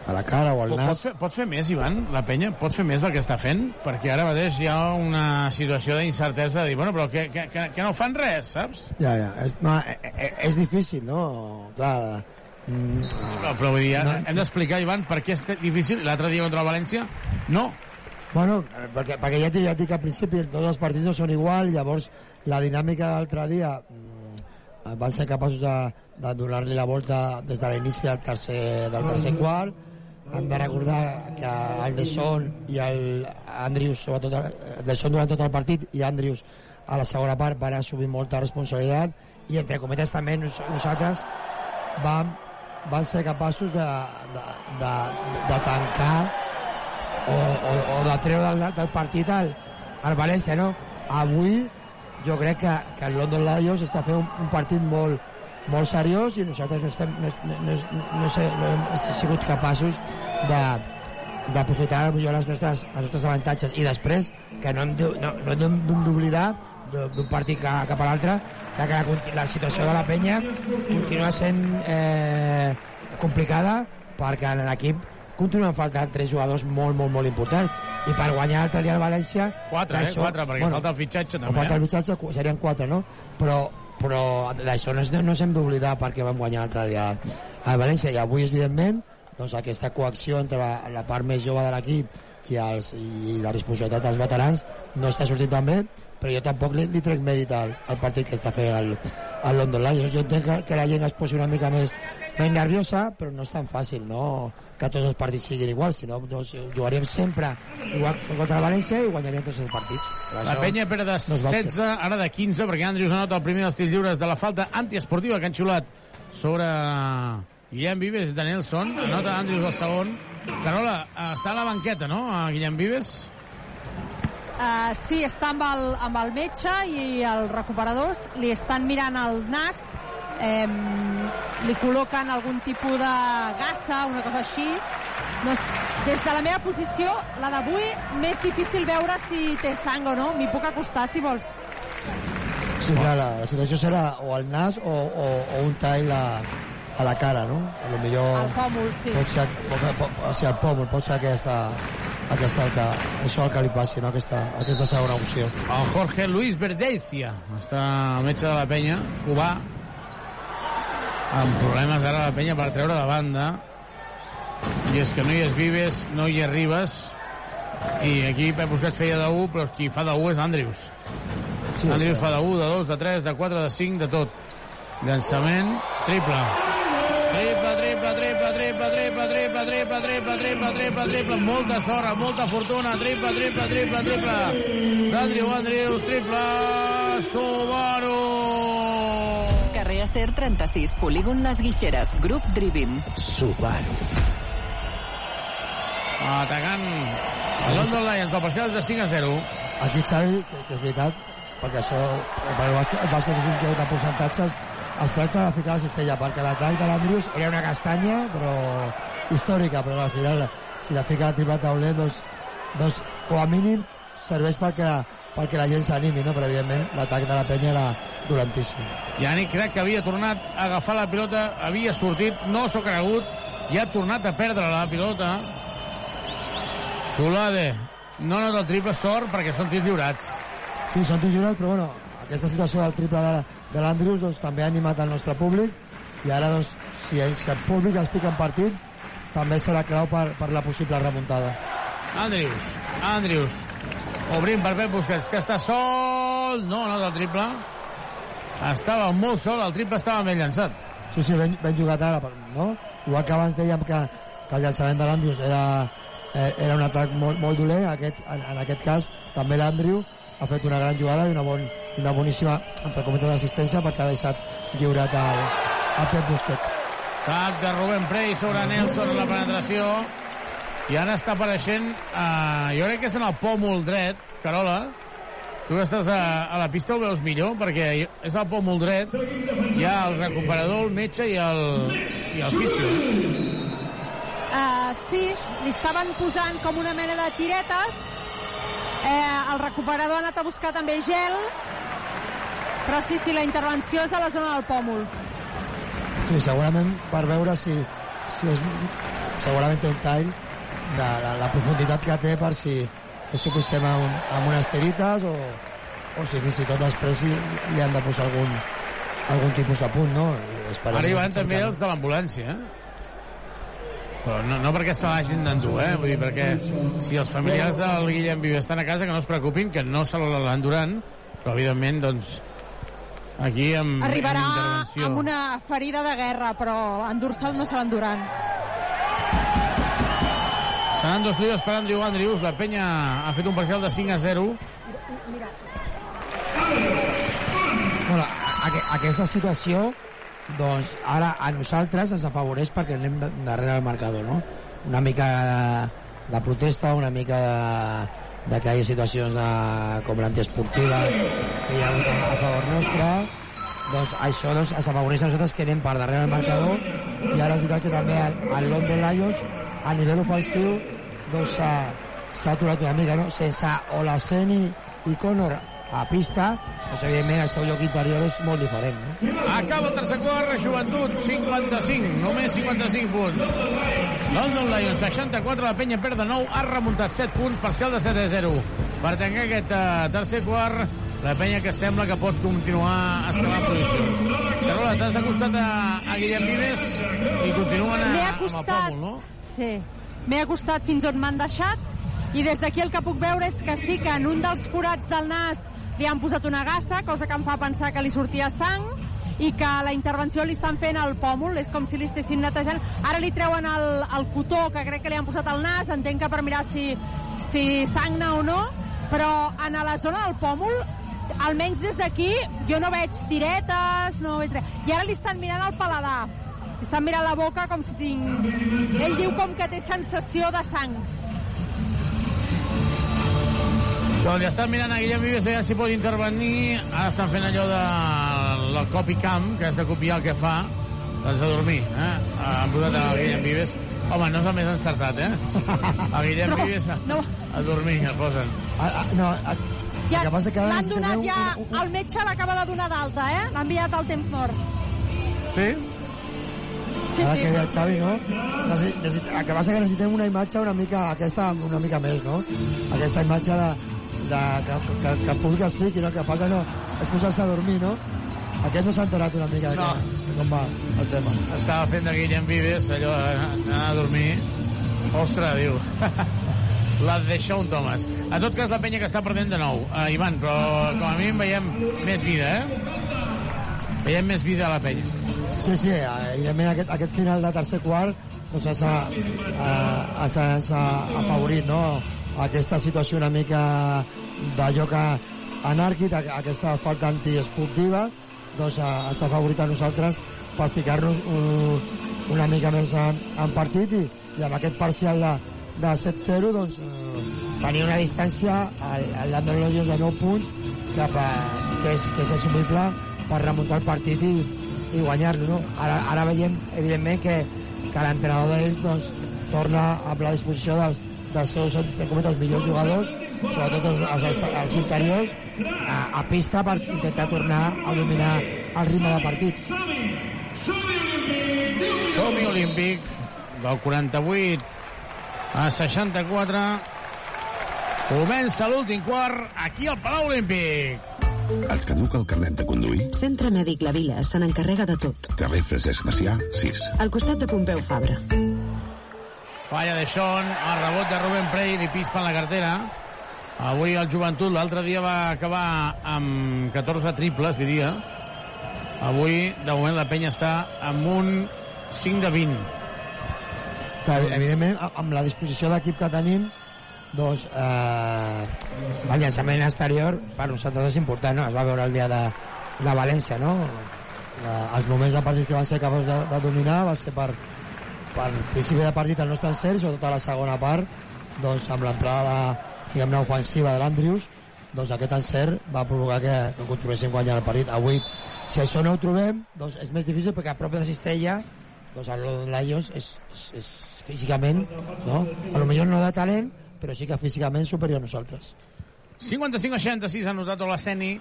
a la cara o al Pots nas. fer, pots fer més, Ivan, la penya? Pots fer més del que està fent? Perquè ara mateix hi ha una situació d'incertesa de dir, bueno, però que, que, que, que no fan res, saps? Ja, ja, és, no, eh, eh, és difícil, no? Clar, mm, No, però vull dir, No. hem d'explicar, Ivan, per què és difícil. L'altre dia contra el València, no. Bueno, eh, perquè, perquè ja, t'he- ja et dic que al principi tots els partits no són igual, llavors la dinàmica de l'altre dia mm, van ser capaços de, de donar-li la volta des de l'inici del tercer, del tercer quart. Hem de recordar que el Deson i el Andrius, sobretot el Deson durant tot el partit i Andrius a la segona part van assumir molta responsabilitat i entre cometes també nos, nosaltres vam, van ser capaços de, de, de, de tancar o, o, o de treure del, del partit al, al València, no? Avui jo crec que, que el London Lions està fent un, un partit molt, molt seriós i nosaltres no, estem, no, no, no, no, sé, no hem sigut capaços de d'aprofitar millor les nostres, els nostres avantatges i després que no hem no, no hem d'oblidar de- d'un partit ca- cap a l'altre que la, la situació de la penya continua sent eh, complicada perquè en l'equip continuen faltant tres jugadors molt, molt, molt importants i per guanyar l'altre dia al València 4, eh? 4, perquè falta el fitxatge, també. falta el Eh? fitxatge, cu- serien 4, no? Però, però d'això no, no ens hem d'oblidar perquè vam guanyar l'altre dia al València i avui, evidentment, doncs aquesta coacció entre la, la part més jove de l'equip i, els, i la responsabilitat dels veterans no està sortint tan bé però jo tampoc li, li trec mèrit al, al partit que està fent el, el London Lions jo entenc que, que la gent es posi una mica més, més nerviosa però no és tan fàcil no? que tots els partits siguin iguals sinó doncs, jugaríem sempre igual contra el València i guanyaríem tots els partits però La penya perd de no és bàsquet. 16, ara de 15, perquè Andrius anota el primer dels tirs lliures de la falta antiesportiva que han xulat sobre Guillem Vives de Nelson. Anota Andrius el segon. Carola, està a la banqueta, no, a Guillem Vives? Uh, sí, està amb el, amb el metge i els recuperadors li estan mirant el nas eh, li col·loquen algun tipus de gassa, una cosa així no, des de la meva posició la d'avui, més difícil veure si té sang o no, m'hi puc acostar si vols Sí, clar, la, la situació serà o el nas o, o, o un tall a, a la cara, no? A lo millor... el pòmul, sí pot ser, pot, pot, o sigui, el pòmul, pot ser aquesta, aquesta el que, això el que li passi, no? aquesta, aquesta segona opció. El Jorge Luis Verdeicia està metge de la penya, cubà, amb problemes ara la penya per treure de banda. I és que no hi és Vives, no hi és Ribas, i aquí Pep Busquets feia de 1, però qui fa de 1 és Andrius. Sí, Andrius sí. fa de 1, de 2, de 3, de 4, de 5, de tot. Llançament, triple. Triple, triple, triple, triple, triple, triple, triple, triple, triple, triple, triple, molta sort, amb molta fortuna, triple, triple, triple, triple, d'Andriu Andrius, triple, Subaru! Carrer Acer 36, polígon Les Guixeres, grup Drivim. Subaru. Atacant el London Lions, el parcial de 5 a 0. Aquí, Xavi, que, que és veritat, perquè això, per el bàsquet, el bàsquet és un joc de percentatges, es tracta de ficar la cistella, perquè l'atac de l'Andrius era una castanya, però històrica, però al final, si la fica a la triple tauler, doncs, doncs com a mínim serveix perquè, perquè la gent s'animi, no? però evidentment l'atac de la penya era dolentíssim. Yannick crec que havia tornat a agafar la pilota, havia sortit, no s'ho cregut, i ha tornat a perdre la pilota. Solade, no nota el triple sort perquè són tirs lliurats. Sí, són tirs lliures, però bueno, aquesta situació del triple de, de l'Andrius doncs, també ha animat el nostre públic i ara doncs, si, si el públic es pica en partit també serà clau per, per la possible remuntada. Andrius, Andrius, obrint per Pep Busquets, que està sol, no nota el triple. Estava molt sol, el triple estava ben llançat. Sí, sí, ben, ben jugat ara, no? Igual que abans dèiem que, que el llançament de l'Andrius era, eh, era un atac molt, molt dolent, aquest, en, en aquest cas també l'Andriu ha fet una gran jugada i una, bon, una boníssima, entre cometes, assistència perquè ha deixat lliurat el, el Pep Busquets. Tac de Rubén Prey sobre Nelson la penetració. I ara està apareixent, eh, jo crec que és en el pòmul dret, Carola. Tu que estàs a, a la pista ho veus millor, perquè és el pòmul dret, hi ha el recuperador, el metge i el, i el fisio. Uh, sí, li estaven posant com una mena de tiretes. Eh, el recuperador ha anat a buscar també gel. Però sí, sí, la intervenció és a la zona del pòmul. Sí, segurament per veure si, si és, segurament té un tall de la, la profunditat que té per si és suficient amb, amb unes tirites o, o si fins i tot després li, li han de posar algun, algun tipus de punt, no? Esperem Ara hi van també els de l'ambulància, eh? Però no, no perquè se l'hagin d'endur, eh? Vull dir, perquè si els familiars del Guillem Vives estan a casa, que no es preocupin, que no se l'enduran, però evidentment, doncs, aquí amb, Arribarà amb amb una ferida de guerra, però endur-se'l no se l'enduran. Seran dos tiros per Andrew Andrews. La penya ha fet un parcial de 5 a 0. Bueno, aqu aquesta situació doncs ara a nosaltres ens afavoreix perquè anem darrere del marcador, no? Una mica de, de protesta, una mica de, de que hi ha situacions de, com l'antiesportiva que hi ha hagut a, favor nostre, doncs això doncs, ens afavoreix a nosaltres que anem per darrere del marcador i ara és veritat que també el, el London Lions a nivell ofensiu doncs s'ha s'ha aturat una mica, no? Sense Olaseni i Conor a pista, doncs evidentment el seu lloc interior és molt diferent, no? Acaba el tercer quart, Joventut 55, només 55 punts. London Lions 64, la penya perd de nou, ha remuntat 7 punts, parcial de 7 a 0. Per tancar aquest uh, tercer quart, la penya que sembla que pot continuar escalant posicions. Carola, t'has acostat a, a Guillem Vives i continuen a, M'he amb el acostat, pòmul, no? sí, m'he acostat fins on m'han deixat i des d'aquí el que puc veure és que sí que en un dels forats del nas li han posat una gassa, cosa que em fa pensar que li sortia sang, i que la intervenció li estan fent al pòmul, és com si li estessin netejant. Ara li treuen el, el cotó que crec que li han posat al nas, entenc que per mirar si, si sagna o no, però en la zona del pòmul almenys des d'aquí jo no veig tiretes, no veig res. I ara li estan mirant el paladar. Li estan mirant la boca com si tinc... Ell diu com que té sensació de sang. Doncs ja estan mirant a Guillem Vives, ja si pot intervenir. Ara estan fent allò de la copy cam, que és de copiar el que fa. Doncs a dormir, eh? Han posat a Guillem Vives. Home, no és el més encertat, eh? A Guillem No, Vives a, no. a dormir, el posen. Ah, ah, no, ah, Ja el que passa que ara l'han donat un- ja, un- el metge l'acaba de donar d'alta, eh? L'ha enviat al temps mort. Sí? Sí, Ara sí. que deia el Xavi, no? Necessit, necessit, el que passa que necessitem una imatge una mica, aquesta una mica més, no? Aquesta imatge de, de, que, que, que el públic expliqui, no? Que falta no, és posar-se a dormir, no? Aquest no s'ha enterat una mica de, No. que, de com va el tema. Estava fent de Guillem Vives, allò d'anar a dormir. Ostres, diu. La de Sean Thomas. En tot cas, la penya que està perdent de nou. Uh, Ivan, però com a mínim veiem més vida, eh? Veiem més vida a la penya. Sí, sí, evidentment aquest, aquest final de tercer quart doncs s'ha eh, s'ha afavorit no? Aquesta situació una mica d'allò que anàrquic, aquesta falta antiesportiva doncs ens ha afavorit a nosaltres per ficar-nos un, una mica més en, en partit i, i amb aquest parcial de, de 7-0 doncs eh, tenir una distància al, al Landon Lions de 9 punts cap a, que, és, que és assumible per remuntar el partit i, i guanyar-lo, no? Ara, ara veiem, evidentment, que, que l'entrenador d'ells doncs, torna amb la disposició dels, dels seus entre cometes, millors jugadors, sobretot els, els, els interiors, a, a pista per intentar tornar a dominar el ritme de partit. Som-hi olímpic del 48 a 64. Comença l'últim quart aquí al Palau Olímpic. Et caduca el carnet de conduir? Centre Mèdic La Vila se n'encarrega de tot. Carrer Francesc Macià, 6. Al costat de Pompeu Fabra. Falla de Sean, el rebot de Rubén Prey, li pispa en la cartera. Avui el joventut, l'altre dia va acabar amb 14 triples, diria. Avui, de moment, la penya està amb un 5 de 20. Que, evidentment, amb la disposició d'equip que tenim, doncs eh, el llançament exterior per nosaltres és important, no? Es va veure el dia de, de València, no? Eh, els moments de partit que van ser capaços de, de dominar va ser per, per principi de partit el nostre encert, sobretot a la segona part, doncs amb l'entrada diguem-ne, ofensiva de l'Andrius, doncs aquest encert va provocar que, que continuéssim guanyant el partit. Avui, si això no ho trobem, doncs és més difícil perquè a prop de la cistella doncs el Lions és, és, és físicament, no? A lo millor no de talent, però sí que físicament superior a nosaltres. 55 a 66 ha notat l'Asceni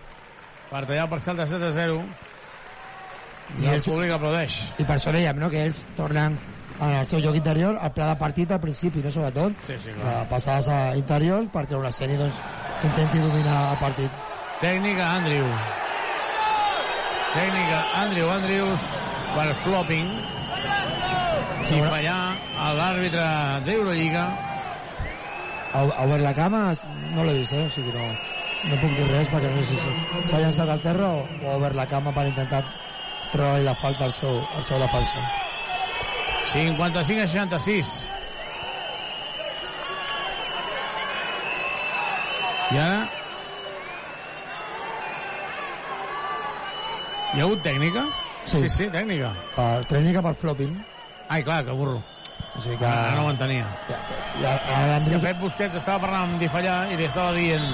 per tallar el parcial de 7 a 0. I el públic aplaudeix. I per això dèiem, no?, que ells tornen en el seu joc interior al pla de partit al principi, no?, sobretot. Sí, sí, clar. Passades a interiors perquè l'Asceni, doncs, intenti dominar el partit. Tècnica, Andrew. Tècnica, Andrew Andrews per flopping. I fallar a l'àrbitre d'Eurolliga. Ha, ha obert la cama, no l'he vist, eh? O sigui, no, no puc dir res perquè no sé si s'ha llançat al terra o, o ha obert la cama per intentar treure la falta al seu, al seu defensor. 55 a 66. I ara... Hi ha hagut tècnica? Sí. Sí, sí, tècnica. Per, tècnica per flopping. Ai, clar, que burro. O sigui que... Ara no ho entenia. Ja, ja, que Andrews... Pep Busquets estava parlant amb Difallà i li estava dient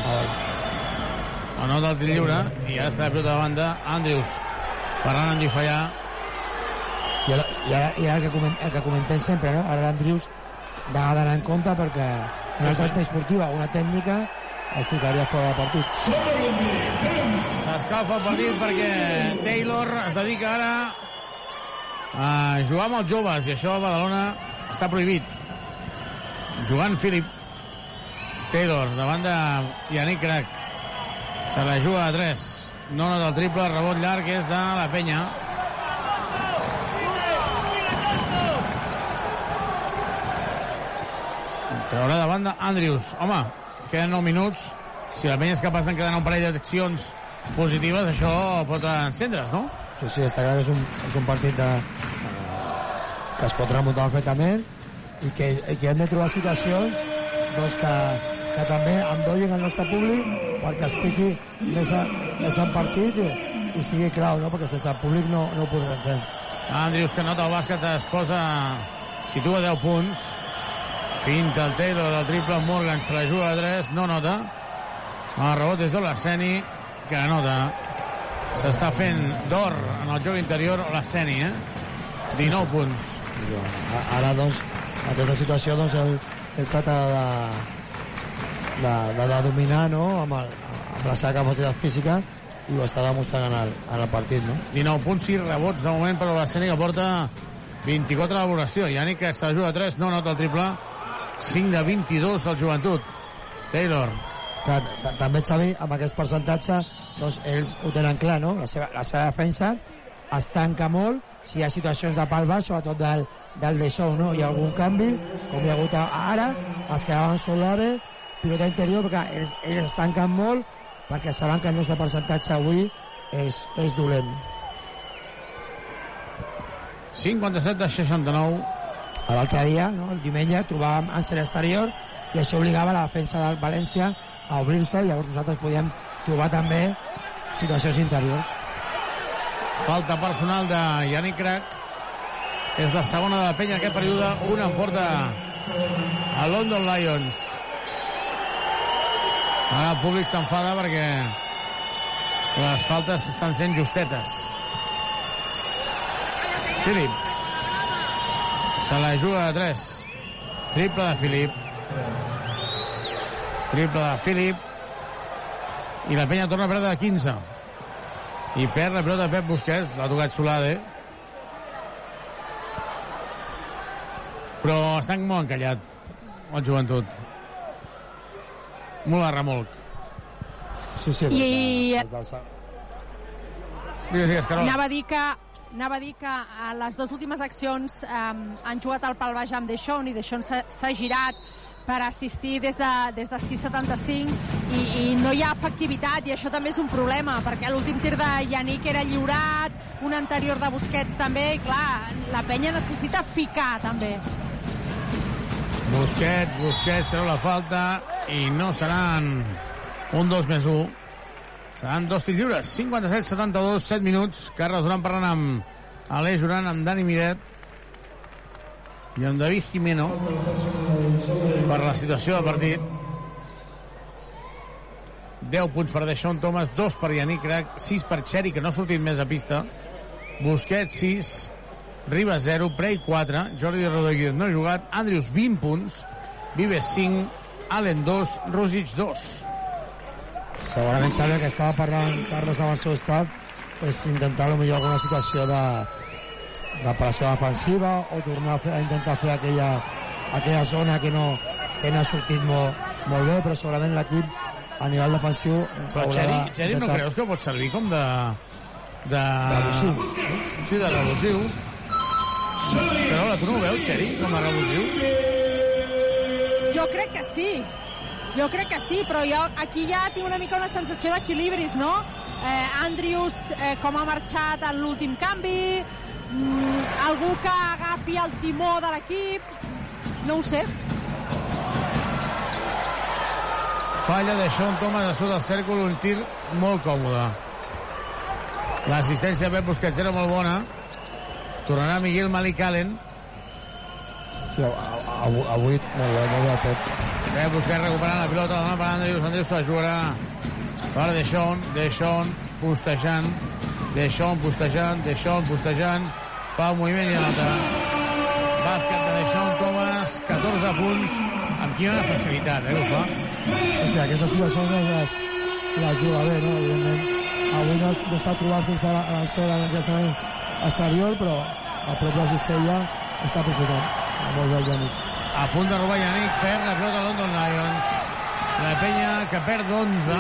el no del tir lliure i ara està de pilota de banda Andrews parlant amb Difallà I ara, i ara, i ara el, que coment, el que comentem sempre, no? Ara l'Andrius va d'anar en compte perquè una Sí, sí. esportiva, una tècnica, el ficaria fora de partit. S'escalfa el partit perquè Taylor es dedica ara a jugar amb els joves i això a Badalona està prohibit. Jugant Philip Taylor davant de Yannick Crac. Se la juga a 3. No nota el triple, rebot llarg és de la penya. Traurà de banda Andrius. Home, queden 9 minuts. Si la penya és capaç d'encadenar un parell d'accions positives, això pot encendre's, no? Sí, sí, està clar que és un, és un partit de, que es pot remuntar perfectament i que, i que hem de trobar situacions doncs, que, que també endollin el nostre públic perquè es piqui més, a, més en partit i, i sigui clau, no? perquè sense el públic no, no ho podrem fer. Andrius, que nota el bàsquet, es posa... situa 10 punts. Finta el Taylor, el triple Morgan, se la juga a 3, no nota. El rebot és de l'Arseni, que nota. S'està fent d'or en el joc interior l'Arseni, eh? 19 Sí, sí. punts. Ara, doncs, aquesta situació, doncs, el, el tracta de, de, de, de dominar, no?, amb, el, amb la seva capacitat física i ho està demostrant en el, en el partit, no? 19 punts, 6 rebots de moment per l'Arseni, que porta 24 a valoració. Yannick, que està a 3, no nota el triple. 5 de 22 al joventut. Taylor. Clar, ta- també Xavi, amb aquest percentatge, doncs ells ho tenen clar, no? La seva, la seva defensa es tanca molt, si hi ha situacions de pal baix, sobretot del, del de show, no? Hi ha algun canvi, com hi ha hagut ara, es quedaven solare, pilota interior, perquè ells, ells es tanquen molt, perquè saben que el nostre percentatge avui és, és dolent. 57 de 69. L'altre dia, no? el diumenge, trobàvem Ansel exterior i això obligava la defensa del València a obrir-se i llavors nosaltres podíem trobar també situacions interiors. Falta personal de Yannick Crac. És la segona de la penya en aquest període. Una en porta a London Lions. Ara el públic s'enfada perquè les faltes estan sent justetes. Filip. Se la juga de 3. Triple de Filip. Triple de Filip. I la penya torna a perdre de 15. I perd la pelota Pep Busquets, l'ha tocat Solade. Però estan molt encallat, el joventut. Molt a remolc. Sí, sí. I Digues, digues, Carola. anava a dir que anava a dir que a les dues últimes accions eh, han jugat el pal baix amb Deixón i Deixón s'ha girat per assistir des de, des de 6,75 i, i no hi ha efectivitat i això també és un problema perquè l'últim tir de Yannick era lliurat un anterior de Busquets també i clar, la penya necessita ficar també Busquets, Busquets treu la falta i no seran un 2 més 1. Seran dos tirs lliures. 57-72, 7 minuts. Carles Duran parlant amb Aleix Duran, amb Dani Miret i amb David Jimeno per la situació del partit. 10 punts per Deixón Thomas, 2 per Yannick Crac, 6 per Xeri, que no ha sortit més a pista. Busquets, 6. Ribas 0, Prey 4, Jordi Rodríguez no ha jugat, Andrius 20 punts, Vives 5, Allen 2, Rosic 2. Segurament Xavi el que estava parlant Carles amb el seu estat és intentar potser alguna situació de, de pressió defensiva o tornar a, fer, a intentar fer aquella, aquella zona que no, que no ha sortit molt, molt bé, però segurament l'equip a nivell defensiu Però Xeri, de- Xeri no creus que pot servir com de... de... Revulsiu. Sí, de revulsiu. Carola, tu no ho veus, Xeri, com a revulsiu? Jo crec que sí. Jo crec que sí, però jo aquí ja tinc una mica una sensació d'equilibris, no? Eh, Andrius, eh, com ha marxat en l'últim canvi, mm, algú que agafi el timó de l'equip, no ho sé. Falla de Sean Thomas a sota del cèrcol, un tir molt còmode. L'assistència de Pep Busquets era molt bona. Tornarà Miguel Malik Allen. Sí, avui, avui molt bé, molt bé Pep. Pep Busquets recuperant la pilota, dona per Andrius, Andrius la jugarà per Deixón, Deixón postejant, Deixón postejant, Deixón postejant, fa un moviment i anota. Bàsquet de Deixón Thomas, 14 punts, amb quina facilitat, eh, ho fa. O sigui, aquestes situacions les, les, juga bé, no? Evidentment, avui no, no està trobant fins a l'encera en el llançament exterior, però a prop de la cistella està aprofitant. Molt bé el Yannick. A punt de robar Yannick, perd la pilota London Lions. La penya que perd 11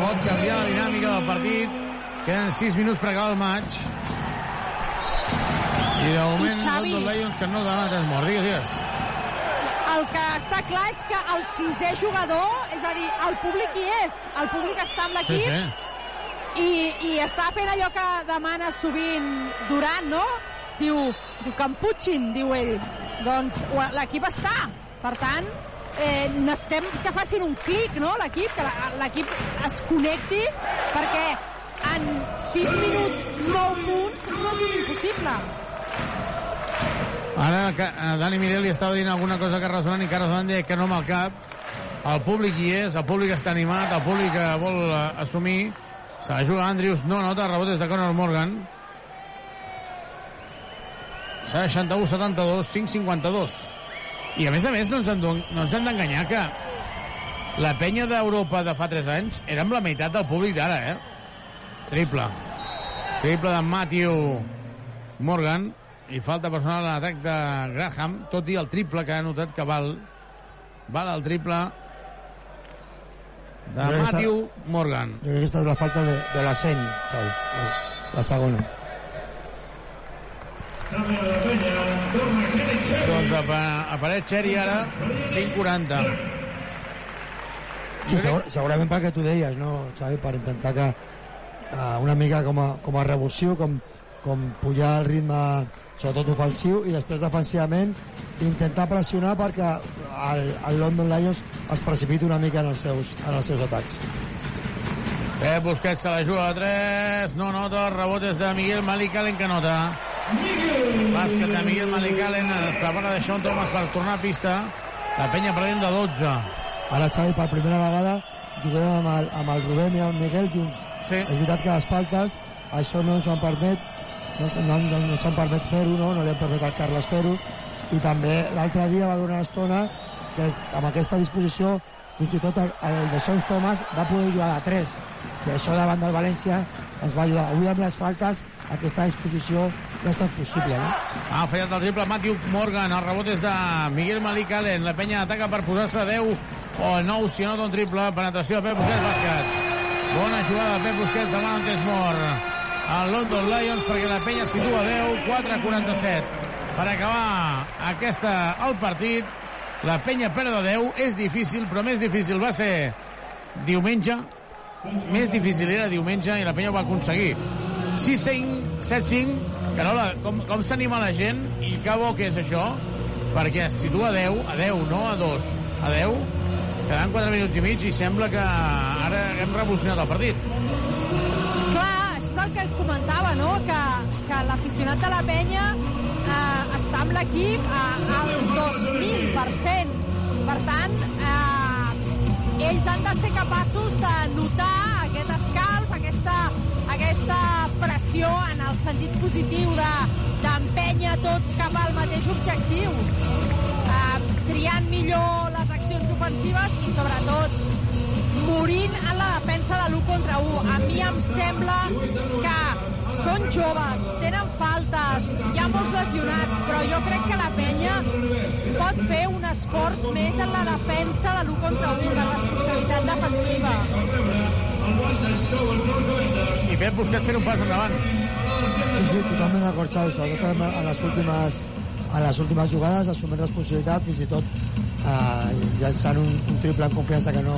pot canviar la dinàmica del partit. Queden 6 minuts per acabar el maig. I de moment I Xavi- London Lions que no dona tres morts. Digues, digues. el que està clar és que el sisè jugador, és a dir, el públic hi és, el públic està amb l'equip Sí, sí. i, i està fent allò que demana sovint Durant, no? Diu, diu que em putxin, diu ell. Doncs l'equip està. Per tant, eh, necessitem que facin un clic, no?, l'equip, que l'equip es connecti, perquè en 6 minuts, 9 punts, no és impossible. Ara eh, Dani Mirel li estava dient alguna cosa que resonant i que resonant deia que no amb el cap. El públic hi és, el públic està animat, el públic eh, vol eh, assumir. Se la juga Andrius, no nota, rebot des de Conor Morgan. 61-72, 5-52. I a més a més no ens hem no ens hem d'enganyar que la penya d'Europa de fa 3 anys era amb la meitat del públic d'ara, eh? Triple. Triple de Matthew Morgan i falta personal a l'atac de Graham, tot i el triple que ha notat que val val el triple de Matthew Morgan. Jo crec que aquesta és la falta de, de la Seny, la segona. Doncs apa- apareix Xeri ara 5'40. Sí, segur, segurament perquè tu deies, no, Xavi, per intentar que uh, una mica com a, com a revulsiu, com, com pujar el ritme sobretot ofensiu i després defensivament intentar pressionar perquè el, el London Lions es precipiti una mica en els seus, en els seus atacs. Pep Busquets se la juga a 3, no nota, el rebot és de Miguel Malicalen que nota. Bàsquet de Miguel Malicalen, es prepara de Sean Thomas per tornar a pista. La penya perdent de 12. Ara, Xavi, per primera vegada juguem amb el, amb el Rubén i el Miguel junts. Sí. És veritat que les faltes, això no ens ho permet, no, no, no, no se'n permet fer-ho, no? no li hem permet al Carles fer-ho, i també l'altre dia va haver una estona que amb aquesta disposició fins i tot el, el de Son Thomas va poder jugar a 3 que això davant del València ens va ajudar. Avui amb les faltes aquesta disposició no ha estat possible, no? Ha fallat el triple Matthew Morgan, el rebot és de Miguel Malicalen, la penya ataca per posar-se a 10 o 9 si no d'un triple, penetració de Pep Busquets, bàsquet. Bona jugada de Pep Busquets davant el Desmor. El London Lions perquè la penya situa a 10, 4-47. Per acabar aquesta, el partit, la penya perd de 10, és difícil, però més difícil va ser diumenge, més difícil era diumenge i la penya ho va aconseguir. 6-5, 7-5, Carola, com, com s'anima la gent i que bo que és això, perquè es situa a 10, a 10, no a 2, a 10, quedant 4 minuts i mig i sembla que ara hem revolucionat el partit. Clar, és el que comentava, no? Que, que l'aficionat de la penya eh, està amb l'equip eh, al 2.000%. Per tant, eh, ells han de ser capaços de notar aquest escalf, aquesta, aquesta pressió en el sentit positiu de d'empènyer tots cap al mateix objectiu, eh, triant millor les accions ofensives i, sobretot, morint en la defensa de l'1 contra 1. A mi em sembla que són joves, tenen faltes, hi ha molts lesionats, però jo crec que la penya pot fer un esforç més en la defensa de l'1 contra 1, de responsabilitat defensiva. I Pep Busquets fent un pas endavant. Sí, sí, totalment d'acord, Xavi, sobretot en les últimes en les últimes jugades, assumint responsabilitat, fins i tot eh, llançant un, un triple en confiança que no,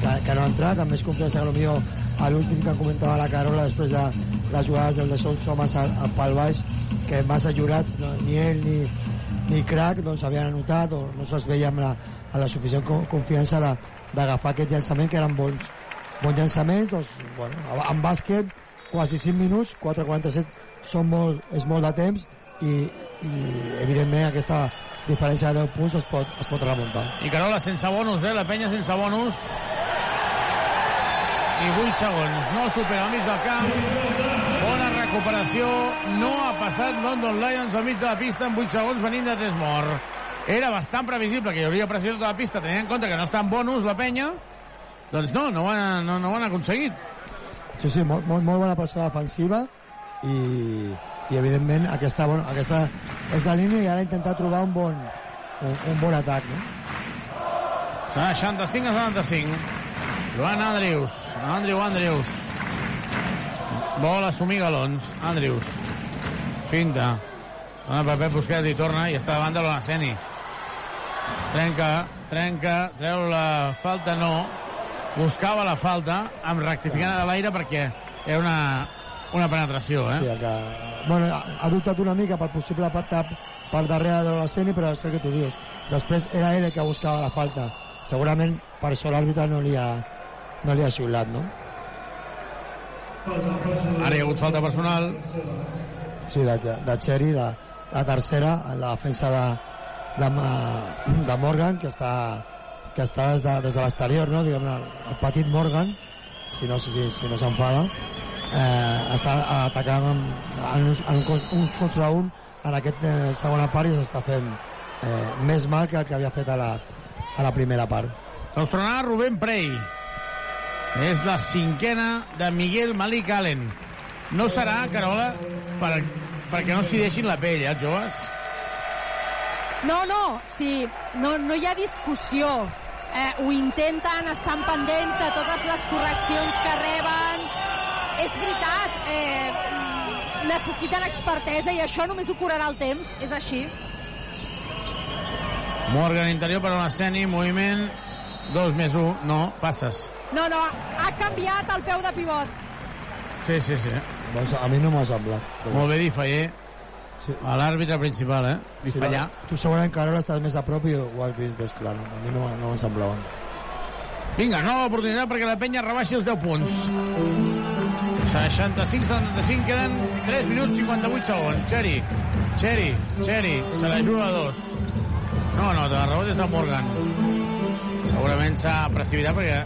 que, que no ha entrat, amb més confiança que potser a l'últim que comentava la Carola després de les jugades del de Sol Thomas al, al pal baix, que massa jurats, no, ni ell ni, ni Crac doncs, havien anotat o no se'ls veia amb la, amb la suficient co- confiança d'agafar aquest llançament, que eren bons, bons llançaments, doncs, bueno, en bàsquet, quasi 5 minuts, 4.47 són molt, és molt de temps i, i evidentment aquesta diferència de 10 punts es pot, es pot remuntar. I Carola sense bonus, eh? La penya sense bonus. I 8 segons. No supera al mig del camp. Bona recuperació. No ha passat London Lions al mig de la pista en 8 segons venint de Desmor. Era bastant previsible que hi hauria pressió tota la pista, tenint en compte que no està en bonus la penya. Doncs no, no ho han, no, no ho han aconseguit. Sí, sí, molt, molt, molt bona pressió defensiva i, i evidentment aquesta, bueno, aquesta és la línia i ara intentar trobar un bon, un, un bon atac. No? 65 a 75. Joan Andrius. Andrew Andrius. Vol assumir galons. Andrius. Finta. Dona per Pep Busquets i torna i està davant de l'Onaceni. Trenca, trenca, treu la falta, no. Buscava la falta, amb rectificant a l'aire perquè era una, una penetració, eh? Sí, que, bueno, ha, dubtat una mica pel possible tap per darrere de l'Asseni, però és el que tu dius. Després era ell el que buscava la falta. Segurament per això l'àrbitre no li ha, no li ha xiulat, no? Ara hi ha hagut falta personal. Sí, de, de Cherry, la, la tercera, en la defensa de, de, de Morgan, que està, que està des de, des de l'exterior, no? Diguem, el, el petit Morgan, si no, si, si no s'enfada, eh, està atacant en, en, un, en un, un contra un en aquest eh, segona part i s'està fent eh, més mal que el que havia fet a la, a la primera part. Tornarà Rubén Prey. És la cinquena de Miguel Malik Allen. No serà, Carola, per, perquè no s'hi deixin la pell, eh, els joves? No, no, sí, no, no hi ha discussió. Eh, ho intenten, estan pendents de totes les correccions que reben. És veritat, eh, necessiten expertesa i això només ho curarà el temps, és així. Morgan interior per a l'esceni, moviment, 2 més 1, no, passes. No, no, ha canviat el peu de pivot. Sí, sí, sí. Doncs a mi no m'ha semblat. Però... Molt bé, Difayer. Sí. A l'àrbitre principal, eh? Difallar. Sí, tu segurament que ara estàs més a prop i ho has vist més clar. A mi no, no em semblava. Vinga, nova oportunitat perquè la penya rebaixi els 10 punts. 65-75, queden 3 minuts 58 segons. Xeri, Xeri, Xeri, se la juga a dos. No, no, de rebot és de Morgan. Segurament s'ha precipitat perquè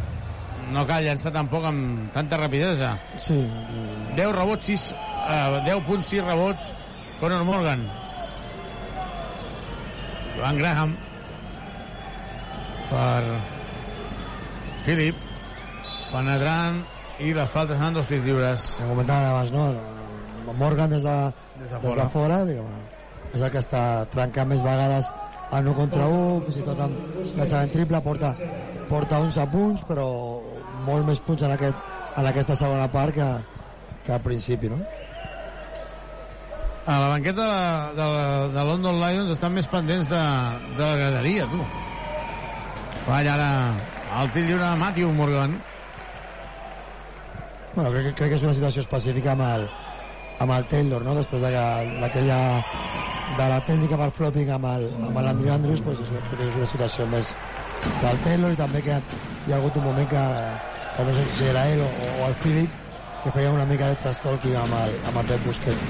no cal llançar tampoc amb tanta rapidesa. Sí. 10 rebots, 6, eh, 10.6 rebots, Conor Morgan. Joan Graham per Philip penetrant i la falta seran dos tirs lliures. Ho comentàvem abans, no? Morgan des de, des de des fora, de fora diguem, és el que està trencant més vegades en un contra un, fins i tot amb llançament triple, porta, porta 11 punts, però molt més punts en, aquest, en aquesta segona part que, que al principi, no? A la banqueta de, de, de London Lions estan més pendents de, de la graderia, tu. Falla ara el tir lliure de Matthew Morgan. Bueno, crec, que- crec que és una situació específica amb el, amb el Taylor, no? Després de- d'aquella de la tècnica per flopping amb el- amb l'Andrew Andrews, pues, és, que és una situació més del Taylor i també que hi ha hagut un moment que, que no sé si era ell o, o el Philip que feia una mica de trash-talking amb el, amb el Pep Busquets.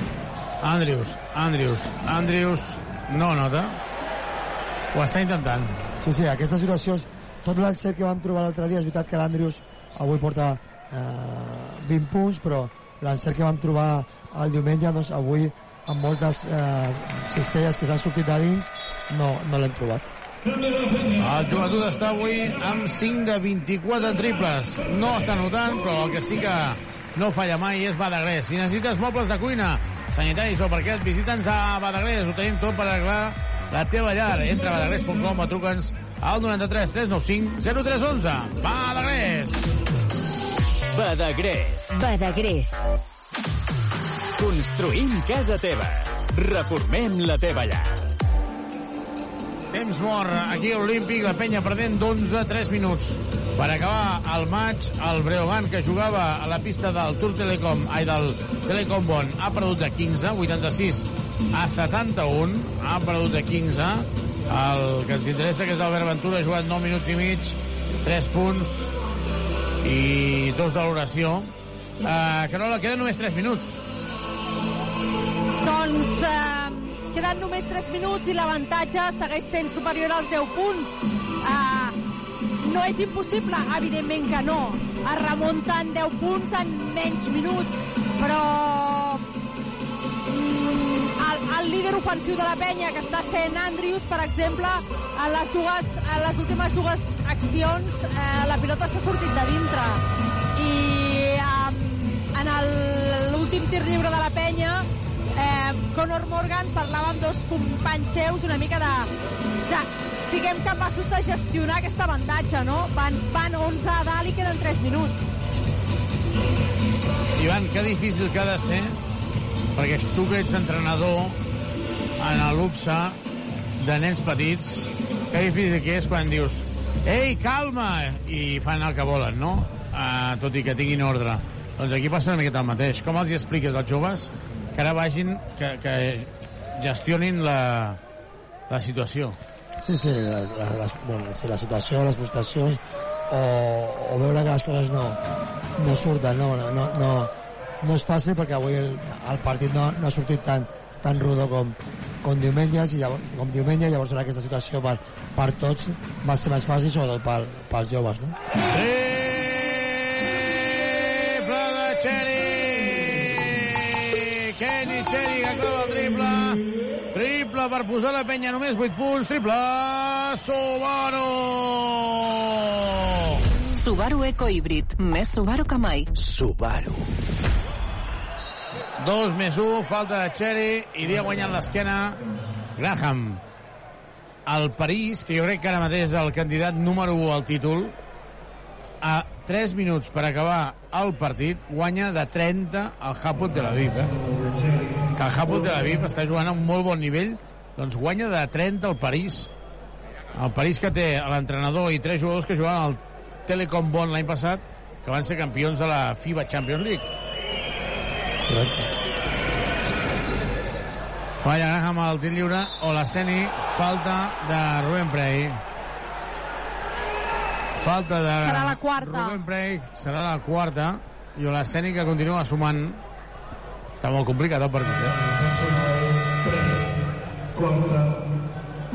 Andrews, Andrews, Andrews no nota. Ho està intentant. Sí, sí, aquestes situacions, tot l'encert que vam trobar l'altre dia, és veritat que l'Andrius avui porta eh, 20 punts, però l'encert que vam trobar el diumenge, doncs avui amb moltes eh, cistelles que s'han sortit de dins, no, no l'hem trobat. El joventut està avui amb 5 de 24 triples. No està notant, però el que sí que no falla mai és Badagrés. Si necessites mobles de cuina, sanitaris o parquet, visita'ns a Badagrés. Ho tenim tot per arreglar la teva llar. Entra a badagrés.com o truca'ns al 93 395 0311. Badagrés! Badagrés. Badagrés. Construïm casa teva. Reformem la teva llar. Temps mort aquí a l'Olímpic, la penya perdent d'11 3 minuts. Per acabar el maig, el Breogán, que jugava a la pista del Tour Telecom, ai, del Telecom Bon, ha perdut de 15, 86 a 71, ha perdut de 15. El que ens interessa, que és l'Albert Ventura, ha jugat 9 minuts i mig, 3 punts i dos de l'oració. Uh, Carola, queden només 3 minuts. Doncs eh, queden només 3 minuts i l'avantatge segueix sent superior als 10 punts. Eh, no és impossible? Evidentment que no. Es remunten 10 punts en menys minuts, però el, líder ofensiu de la penya, que està sent Andrius, per exemple, en les, dues, en les últimes dues accions eh, la pilota s'ha sortit de dintre. I eh, en l'últim tir lliure de la penya eh, Conor Morgan parlava amb dos companys seus una mica de ja, siguem capaços de gestionar aquest avantatge no? van, van 11 a dalt i queden 3 minuts Ivan, que difícil que ha de ser perquè tu que ets entrenador en l'UPSA de nens petits que difícil que és quan dius ei, calma, i fan el que volen, no? Uh, tot i que tinguin ordre. Doncs aquí passa una miqueta el mateix. Com els hi expliques als joves que ara vagin, que, que gestionin la, la situació? Sí, sí, la, la, la, bueno, sí, la situació, les frustracions, o, o veure que les coses no, no surten, no, no, no, no, és fàcil perquè avui el, el partit no, no ha sortit tan, tan rudo com, com diumenge, i llavors, com diumenge, llavors en aquesta situació per, per tots va ser més fàcil, sobretot per, pels joves. No? Triple de Cheri! Kenny Cheri que clava el triple. Triple per posar la penya només 8 punts. Triple Subaru! Subaru Eco Híbrid. Més Subaru que mai. Subaru. 2 més 1, falta de Cherry, iria guanyant l'esquena Graham. El París, que jo crec que ara mateix és el candidat número 1 al títol, a 3 minuts per acabar el partit, guanya de 30 al Haput de l'Aviv. Eh? Que el Haput de l'Aviv està jugant a un molt bon nivell, doncs guanya de 30 al París. El París que té l'entrenador i tres jugadors que jugaven al Telecom Bon l'any passat, que van ser campions de la FIBA Champions League. Correcte. Falla Graham al tir lliure. Olaseni, falta de Rubén Prey. Falta de Serà la quarta. Rubén Prey, serà la quarta. I Olaseni que continua sumant. Està molt complicat el partit, eh?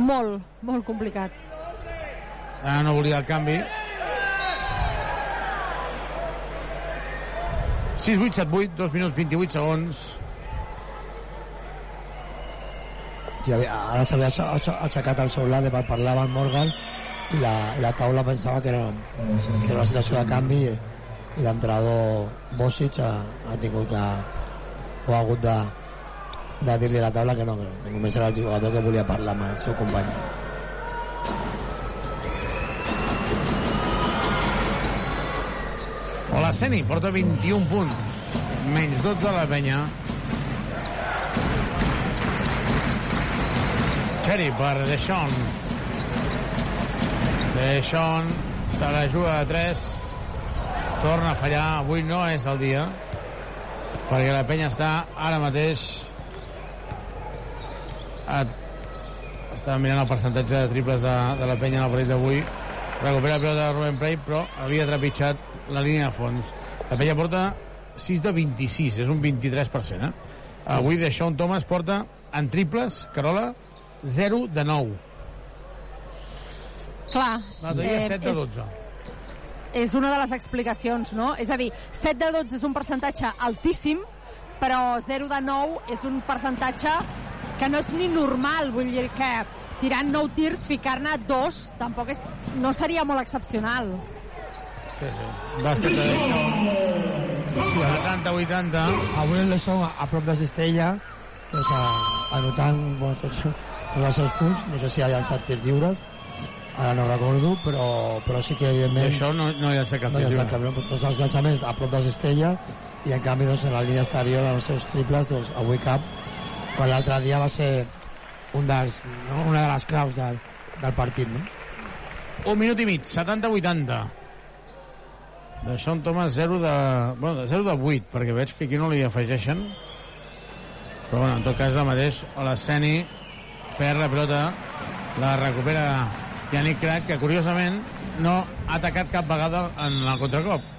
Molt, molt complicat. Ara no volia el canvi. 6, 8, 7, 8, 2 minuts 28 segons. Sí, ara s'havia aixecat el Soulade per parlar amb el Morgan i la, i la taula pensava que era, que era una situació de canvi i, i l'entrenador Bosic ha, ha tingut que ha hagut de, de dir-li a la taula que no, que només era el jugador que volia parlar amb el seu company. Olaseni porta 21 punts. Menys 12 a la penya. Cherry per Deixón. Deixón se la juga de 3. Torna a fallar. Avui no és el dia. Perquè la penya està ara mateix... A... Està mirant el percentatge de triples de, de la penya en el partit d'avui. Recupera peu de Rubén Prey, però havia trepitjat la línia de fons. La penya porta 6 de 26, és un 23%. Eh? Avui de Sean Thomas porta en triples, Carola, 0 de 9. Clar. L'altre dia 7 de és- 12. és una de les explicacions, no? És a dir, 7 de 12 és un percentatge altíssim, però 0 de 9 és un percentatge que no és ni normal, vull dir que tirant 9 tirs, ficar-ne 2 tampoc és, no seria molt excepcional. Sí, sí. Bàsquet de Deixón. 70-80. Avui el Lesson a, a prop de Cistella doncs, anotant bueno, tots, tots els seus punts, no sé si ha llançat tirs lliures ara no recordo, però, però sí que evidentment Això no, no ha cap no estat cap, lliure. doncs, els llançaments a prop de Cistella i en canvi doncs, en la línia exterior en els seus triples doncs, avui cap quan l'altre dia va ser un dels, no? una de les claus del, del partit no? Un minut i mig, 70-80. De Sean Thomas 0 de... Bueno, de 0 de 8, perquè veig que aquí no li afegeixen. Però bueno, en tot cas el mateix. Olaseni perd la pelota, la recupera Yannick Crac, que curiosament no ha atacat cap vegada en el contracop.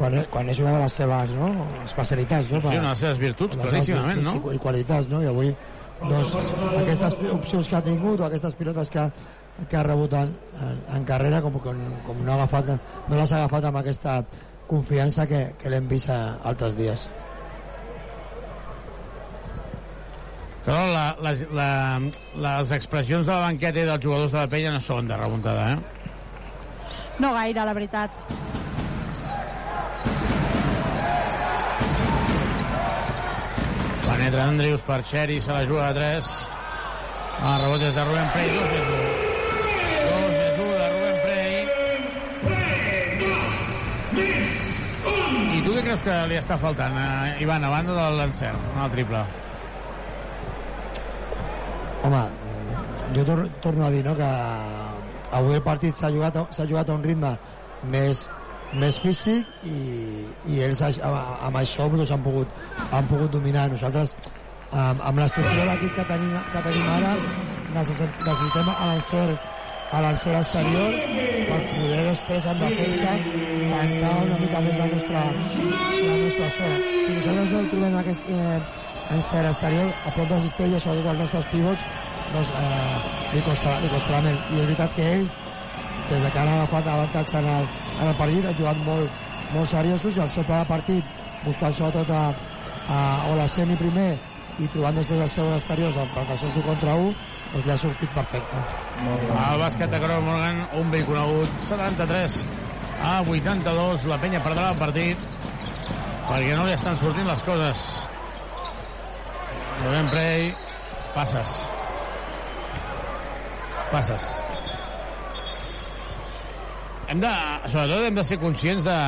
quan, quan és una de les seves no? especialitats no? Sí, una de les seves virtuts, les claríssimament, virtuts no? i, qualitats no? i avui doncs, aquestes opcions que ha tingut o aquestes pilotes que, que ha rebut en, en, en carrera com, com, com no, ha agafat, no les ha agafat amb aquesta confiança que, que l'hem vist a, altres dies Però la, les, la, les expressions de la banqueta i dels jugadors de la penya no són de remuntada, eh? No gaire, la veritat. Penetra Andrius per Xeri, se la juga de 3. El rebot és de Rubén Prey, 2 més 1. 2 més 1 de Rubén Prey. I tu què creus que li està faltant, a Ivan, a banda del l'encert, en el triple? Home, jo tor torno a dir no, que avui el partit s'ha jugat, jugat a un ritme més, més físic i, i ells a- a- amb això doncs, han, pogut, han pogut dominar. Nosaltres, amb, amb l'estructura d'equip que tenim, que tenim ara, necessit, necessitem l'encert a l'encert exterior per poder després en defensa tancar una mica més la nostra, la nostra zona. Si nosaltres no trobem aquest eh, encert exterior a prop de cistella, sobretot els nostres pivots, doncs eh, li, costarà, li costarà més. I és veritat que ells, des de que han agafat avantatge en el, en el partit, han jugat molt, molt seriosos i el seu pla de partit, buscant sobretot a, a Olaseni primer i trobant després els seus exteriors en plantacions d'un contra un, doncs li ha sortit perfecte. El bàsquet de Carol Morgan, un vell conegut, 73 a 82. La penya perdrà el partit perquè no li estan sortint les coses. Rubén Prey, passes. Passes. Hem de, sobretot hem de ser conscients de,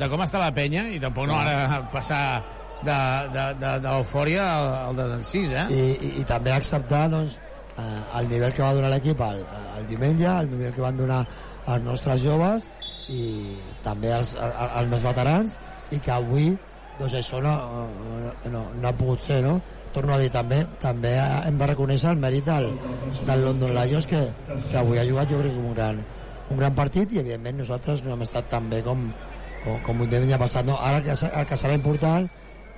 de com està la penya i tampoc no ara passar de, de, de, de l'eufòria al, al desencís, eh? I, i, i també acceptar doncs, eh, el nivell que va donar l'equip el, el diumenge, el nivell que van donar els nostres joves i també els, els, els més veterans i que avui doncs això no, no, no, no ha pogut ser no? Torno a dir també també hem de reconèixer el mèrit del, del London Lions que, que avui ha jugat jo crec que un gran, un gran partit i evidentment nosaltres no hem estat tan bé com, com, com un dia passat no? ara el que, el que serà important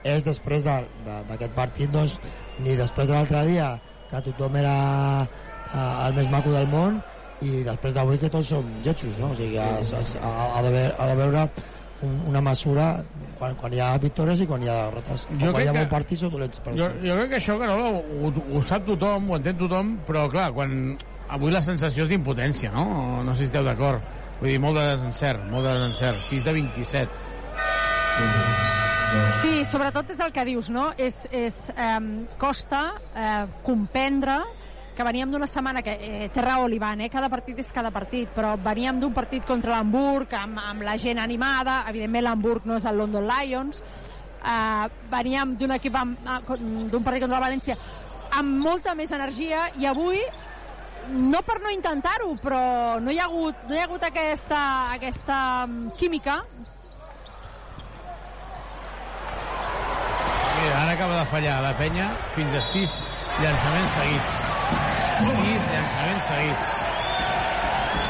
és després de- de- d'aquest partit doncs, ni després de l'altre dia que tothom era eh, el més maco del món i després d'avui que tots som lletjos no? o sigui ha, ha, ha, de, veure, ha de veure un, una mesura quan, quan hi ha victòries i quan hi ha derrotes Jo quan hi ha que- bons partits o dolents per Jo, jo crec que això, Carola, ho, ho sap tothom, ho entén tothom, però, clar, quan... Avui la sensació és d'impotència, no? No sé si esteu d'acord. Vull dir, molt de desencert, molt de desencert. 6 de 27. Sí, sobretot és el que dius, no? És, és, eh, costa eh, comprendre que veníem d'una setmana que eh, té raó l'Ivan, eh? cada partit és cada partit, però veníem d'un partit contra l'Hamburg, amb, amb la gent animada, evidentment l'Hamburg no és el London Lions, eh, veníem d'un equip ah, d'un partit contra la València amb molta més energia i avui no per no intentar-ho, però no hi ha hagut, no hi ha hagut aquesta, aquesta mm, química Mira, ara acaba de fallar la penya fins a 6 llançaments seguits. 6 llançaments seguits.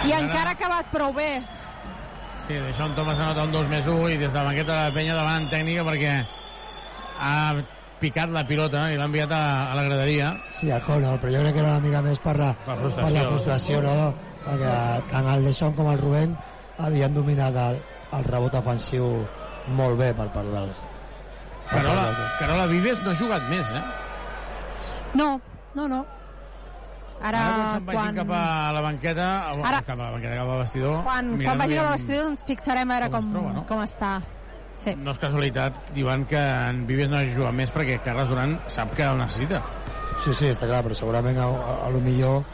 i encara ha acabat prou bé. Sí, d'això en Thomas anota un 2 més 1 i des de la banqueta de la penya demanen tècnica perquè ha picat la pilota i l'ha enviat a, a la graderia. Sí, a Conor, però jo crec que era una mica més per la, La per frustració. la frustració, no? Perquè tant el Leson com el Rubén havien dominat el, el rebot ofensiu molt bé per part dels... per part Carola. Carola Vives no ha jugat més, eh? No, no, no. Ara, Ara quan se'n vagin quan, cap a la banqueta, Ara... Ara- cap a la banqueta, cap al vestidor... quan, quan vagin al aviam- vestidor ens fixarem a veure com com, troba, no? com està. Sí. No és casualitat, diuen que en Vives no ha jugat més perquè Carles Duran sap que el necessita. Sí, sí, està clar, però segurament a, a, a lo millor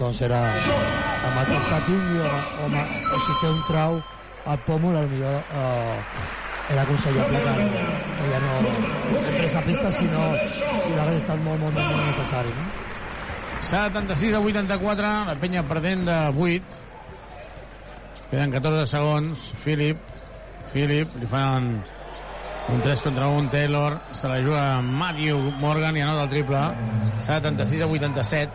doncs era amb el cap que tingui o, o, o si té un trau al pòmul, a lo millor eh, era aconsellable que, que ja no entrés a pista si no, si no hagués estat molt, molt, molt, molt necessari. No? 76 a 84, la penya perdent de 8. Queden 14 segons. Philip, Philip, li fan un 3 contra 1, Taylor, se la juga Matthew Morgan i anota el triple. 76 a 87.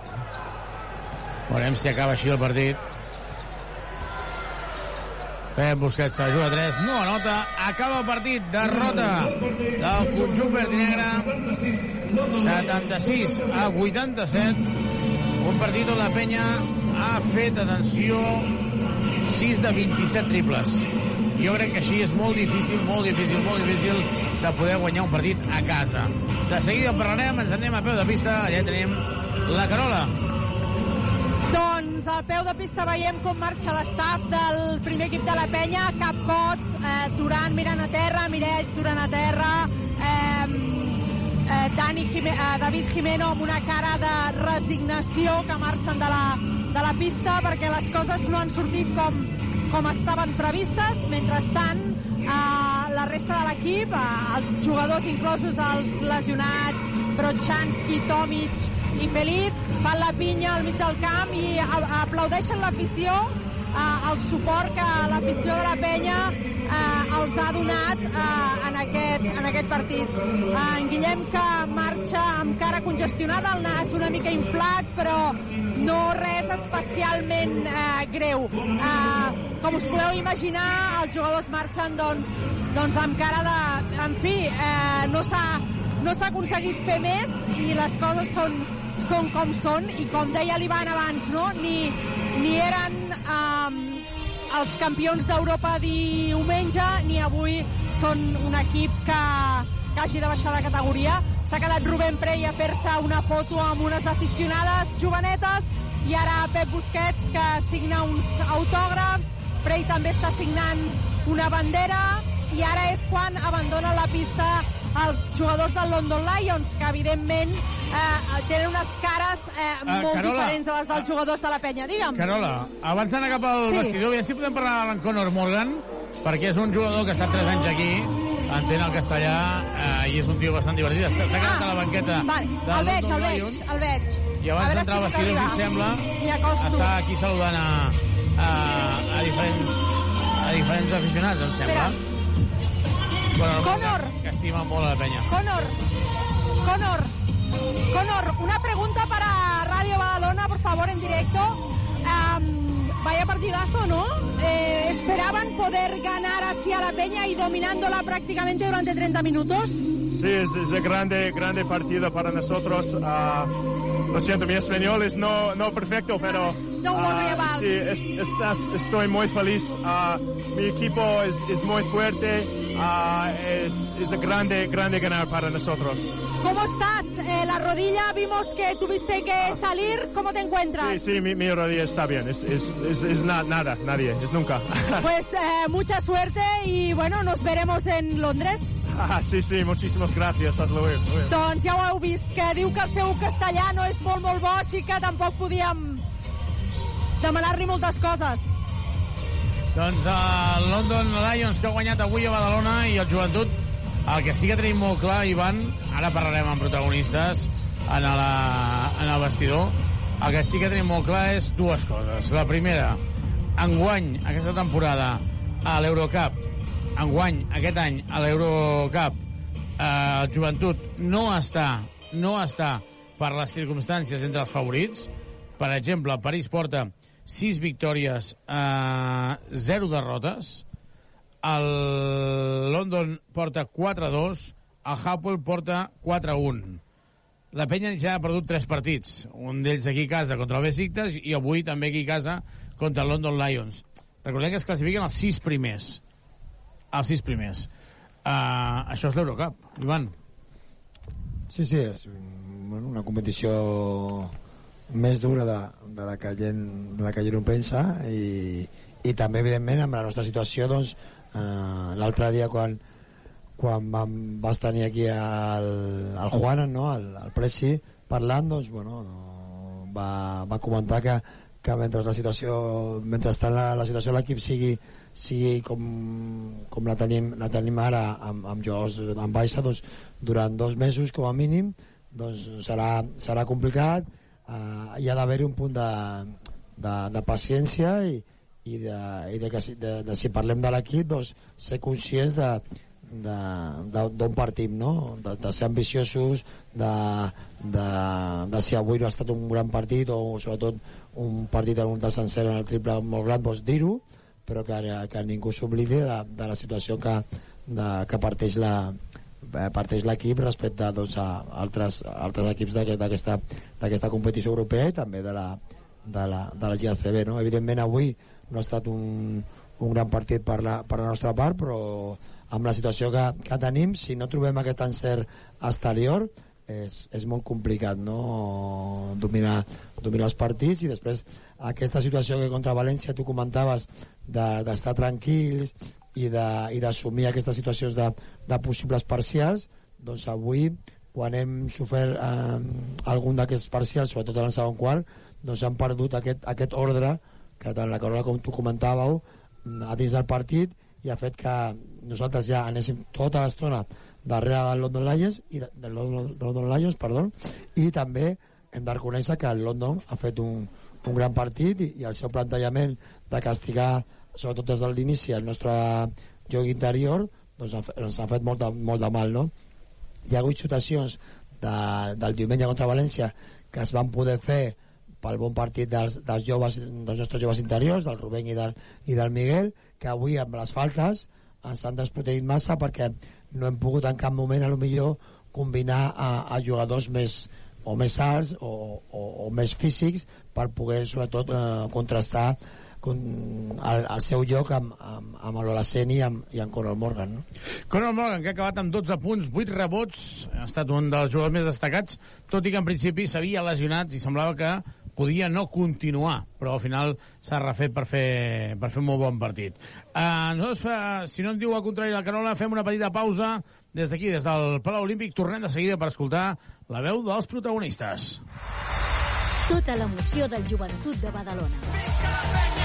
Veurem si acaba així el partit. Pep Busquets juga 3, no anota, acaba el partit, derrota del conjunt verd i negre, 76 a 87, un partit on la penya ha fet, atenció, 6 de 27 triples. Jo crec que així és molt difícil, molt difícil, molt difícil de poder guanyar un partit a casa. De seguida en parlarem, ens anem a peu de pista, allà tenim la Carola. Doncs al peu de pista veiem com marxa l'estaf del primer equip de la penya, cap cots, eh, Duran mirant a terra, Miret Duran a terra, eh, eh, Dani Jime, eh, David Jimeno amb una cara de resignació que marxen de la, de la pista perquè les coses no han sortit com, com estaven previstes. Mentrestant, eh, la resta de l'equip, eh, els jugadors inclosos els lesionats, Brochanski, Tomic i Felip fan la pinya al mig del camp i aplaudeixen l'afició eh, el suport que l'afició de la penya eh, els ha donat eh, en, aquest, en aquest partit. En Guillem que marxa amb cara congestionada, el nas una mica inflat, però no res especialment eh, greu. Eh, com us podeu imaginar, els jugadors marxen doncs, doncs amb cara de... En fi, eh, no s'ha no s'ha aconseguit fer més i les coses són, són com són i com deia l'Ivan abans, no? ni, ni eren um, els campions d'Europa diumenge ni avui són un equip que, que hagi de baixar de categoria. S'ha quedat Rubén Prey a fer-se una foto amb unes aficionades jovenetes i ara Pep Busquets que signa uns autògrafs. Prey també està signant una bandera i ara és quan abandona la pista els jugadors del London Lions, que evidentment eh, tenen unes cares eh, Ah, molt Carola, diferents a les dels jugadors de la penya. Digue'm. Carola, abans d'anar cap al Sí. vestidor, aviam si podem parlar amb en Conor Morgan, perquè és un jugador que estat 3 anys aquí, entén el castellà eh, i és un tio bastant divertit. S'ha quedat a la banqueta Ah, Vale, del el veig, el veig, el veig. I abans d'entrar al vestidor, si sembla, està aquí saludant a, a, a, diferents, a diferents aficionats, em sembla. Conor, Conor. que estima molt a la penya. Conor, Conor, Conor, una pregunta para Radio Badalona, por favor, en directo. Am, vaya partidazo, ¿no? Eh, ¿Esperaban poder ganar así a la Peña y dominándola prácticamente durante 30 minutos? Sí, es, es un grande, grande partido para nosotros. Ah, lo siento, mi español es no, no perfecto, pero Don't worry ah, about sí, es- estás- estoy muy feliz. Ah, mi equipo es, es muy fuerte. Ah, es, es grande, grande ganar para nosotros. ¿Cómo estás? Eh, la rodilla vimos que tuviste que salir. ¿Cómo te encuentras? Sí, sí, mi, mi rodilla está bien. Es, es, es, es na- nada, nadie, es nunca. Pues eh, mucha suerte y bueno, nos veremos en Londres. Ah, sí, sí, muchísimas gracias. Hasta luego. Doncs ja ho heu vist, que diu que el seu castellà no és molt, molt bo, així que tampoc podíem demanar-li moltes coses. Doncs el London Lions que ha guanyat avui a Badalona i el Joventut, el que sí que tenim molt clar, Ivan, ara parlarem amb protagonistes en, la, en el vestidor, el que sí que tenim molt clar és dues coses. La primera, enguany, aquesta temporada, a l'Eurocup, enguany, aquest any, a l'Eurocup, eh, el Joventut no està, no està per les circumstàncies entre els favorits. Per exemple, París porta 6 victòries, eh, 0 derrotes. El London porta 4-2, el Hapoel porta 4-1. La penya ja ha perdut 3 partits, un d'ells aquí a casa contra el Besiktas i avui també aquí a casa contra el London Lions. Recordem que es classifiquen els 6 primers. Els 6 primers. Uh, això és l'Eurocup, Ivan. Sí, sí, és una competició més dura de, de la que gent, la que gent ho pensa i, i també, evidentment, amb la nostra situació, doncs, eh, l'altre dia quan, quan vam, vas tenir aquí el, el Juan, no? el, el Presi, parlant, doncs, bueno, no, va, va comentar que, que mentre la situació, mentre està la, la situació de l'equip sigui, sigui com, com la, tenim, la tenim ara amb, amb jugadors en baixa, doncs, durant dos mesos com a mínim doncs serà, serà complicat eh, hi ha d'haver-hi un punt de, de, de paciència i, i, de, i de, que si, de, de si parlem de l'equip doncs ser conscients de, d'on partim no? de, de ser ambiciosos de, de, de si avui no ha estat un gran partit o sobretot un partit en un de sencer en el triple molt gran doncs dir-ho però que, que ningú s'oblidi de, de la situació que, de, que parteix la parteix l'equip respecte doncs, a altres, altres equips d'aquest- d'aquesta d'aquesta competició europea i també de la, de la, de la GACB no? evidentment avui no ha estat un, un gran partit per la, per la nostra part però amb la situació que, que tenim si no trobem aquest encert exterior és, és molt complicat no? dominar, dominar els partits i després aquesta situació que contra València tu comentaves de- d'estar de, tranquils i de- d'assumir aquestes situacions de, de possibles parcials doncs avui quan hem sofert eh, algun d'aquests parcials sobretot en el segon quart doncs han perdut aquest, aquest ordre que tant la Carola com tu comentàveu a dins del partit i ha fet que nosaltres ja anéssim tota l'estona darrere del London Lions, i de, London, London Lions perdó, i també hem de reconèixer que el London ha fet un, un gran partit i, i el seu plantejament de castigar, sobretot des de l'inici, el nostre joc interior, doncs ens ha fet molt de, molt de mal, no? Hi ha hagut situacions de, del diumenge contra València que es van poder fer pel bon partit dels, dels, joves, dels nostres joves interiors, del Rubén i del, i del Miguel, que avui amb les faltes ens han desprotegit massa perquè no hem pogut en cap moment a lo millor combinar a, a jugadors més o més alts o, o, o més físics per poder sobretot eh, contrastar con, el, el seu lloc amb, amb, amb l'Olaceni i, amb, i amb Conor Morgan no? Conor Morgan, que ha acabat amb 12 punts, 8 rebots, ha estat un dels jugadors més destacats, tot i que en principi s'havia lesionat i semblava que podia no continuar, però al final s'ha refet per fer, per fer un molt bon partit. Uh, nosaltres, fa, si no en diu al contrari la Carola, fem una petita pausa des d'aquí, des del Palau Olímpic. Tornem de seguida per escoltar la veu dels protagonistes. Tota l'emoció del joventut de Badalona.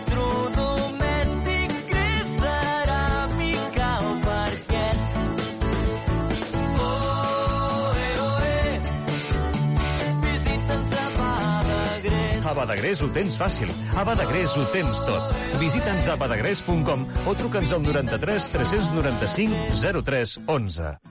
A Badagrés ho tens fàcil. A Badagrés ho tens tot. Visita'ns a badagrés.com o truca'ns al 93 395 03 11.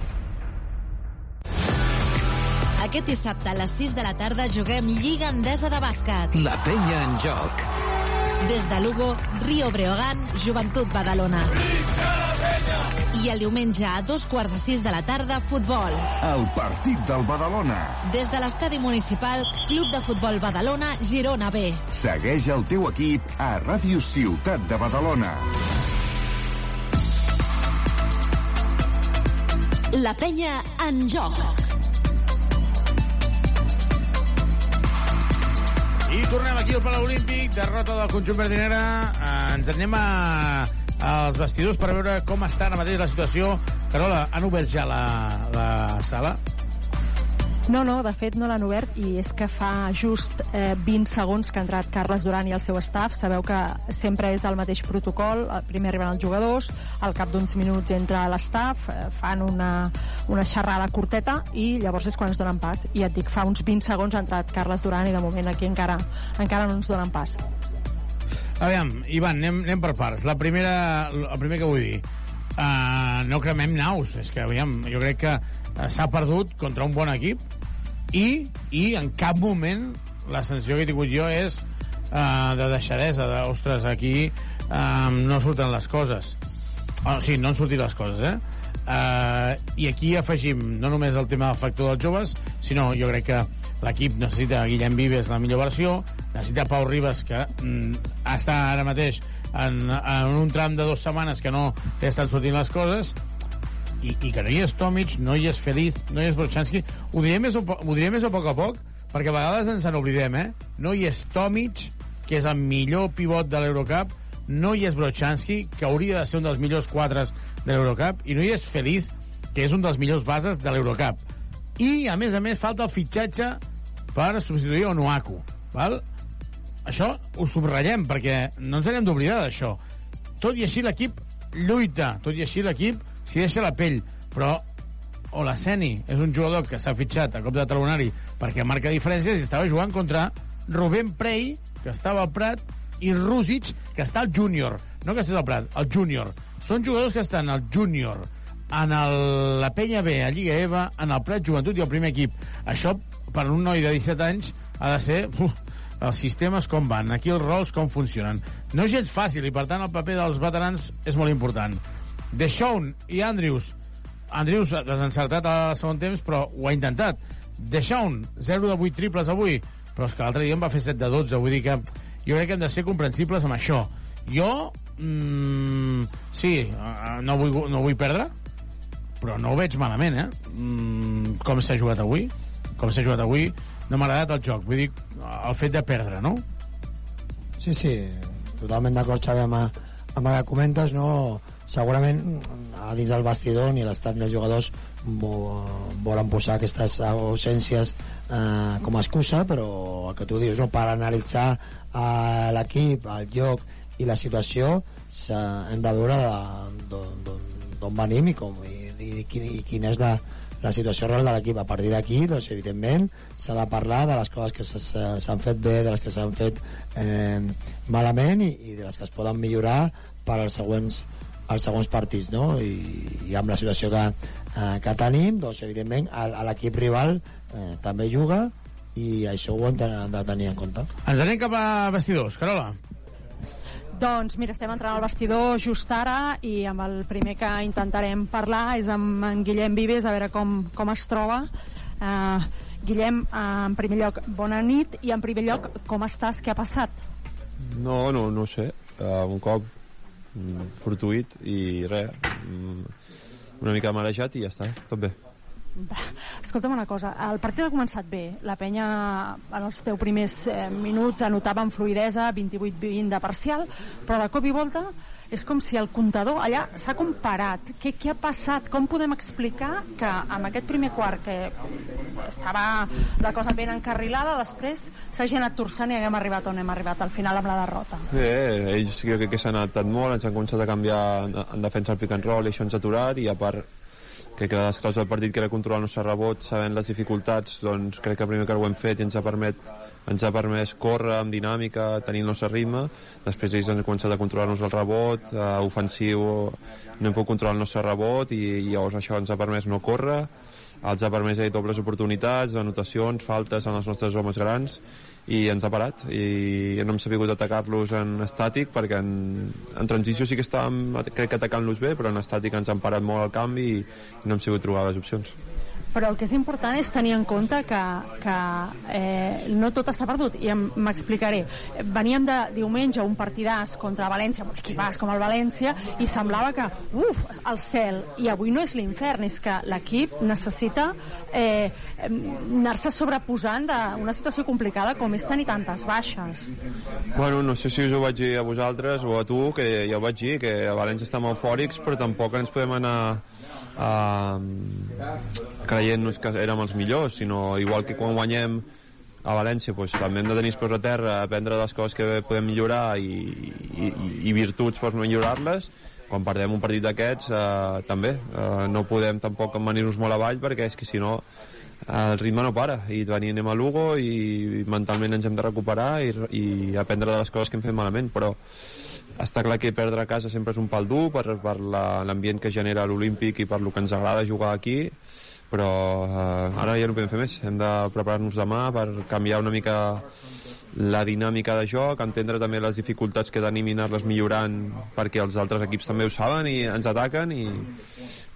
Aquest dissabte a les 6 de la tarda juguem Lliga Endesa de Bàsquet. La penya en joc. Des de Lugo, Rio Breogán, Joventut Badalona. I el diumenge a dos quarts de sis de la tarda, futbol. El partit del Badalona. Des de l'estadi municipal, Club de Futbol Badalona, Girona B. Segueix el teu equip a Ràdio Ciutat de Badalona. La penya en joc. I tornem aquí al Palau Olímpic, derrota del conjunt verd i negre. Eh, ens anem a, als vestidors per veure com està ara mateix la situació. Carola, han obert ja la, la sala? No, no, de fet no l'han obert i és que fa just eh, 20 segons que ha entrat Carles Duran i el seu staff. Sabeu que sempre és el mateix protocol. Eh, Primer arriben els jugadors, al cap d'uns minuts entra l'staff, eh, fan una, una xerrada curteta i llavors és quan es donen pas. I et dic, fa uns 20 segons ha entrat Carles Duran i de moment aquí encara, encara no ens donen pas. Aviam, Ivan, anem, anem per parts. La primera, el primer que vull dir, uh, no cremem naus. És que, aviam, jo crec que s'ha perdut contra un bon equip i, i en cap moment la sensació que he tingut jo és uh, de deixadesa, de, ostres, aquí uh, no surten les coses. Oh, sí, no han sortit les coses, eh? Uh, I aquí afegim no només el tema del factor dels joves, sinó jo crec que l'equip necessita Guillem Vives la millor versió, necessita Pau Ribas, que mm, està ara mateix en, en un tram de dues setmanes que no estan sortint les coses, i, i que no hi és Tomic, no hi és Feliz, no hi és Brochanski. Ho diré més, ho diré més a poc a poc, perquè a vegades ens n'oblidem, eh? No hi és Tomic, que és el millor pivot de l'Eurocup, no hi és Brochanski, que hauria de ser un dels millors quadres de l'Eurocup, i no hi és Feliz, que és un dels millors bases de l'Eurocup. I, a més a més, falta el fitxatge per substituir Onuaku, val? Això ho subratllem, perquè no ens hem d'oblidar d'això. Tot i així l'equip lluita, tot i així l'equip s'hi deixa la pell, però Olaseni és un jugador que s'ha fitxat a cop de talonari perquè marca diferències i estava jugant contra Rubén Prey, que estava al Prat, i Rússic, que està al júnior. No que estés al Prat, al júnior. Són jugadors que estan al júnior, en el, la penya B, a Lliga EVA, en el Prat Joventut i el primer equip. Això, per un noi de 17 anys, ha de ser uf, els sistemes com van, aquí els rols com funcionen. No és gens fàcil i, per tant, el paper dels veterans és molt important. De Shaun i Andrews Andrews ha desencertat al segon temps, però ho ha intentat. De Shaun, 0 de 8 triples avui, però és que l'altre dia en va fer 7 de 12. Vull dir que jo crec que hem de ser comprensibles amb això. Jo, mm, sí, eh, no vull, no vull perdre, però no ho veig malament, eh? Mm, com s'ha jugat avui, com s'ha jugat avui, no m'ha agradat el joc. Vull dir, el fet de perdre, no? Sí, sí, totalment d'acord, Xavi, amb, amb el que comentes, no? Segurament a dins del vestidor ni l'estat ni els jugadors vo, volen posar aquestes ausències eh, com a excusa, però el que tu dius, no? per analitzar eh, l'equip, el lloc i la situació, hem de veure d'on- venim i, com, i, i, i quina és la, la situació real de l'equip. A partir d'aquí, doncs, evidentment, s'ha de parlar de les coses que s'ha- s'ha- s'han fet bé, de les que s'han fet eh, malament i, i de les que es poden millorar per als següents, als següents partits, no? I, i amb la situació que, eh, que tenim, doncs, evidentment, l'equip rival eh, també juga i això ho hem de, de tenir en compte. Ens anem cap a vestidors. Carola. Doncs mira, estem entrant al vestidor just ara i amb el primer que intentarem parlar és amb en Guillem Vives, a veure com, com es troba. Uh, Guillem, uh, en primer lloc, bona nit i en primer lloc, com estàs? Què ha passat? No, no, no ho sé. Uh, un cop fortuït i res. Mm, una mica marejat i ja està, tot bé. Escolta'm una cosa, el partit ha començat bé. La penya en els teus primers eh, minuts anotava amb fluidesa 28-20 de parcial, però de cop i volta és com si el comptador allà s'ha comparat. Què, què ha passat? Com podem explicar que amb aquest primer quart que estava la cosa ben encarrilada, després s'hagi anat torçant i haguem arribat on hem arribat al final amb la derrota? Bé, ells jo crec que s'han adaptat molt, ens han començat a canviar en, en defensa el pick and roll i això ens ha aturat i a part crec que les claus del partit que era controlar el nostre rebot, sabent les dificultats, doncs crec que el primer que ho hem fet i ens ha permet ens ha permès córrer amb dinàmica, tenir el nostre ritme, després ells han començat a controlar-nos el rebot, eh, ofensiu no hem pogut controlar el nostre rebot i, i llavors això ens ha permès no córrer, els ha permès haver dobles oportunitats, anotacions, faltes en els nostres homes grans i ens ha parat. I no hem sabut atacar-los en estàtic perquè en, en transició sí que estàvem crec que atacant-los bé però en estàtic ens han parat molt el canvi i no hem sabut trobar les opcions Però el que és important és tenir en compte que, que eh, no tot està perdut, i m'explicaré. Veníem de diumenge un partidàs contra València, un equipàs com el València, i semblava que, uf, el cel, i avui no és l'infern, és que l'equip necessita eh, anar-se sobreposant d'una situació complicada com és tenir tantes baixes. Bueno, no sé si us ho vaig dir a vosaltres o a tu, que ja ho vaig dir, que a València estem eufòrics, però tampoc ens podem anar uh, creient-nos que érem els millors, sinó igual que quan guanyem a València doncs, també hem de tenir els a terra, aprendre les coses que podem millorar i, i, i virtuts per millorar-les. Quan perdem un partit d'aquests, eh, també. Eh, no podem tampoc venir-nos molt avall perquè és que si no el ritme no para i venir anem a Lugo i mentalment ens hem de recuperar i, i aprendre de les coses que hem fet malament però està clar que perdre a casa sempre és un pal dur per, per la- l'ambient que genera l'Olímpic i per lo que ens agrada jugar aquí però eh, ara ja no podem fer més hem de preparar-nos demà per canviar una mica la dinàmica de joc, entendre també les dificultats que tenim i anar-les millorant perquè els altres equips també ho saben i ens ataquen i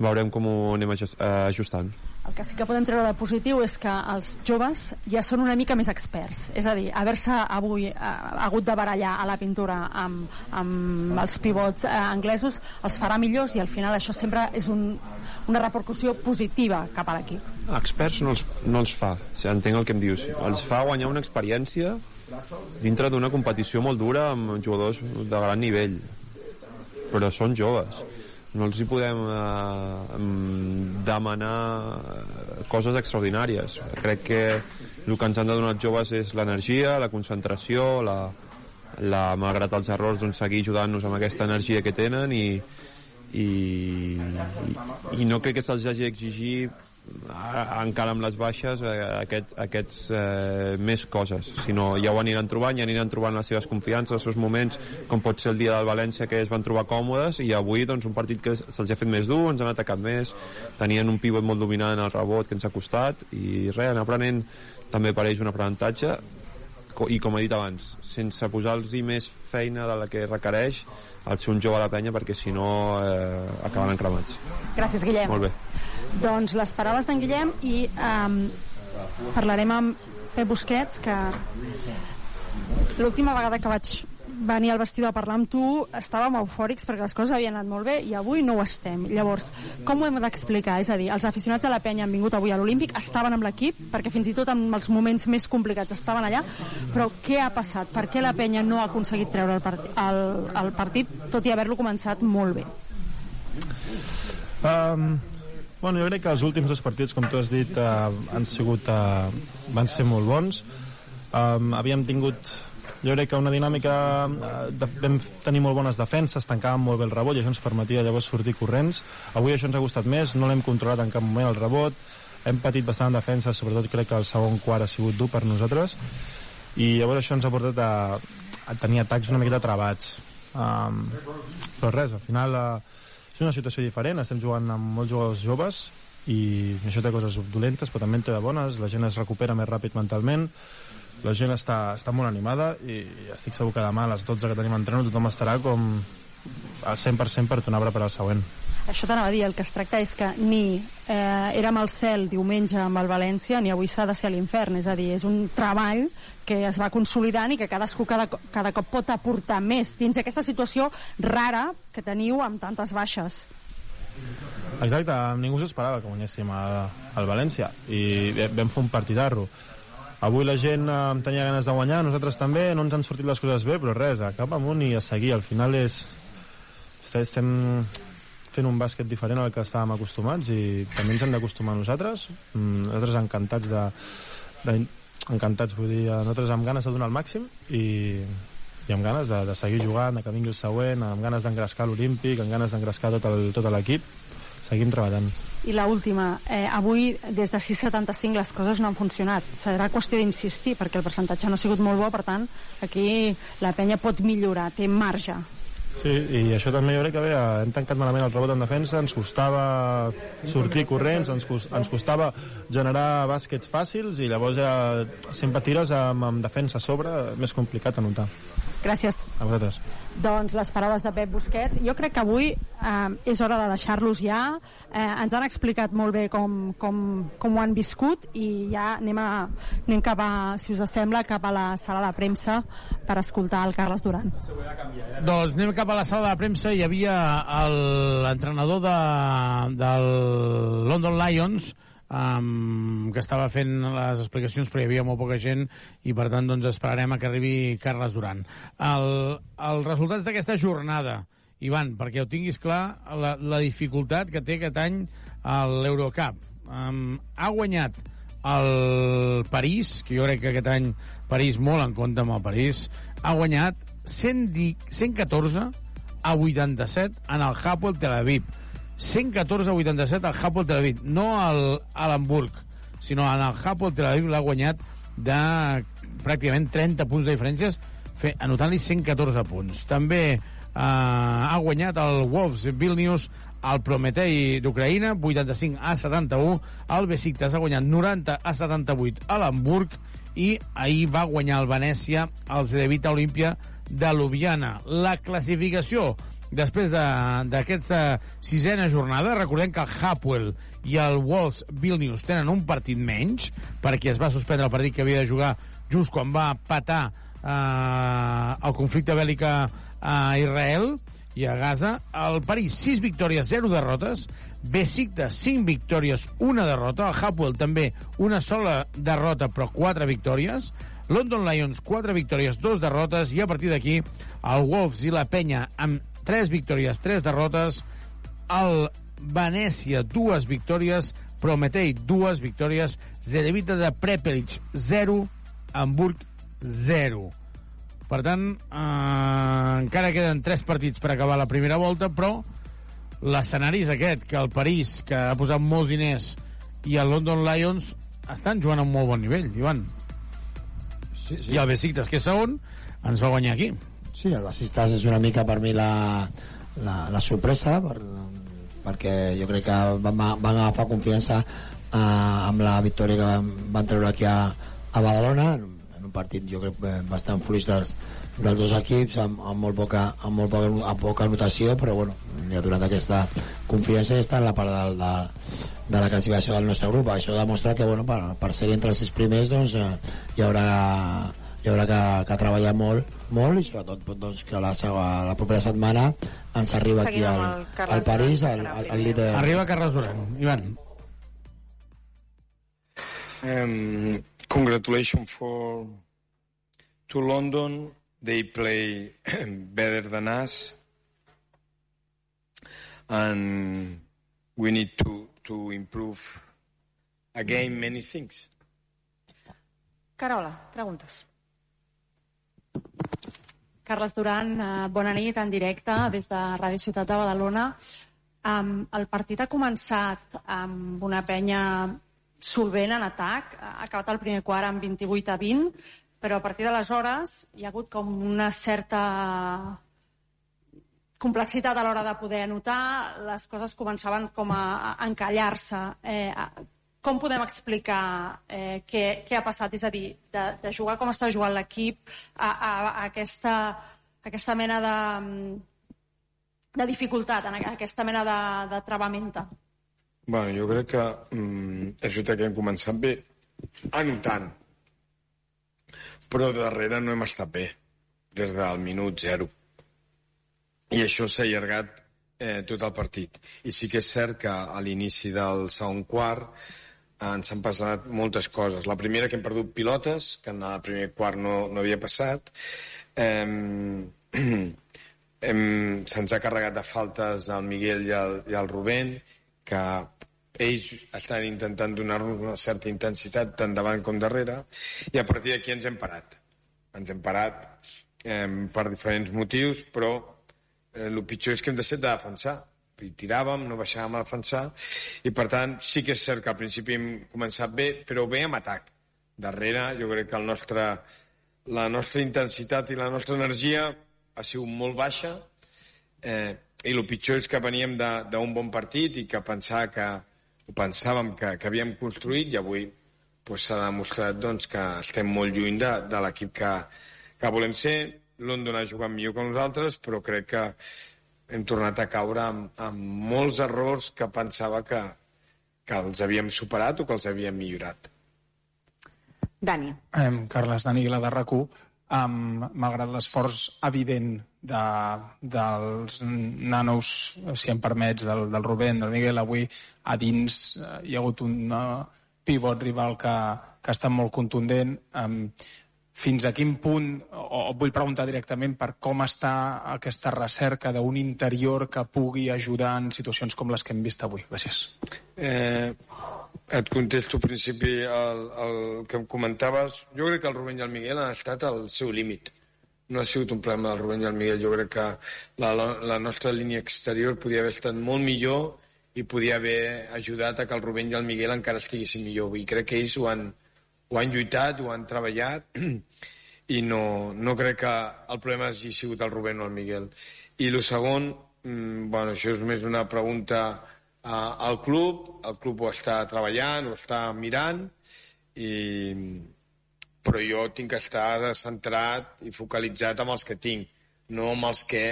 veurem com ho anem eh, ajustant. El que sí que podem treure de positiu és que els joves ja són una mica més experts. És a dir, haver-se avui eh, hagut de barallar a la pintura amb, amb els pivots eh, anglesos els farà millors i al final això sempre és un, una repercussió positiva cap a l'equip. Experts no els, no els fa, sigui, entenc el que em dius. Els fa guanyar una experiència dintre d'una competició molt dura amb jugadors de gran nivell. Però són joves. No els hi podem eh, em, demanar coses extraordinàries. Crec que el que ens han de donar els joves és l'energia, la concentració, la, la, malgrat els errors, doncs, seguir ajudant-nos amb aquesta energia que tenen i, i, i no crec que se'ls hagi d'exigir a- encara amb les baixes eh, aquest, aquests eh, més coses sinó ja ho aniran trobant, ja aniran trobant les seves confiances, els seus moments com pot ser el dia del València que es van trobar còmodes i avui doncs, un partit que se'ls ha fet més dur ens han atacat més, tenien un pivot molt dominant en el rebot que ens ha costat i res, anar aprenent també per ells un aprenentatge i com he dit abans, sense posar-los més feina de la que requereix el ser un jove a la penya perquè si no eh, acabaran cremats. Gràcies, Guillem. Molt bé. Doncs les paraules d'en Guillem i um, parlarem amb Pep Busquets, que l'última vegada que vaig venir al vestidor a parlar amb tu estàvem eufòrics perquè les coses havien anat molt bé i avui no ho estem. Llavors, com ho hem d'explicar? És a dir, els aficionats de la penya han vingut avui a l'Olímpic, estaven amb l'equip, perquè fins i tot en els moments més complicats estaven allà, però què ha passat? Per què la penya no ha aconseguit treure el, partit, el, el partit, tot i haver-lo començat molt bé? Um, bueno, jo crec que els últims dos partits, com tu has dit, uh, han sigut, uh, van ser molt bons. Um, havíem tingut jo crec que una dinàmica eh, de, vam tenir molt bones defenses, tancàvem molt bé el rebot i això ens permetia llavors sortir corrents. Avui això ens ha costat més, no l'hem controlat en cap moment el rebot, hem patit bastant en defensa sobretot crec que el segon quart ha sigut dur per nosaltres. I llavors això ens ha portat a, a tenir atacs una miqueta travats. Um, però res, al final uh, és una situació diferent, estem jugant amb molts jugadors joves i això té coses dolentes però també en té de bones, la gent es recupera més ràpid mentalment la gent està, està molt animada i estic segur que demà a les 12 que tenim entreno tothom estarà com al 100% per tornar a preparar el següent. Això t'anava a dir, el que es tracta és que ni eh, érem al cel diumenge amb el València, ni avui s'ha de ser a l'infern, és a dir, és un treball que es va consolidant i que cadascú cada, cada cop pot aportar més dins d'aquesta situació rara que teniu amb tantes baixes. Exacte, ningú s'esperava que guanyéssim el València i vam fer un partidarro. Avui la gent eh, tenia ganes de guanyar, nosaltres també, no ens han sortit les coses bé, però res, cap amunt i a seguir. Al final és... est- Estem fent un bàsquet diferent al que estàvem acostumats i també ens hem d'acostumar nosaltres. Mm, Nosaltres encantats de, de, encantats, vull dir, nosaltres amb ganes de donar el màxim i, i amb ganes de, de seguir jugant, que vingui el següent, amb ganes d'engrescar l'Olímpic, amb ganes d'engrescar tot el- tot l'equip. Seguim treballant. I la última, eh, avui des de 6,75 les coses no han funcionat. Serà qüestió d'insistir perquè el percentatge no ha sigut molt bo, per tant, aquí la penya pot millorar, té marge. Sí, i això també jo crec que bé, eh, hem tancat malament el rebot en defensa, ens costava sortir corrents, ens, cos- ens costava generar bàsquets fàcils i llavors ja sempre tires amb, amb defensa a sobre, més complicat a notar. Gràcies. A vosaltres. Doncs les paraules de Pep Busquets. Jo crec que avui eh, és hora de deixar-los ja. Eh, ens han explicat molt bé com, com, com ho han viscut i ja anem, a, anem cap a, si us sembla, cap a la sala de premsa per escoltar el Carles Duran. Doncs anem cap a la sala de premsa. Hi havia l'entrenador de, del London Lions, um, que estava fent les explicacions però hi havia molt poca gent i per tant doncs esperarem a que arribi Carles Duran el, els resultats d'aquesta jornada Ivan, perquè ho tinguis clar la, la dificultat que té aquest any l'Eurocup um, ha guanyat el París, que jo crec que aquest any París molt en compte amb el París, ha guanyat 110, 114 a 87 en el Hapoel Tel Aviv. 114 a 87 al Hapoel Tel Aviv, no al, a l'Hamburg, sinó en el Hapoel Tel Aviv l'ha guanyat de pràcticament 30 punts de diferències, fe- anotant-li 114 punts. També eh, ha guanyat el Wolves Vilnius el Prometei d'Ucraïna, 85 a 71. El Besiktas ha guanyat 90 a 78 a l'Hamburg i ahir va guanyar el Venècia el Zedevita Olímpia de Ljubljana. La classificació després de- d'aquesta sisena jornada, recordem que el Hapoel i el Wolves Vilnius tenen un partit menys, perquè es va suspendre el partit que havia de jugar just quan va patar eh, el conflicte bèl·lic a, Israel i a Gaza. El París, 6 victòries, 0 derrotes. Besiktas, 5 victòries, una derrota. El Hapoel també una sola derrota, però 4 victòries. London Lions, 4 victòries, 2 derrotes. I a partir d'aquí, el Wolves i la Penya amb 3 victòries, 3 derrotes. El Venècia, dues victòries. Prometei, dues victòries. Zerevita de Prepelic, 0. Hamburg, 0. Per tant, eh, encara queden tres partits per acabar la primera volta, però l'escenari és aquest, que el París, que ha posat molts diners, i el London Lions estan jugant a un molt bon nivell, Ivan. Sí, sí. I el Besiktas, que és segon, ens va guanyar aquí. Sí, el Basistas és una mica per mi la, la, la sorpresa, per, perquè jo crec que van, van agafar confiança eh, amb la victòria que van, van treure aquí a, a Badalona, en un partit jo crec eh, bastant fluix dels, dels dos equips amb, amb, molt poca, amb molt poca, amb poca anotació però bueno, ja donat aquesta confiança està en la part de, de, de la classificació del nostre grup. Això demostra que bueno, per, per ser entre els sis primers doncs, eh, hi haurà hi haurà que, que treballar molt, molt i sobretot doncs, que la, segua- la propera setmana ens arriba aquí Seguim amb al, al París que el, el líder Arriba Carles Duran. Ivan. Um, congratulations for to London. They play better than us, and we need to to improve again many things. Carola, preguntes. Carles Duran, eh, bona nit en directe des de Ràdio Ciutat de Badalona. El partit ha començat amb una penya solvent en atac, ha acabat el primer quart amb 28 a 20, però a partir d'aleshores hi ha hagut com una certa complexitat a l'hora de poder anotar, les coses començaven com a, encallar-se. Eh, com podem explicar eh, què, què ha passat? És a dir, de, de jugar com està jugant l'equip a, a, a, aquesta, a aquesta mena de, de dificultat, en aquesta mena de, de travamenta. Bueno, jo crec que mm, és veritat que hem començat bé, anotant, però darrere no hem estat bé, des del minut zero. I això s'ha allargat eh, tot el partit. I sí que és cert que a l'inici del segon quart ens han passat moltes coses. La primera que hem perdut pilotes, que en el primer quart no, no havia passat. Eh, hem, se'ns ha carregat de faltes al Miguel i al, i al Rubén, que ells estan intentant donar-nos una certa intensitat tant davant com darrere, i a partir d'aquí ens hem parat. Ens hem parat eh, per diferents motius, però eh, el pitjor és que hem deixat de defensar. I tiràvem, no baixàvem a defensar, i per tant sí que és cert que al principi hem començat bé, però bé amb atac. Darrere jo crec que el nostre, la nostra intensitat i la nostra energia ha sigut molt baixa, eh, i el pitjor és que veníem d'un bon partit i que pensar que ho pensàvem que, que havíem construït i avui pues, s'ha demostrat doncs, que estem molt lluny de, de l'equip que, que volem ser. London ha jugat millor que nosaltres, però crec que hem tornat a caure amb, amb molts errors que pensava que, que els havíem superat o que els havíem millorat. Dani. Um, Carles Dani, la de rac um, malgrat l'esforç evident de, dels nanos, si em permets, del, del Rubén, del Miguel, avui a dins eh, hi ha hagut un uh, pivot rival que, que ha estat molt contundent. Um, fins a quin punt, o, o vull preguntar directament per com està aquesta recerca d'un interior que pugui ajudar en situacions com les que hem vist avui. Gràcies. Eh, et contesto al principi el, el que em comentaves. Jo crec que el Rubén i el Miguel han estat al seu límit. No ha sigut un problema del Rubén i el Miguel. Jo crec que la, la nostra línia exterior podia haver estat molt millor i podia haver ajudat a que el Rubén i el Miguel encara estiguessin millor. I crec que ells ho han, ho han lluitat, ho han treballat i no, no crec que el problema hagi sigut el Rubén o el Miguel. I el segon, mm, bueno, això és més una pregunta uh, al club, el club ho està treballant, ho està mirant, i, però jo tinc que estar centrat i focalitzat amb els que tinc, no amb els que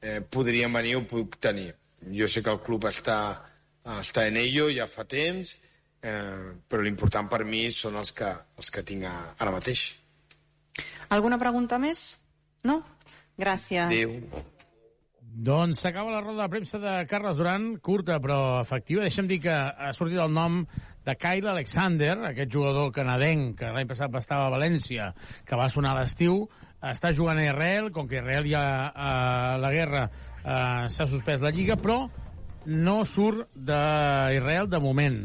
eh, podrien venir o puc tenir. Jo sé que el club està, està en ello ja fa temps, eh, però l'important per mi són els que, els que tinc a, ara mateix. Alguna pregunta més? No? Gràcies. Adéu. Doncs s'acaba la roda de premsa de Carles Duran, curta però efectiva. Deixa'm dir que ha sortit el nom de Kyle Alexander, aquest jugador canadenc que l'any passat estava a València, que va sonar a l'estiu, està jugant a Israel, com que Israel ja a la guerra eh, s'ha suspès la Lliga, però no surt d'Israel de moment.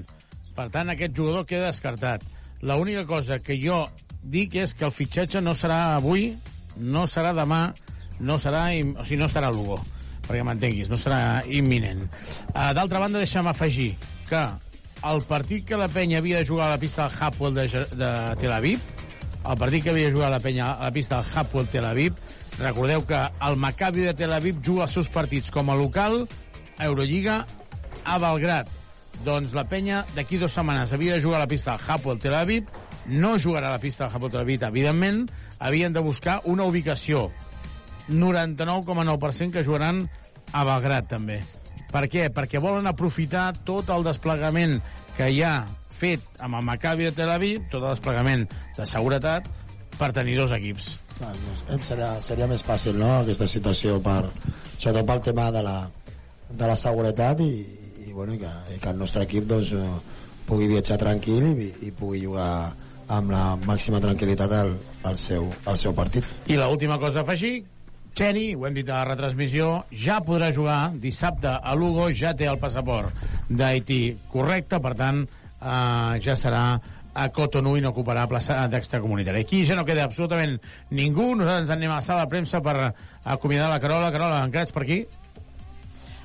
Per tant, aquest jugador queda descartat. L'única cosa que jo dic és que el fitxatge no serà avui, no serà demà, no serà, o sigui, no estarà a Lugo, perquè m'entenguis, no serà imminent. Uh, D'altra banda, deixa'm afegir que el partit que la penya havia de jugar a la pista del Hapoel de, de Tel Aviv, el partit que havia de jugar la penya a la pista del Hapoel Tel Aviv, recordeu que el Maccabi de Tel Aviv juga els seus partits com a local a Eurolliga a Belgrat. Doncs la penya d'aquí dues setmanes havia de jugar a la pista del Hapoel Tel Aviv, no jugarà a la pista del Japó Tel Aviv. Evidentment, havien de buscar una ubicació. 99,9% que jugaran a Belgrat, també. Per què? Perquè volen aprofitar tot el desplegament que hi ha fet amb el Maccabi de Tel Aviv, tot el desplegament de seguretat, per tenir dos equips. Seria, seria més fàcil, no?, aquesta situació, per, sobretot pel tema de la, de la seguretat i, i, bueno, que, i que el nostre equip doncs, eh, pugui viatjar tranquil i, i pugui jugar amb la màxima tranquil·litat al, al, seu, al seu partit. I l'última cosa a afegir, Cheni, ho hem dit a la retransmissió, ja podrà jugar dissabte a Lugo, ja té el passaport d'Haití correcte, per tant, eh, ja serà a Cotonou i no ocuparà plaça d'extracomunitari. Aquí ja no queda absolutament ningú. Nosaltres ens anem a la sala de premsa per acomiadar la Carola. Carola, encara ets per aquí?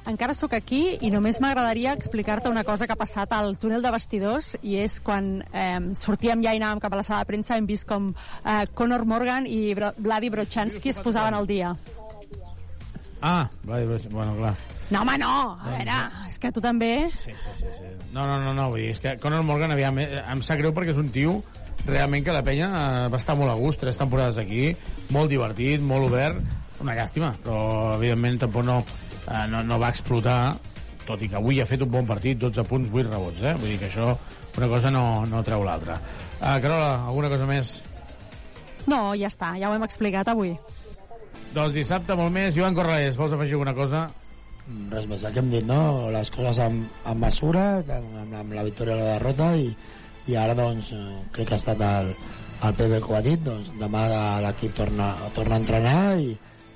Encara sóc aquí i només m'agradaria explicar-te una cosa que ha passat al túnel de vestidors i és quan eh, sortíem ja i anàvem cap a la sala de premsa hem vist com eh, Conor Morgan i Bro Vladi Brochanski es posaven al dia. Ah, Vladi Brochanski, bueno, clar. No, home, no! A veure, és que tu també... Sí, sí, sí. sí. No, no, no, no, vull dir, és que Conor Morgan, aviam, eh, em sap greu perquè és un tio realment que la penya eh, va estar molt a gust, tres temporades aquí, molt divertit, molt obert, una llàstima, però evidentment tampoc no, eh, no, no va explotar, tot i que avui ha fet un bon partit, 12 punts, 8 rebots, eh? Vull dir que això, una cosa no, no treu l'altra. Uh, Carola, alguna cosa més? No, ja està, ja ho hem explicat avui. Doncs dissabte molt més. Joan Corrales, vols afegir alguna cosa? res més, el que hem dit, no? Les coses amb, amb mesura, amb, amb la victòria o la derrota, i, i ara, doncs, eh, crec que ha estat el, el Pepe que ho ha dit, doncs demà l'equip torna, torna a entrenar i,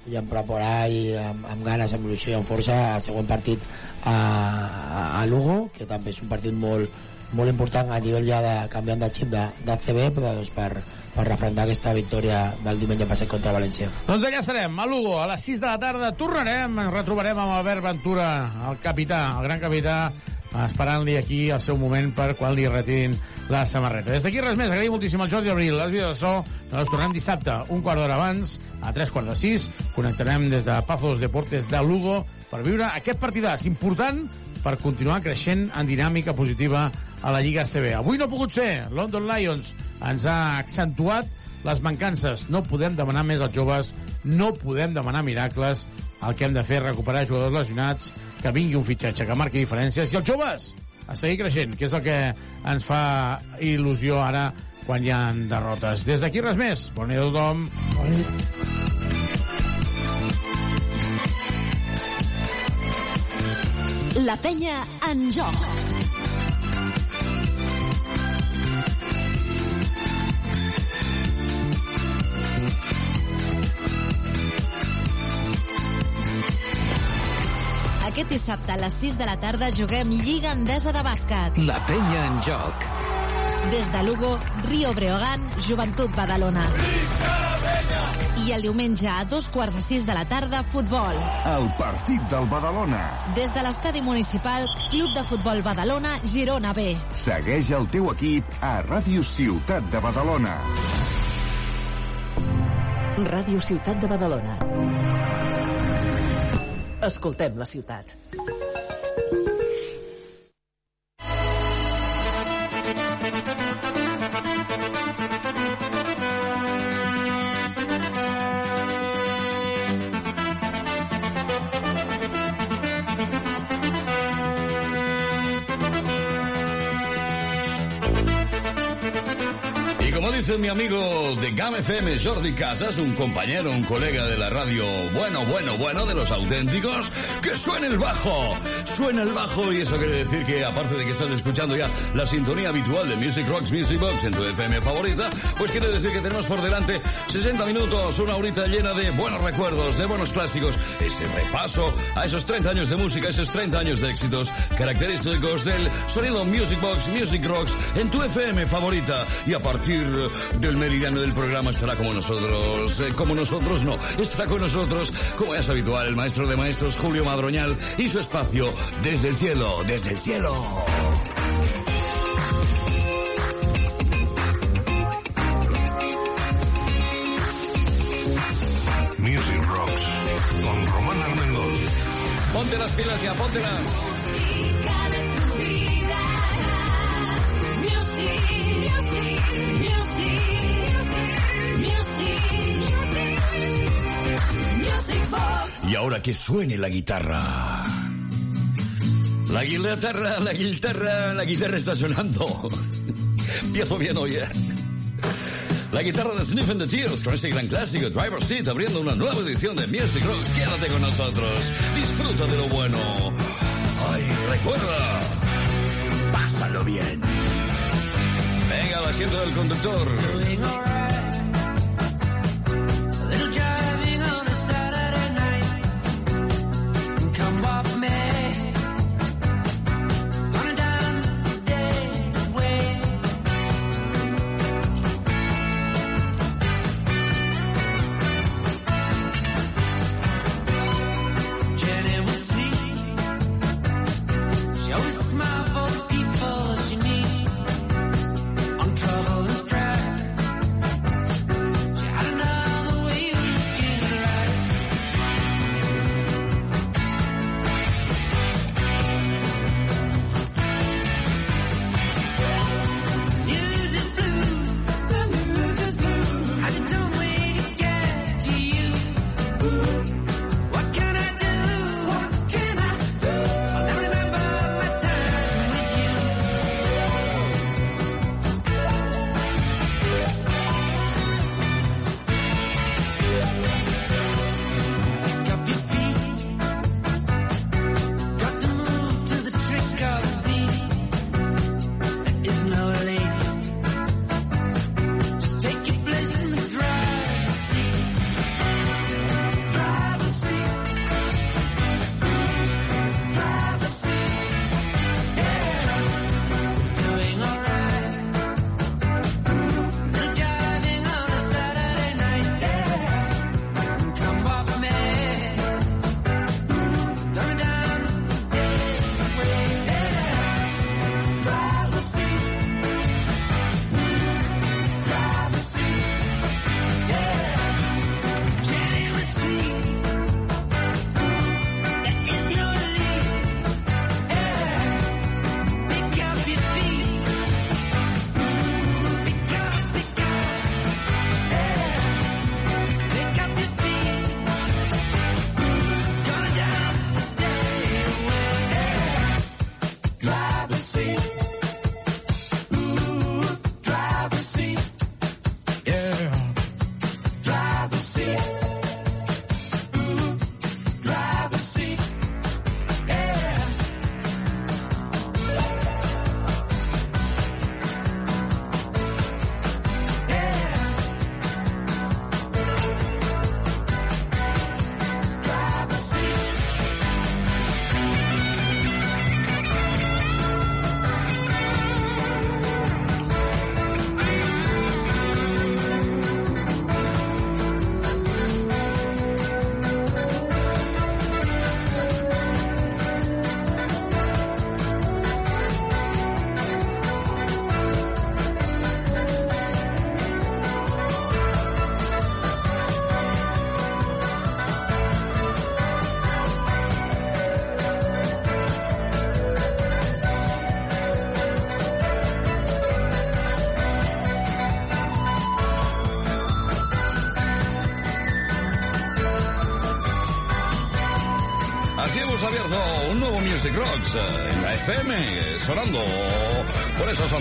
i em preparar i amb, amb ganes, amb il·lusió i amb força el següent partit a, a, a Lugo, que també és un partit molt, molt important a nivell ja de canviant de xip de, de CB, però doncs per, per refrendar aquesta victòria del diumenge passat contra València. Doncs allà serem, a Lugo, a les 6 de la tarda. Tornarem, ens retrobarem amb Albert Ventura, el capità, el gran capità, esperant-li aquí el seu moment per quan li retirin la samarreta. Des d'aquí res més, agraïm moltíssim al Jordi Abril, les vídeos de so, nos tornem dissabte, un quart d'hora abans, a tres quarts de sis, connectarem des de Pazos Deportes de Lugo per viure aquest partidàs important per continuar creixent en dinàmica positiva a la Lliga CB. Avui no ha pogut ser. London Lions ens ha accentuat les mancances. No podem demanar més als joves, no podem demanar miracles. El que hem de fer és recuperar jugadors lesionats, que vingui un fitxatge que marqui diferències. I els joves, a seguir creixent, que és el que ens fa il·lusió ara quan hi ha derrotes. Des d'aquí res més. Bona nit a tothom. Bona nit. La penya en joc. Aquest dissabte a les 6 de la tarda juguem Lliga Endesa de Bàsquet. La penya en joc. Des de Lugo, Rio Breogán, Joventut Badalona. I el diumenge a dos quarts de sis de la tarda, futbol. El partit del Badalona. Des de l'estadi municipal, Club de Futbol Badalona, Girona B. Segueix el teu equip a Ràdio Ciutat de Badalona. Ràdio Ciutat de Badalona. Escoltem la ciutat. Dice mi amigo de GAM FM, Jordi Casas, un compañero, un colega de la radio, bueno, bueno, bueno, de los auténticos, que suene el bajo. Suena el bajo y eso quiere decir que aparte de que estás escuchando ya la sintonía habitual de Music Rocks Music Box en tu FM favorita, pues quiere decir que tenemos por delante 60 minutos, una horita llena de buenos recuerdos, de buenos clásicos, ese repaso a esos 30 años de música, esos 30 años de éxitos característicos del sonido Music Box Music Rocks en tu FM favorita y a partir del meridiano del programa estará como nosotros, eh, como nosotros no, estará con nosotros, como es habitual, el maestro de maestros Julio Madroñal y su espacio desde el cielo, desde el cielo. Music Rocks con Román Armengol. Ponte las pilas ya, póntelas. Ahora que suene la guitarra. La guitarra, la guitarra, la guitarra está sonando. Empiezo bien hoy. La guitarra de Sniff and the Tears con este gran clásico Driver Seat abriendo una nueva edición de Music Rocks. Quédate con nosotros. Disfruta de lo bueno. Ay, recuerda. Pásalo bien. Venga al asiento del conductor.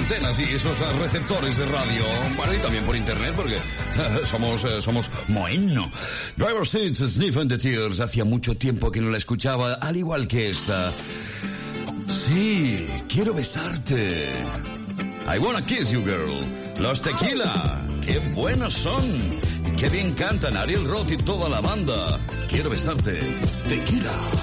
Antenas y esos receptores de radio. Bueno, y también por internet, porque somos, eh, somos moino. Driver Seats, Sniff and the Tears. Hacía mucho tiempo que no la escuchaba, al igual que esta. Sí, quiero besarte. I wanna kiss you, girl. Los tequila, qué buenos son. Qué bien cantan Ariel Roth y toda la banda. Quiero besarte. Tequila.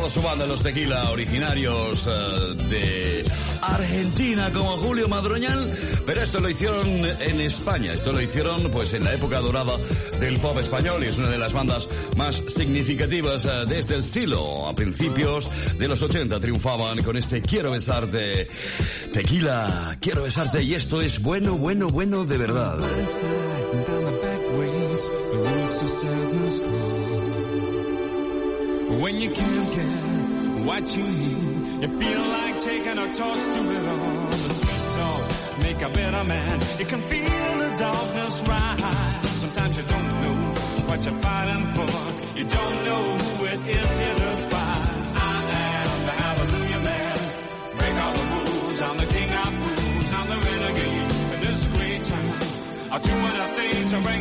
toda su banda Los Tequila, originarios eh, de Argentina como Julio Madroñal, pero esto lo hicieron en España, esto lo hicieron pues en la época dorada del pop español y es una de las bandas más significativas eh, de este estilo. A principios de los 80 triunfaban con este Quiero besarte, Tequila, Quiero besarte y esto es bueno, bueno, bueno de verdad. you can't get what you need. You feel like taking a toss to it all. The sweet sauce make a better man. You can feel the darkness rise. Sometimes you don't know what you're fighting for. You don't know who it is you despise. I am the hallelujah man. Break all the rules. I'm the king of rules. I'm the renegade. In this great time, I'll do what I think to bring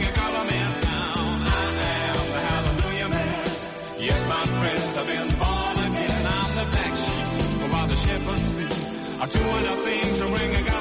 I'm doing a thing to ring a God.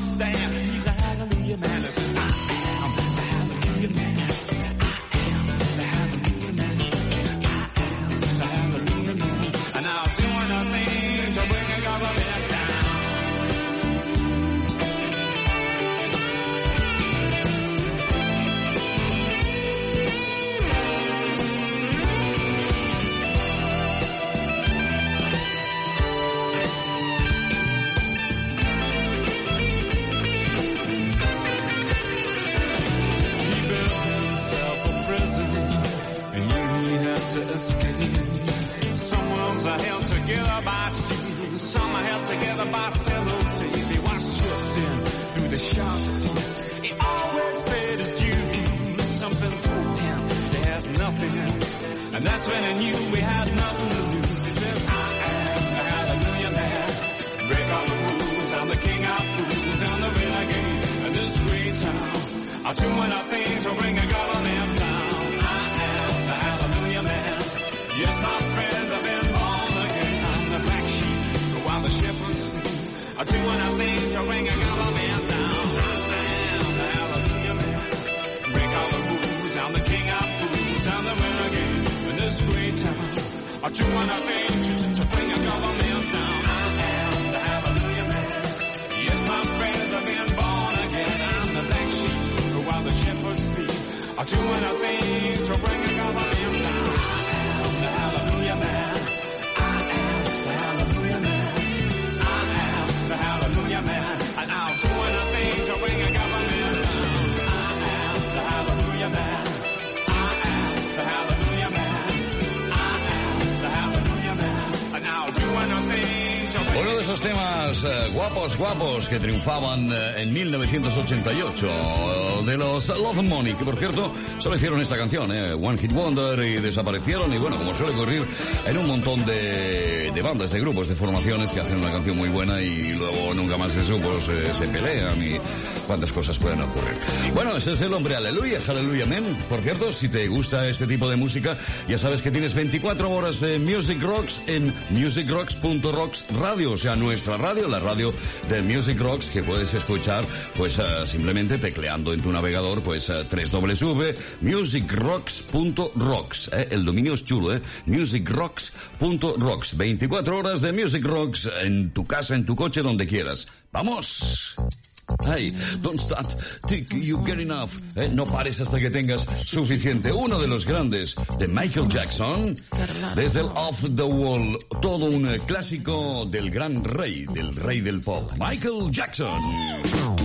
stand. Guapos, guapos que triunfaban eh, en 1988 de los Love Money, que por cierto solo hicieron esta canción, eh, One Hit Wonder, y desaparecieron. Y bueno, como suele ocurrir en un montón de, de bandas, de grupos, de formaciones que hacen una canción muy buena y luego nunca más se supo, se, se pelean y cuántas cosas pueden ocurrir. Bueno, ese es el hombre Aleluya, Aleluya Men. Por cierto, si te gusta este tipo de música, ya sabes que tienes 24 horas de Music Rocks en musicrocks.rocks radio, o sea, nuestra radio, la radio de Music Rocks, que puedes escuchar, pues eh, simplemente tecleando en tu navegador, pues eh, www.musicrocks.rocks. eh, el dominio es chulo, ¿eh? musicrocks.rocks. 24 horas de Music Rocks en tu casa, en tu coche, donde quieras. ¡Vamos! Hey, don't start till you get enough. Eh, no pares hasta que tengas suficiente. Uno de los grandes de Michael Jackson, desde el Off the Wall, todo un eh, clásico del gran rey, del rey del pop, Michael Jackson.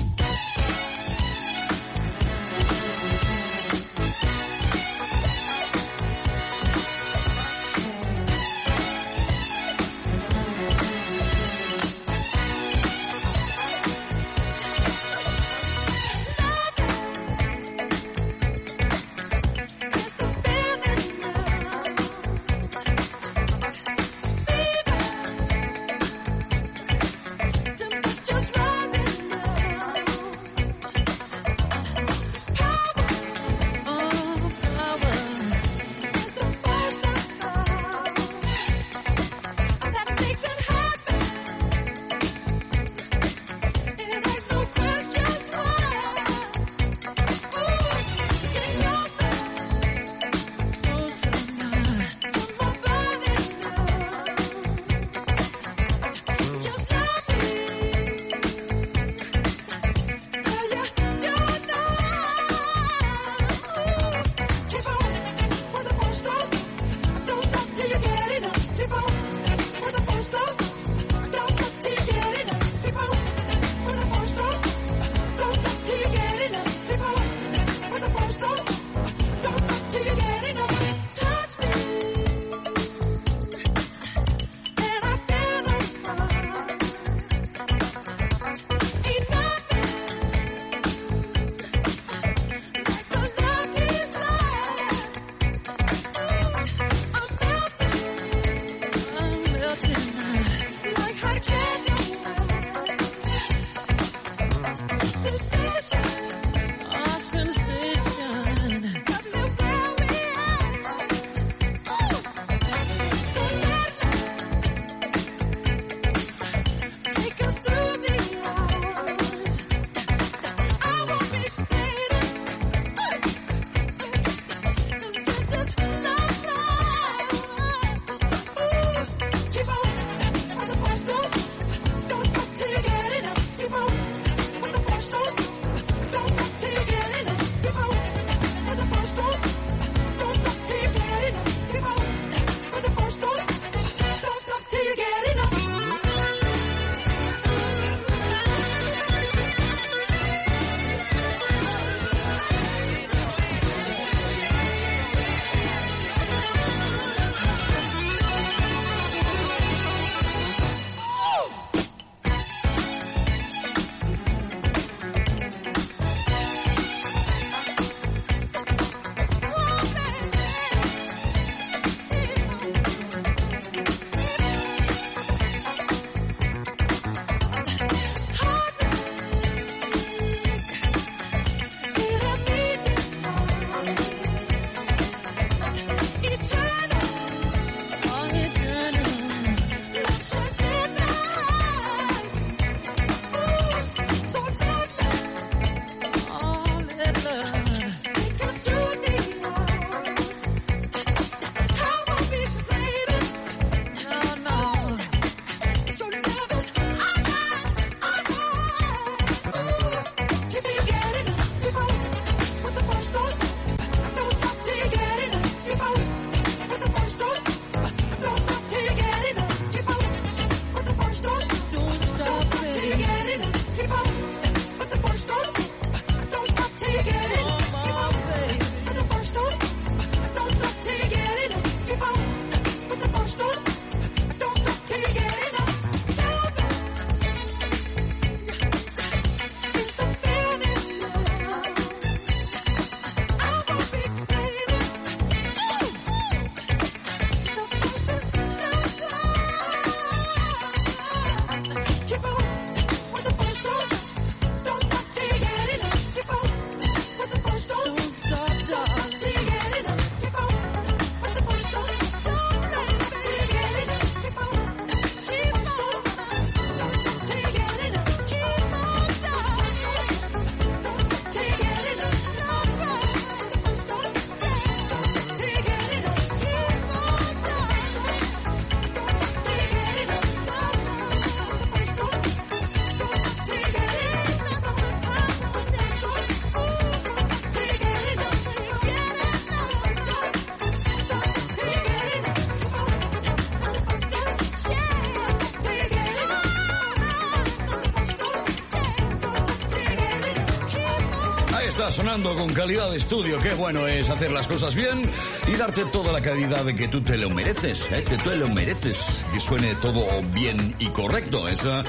Sonando con calidad de estudio. Qué bueno es hacer las cosas bien y darte toda la calidad de que tú te lo mereces, ¿eh? que tú te lo mereces. Que suene todo bien y correcto. Esa,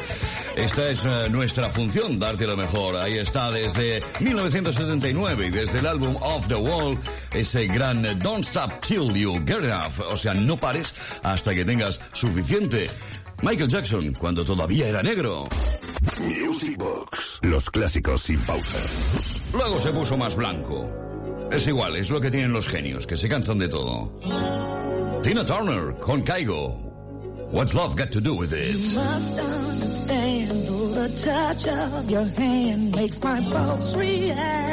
esta es eh, nuestra función, darte lo mejor. Ahí está desde 1979 y desde el álbum Off the Wall, ese gran Don't Stop Till You Get Enough. O sea, no pares hasta que tengas suficiente. Michael Jackson, cuando todavía era negro. Los clásicos sin pausa. Luego se puso más blanco. Es igual, es lo que tienen los genios, que se cansan de todo. Tina Turner con Caigo. What's love got to do with You it? must understand, the touch of your hand makes my pulse react.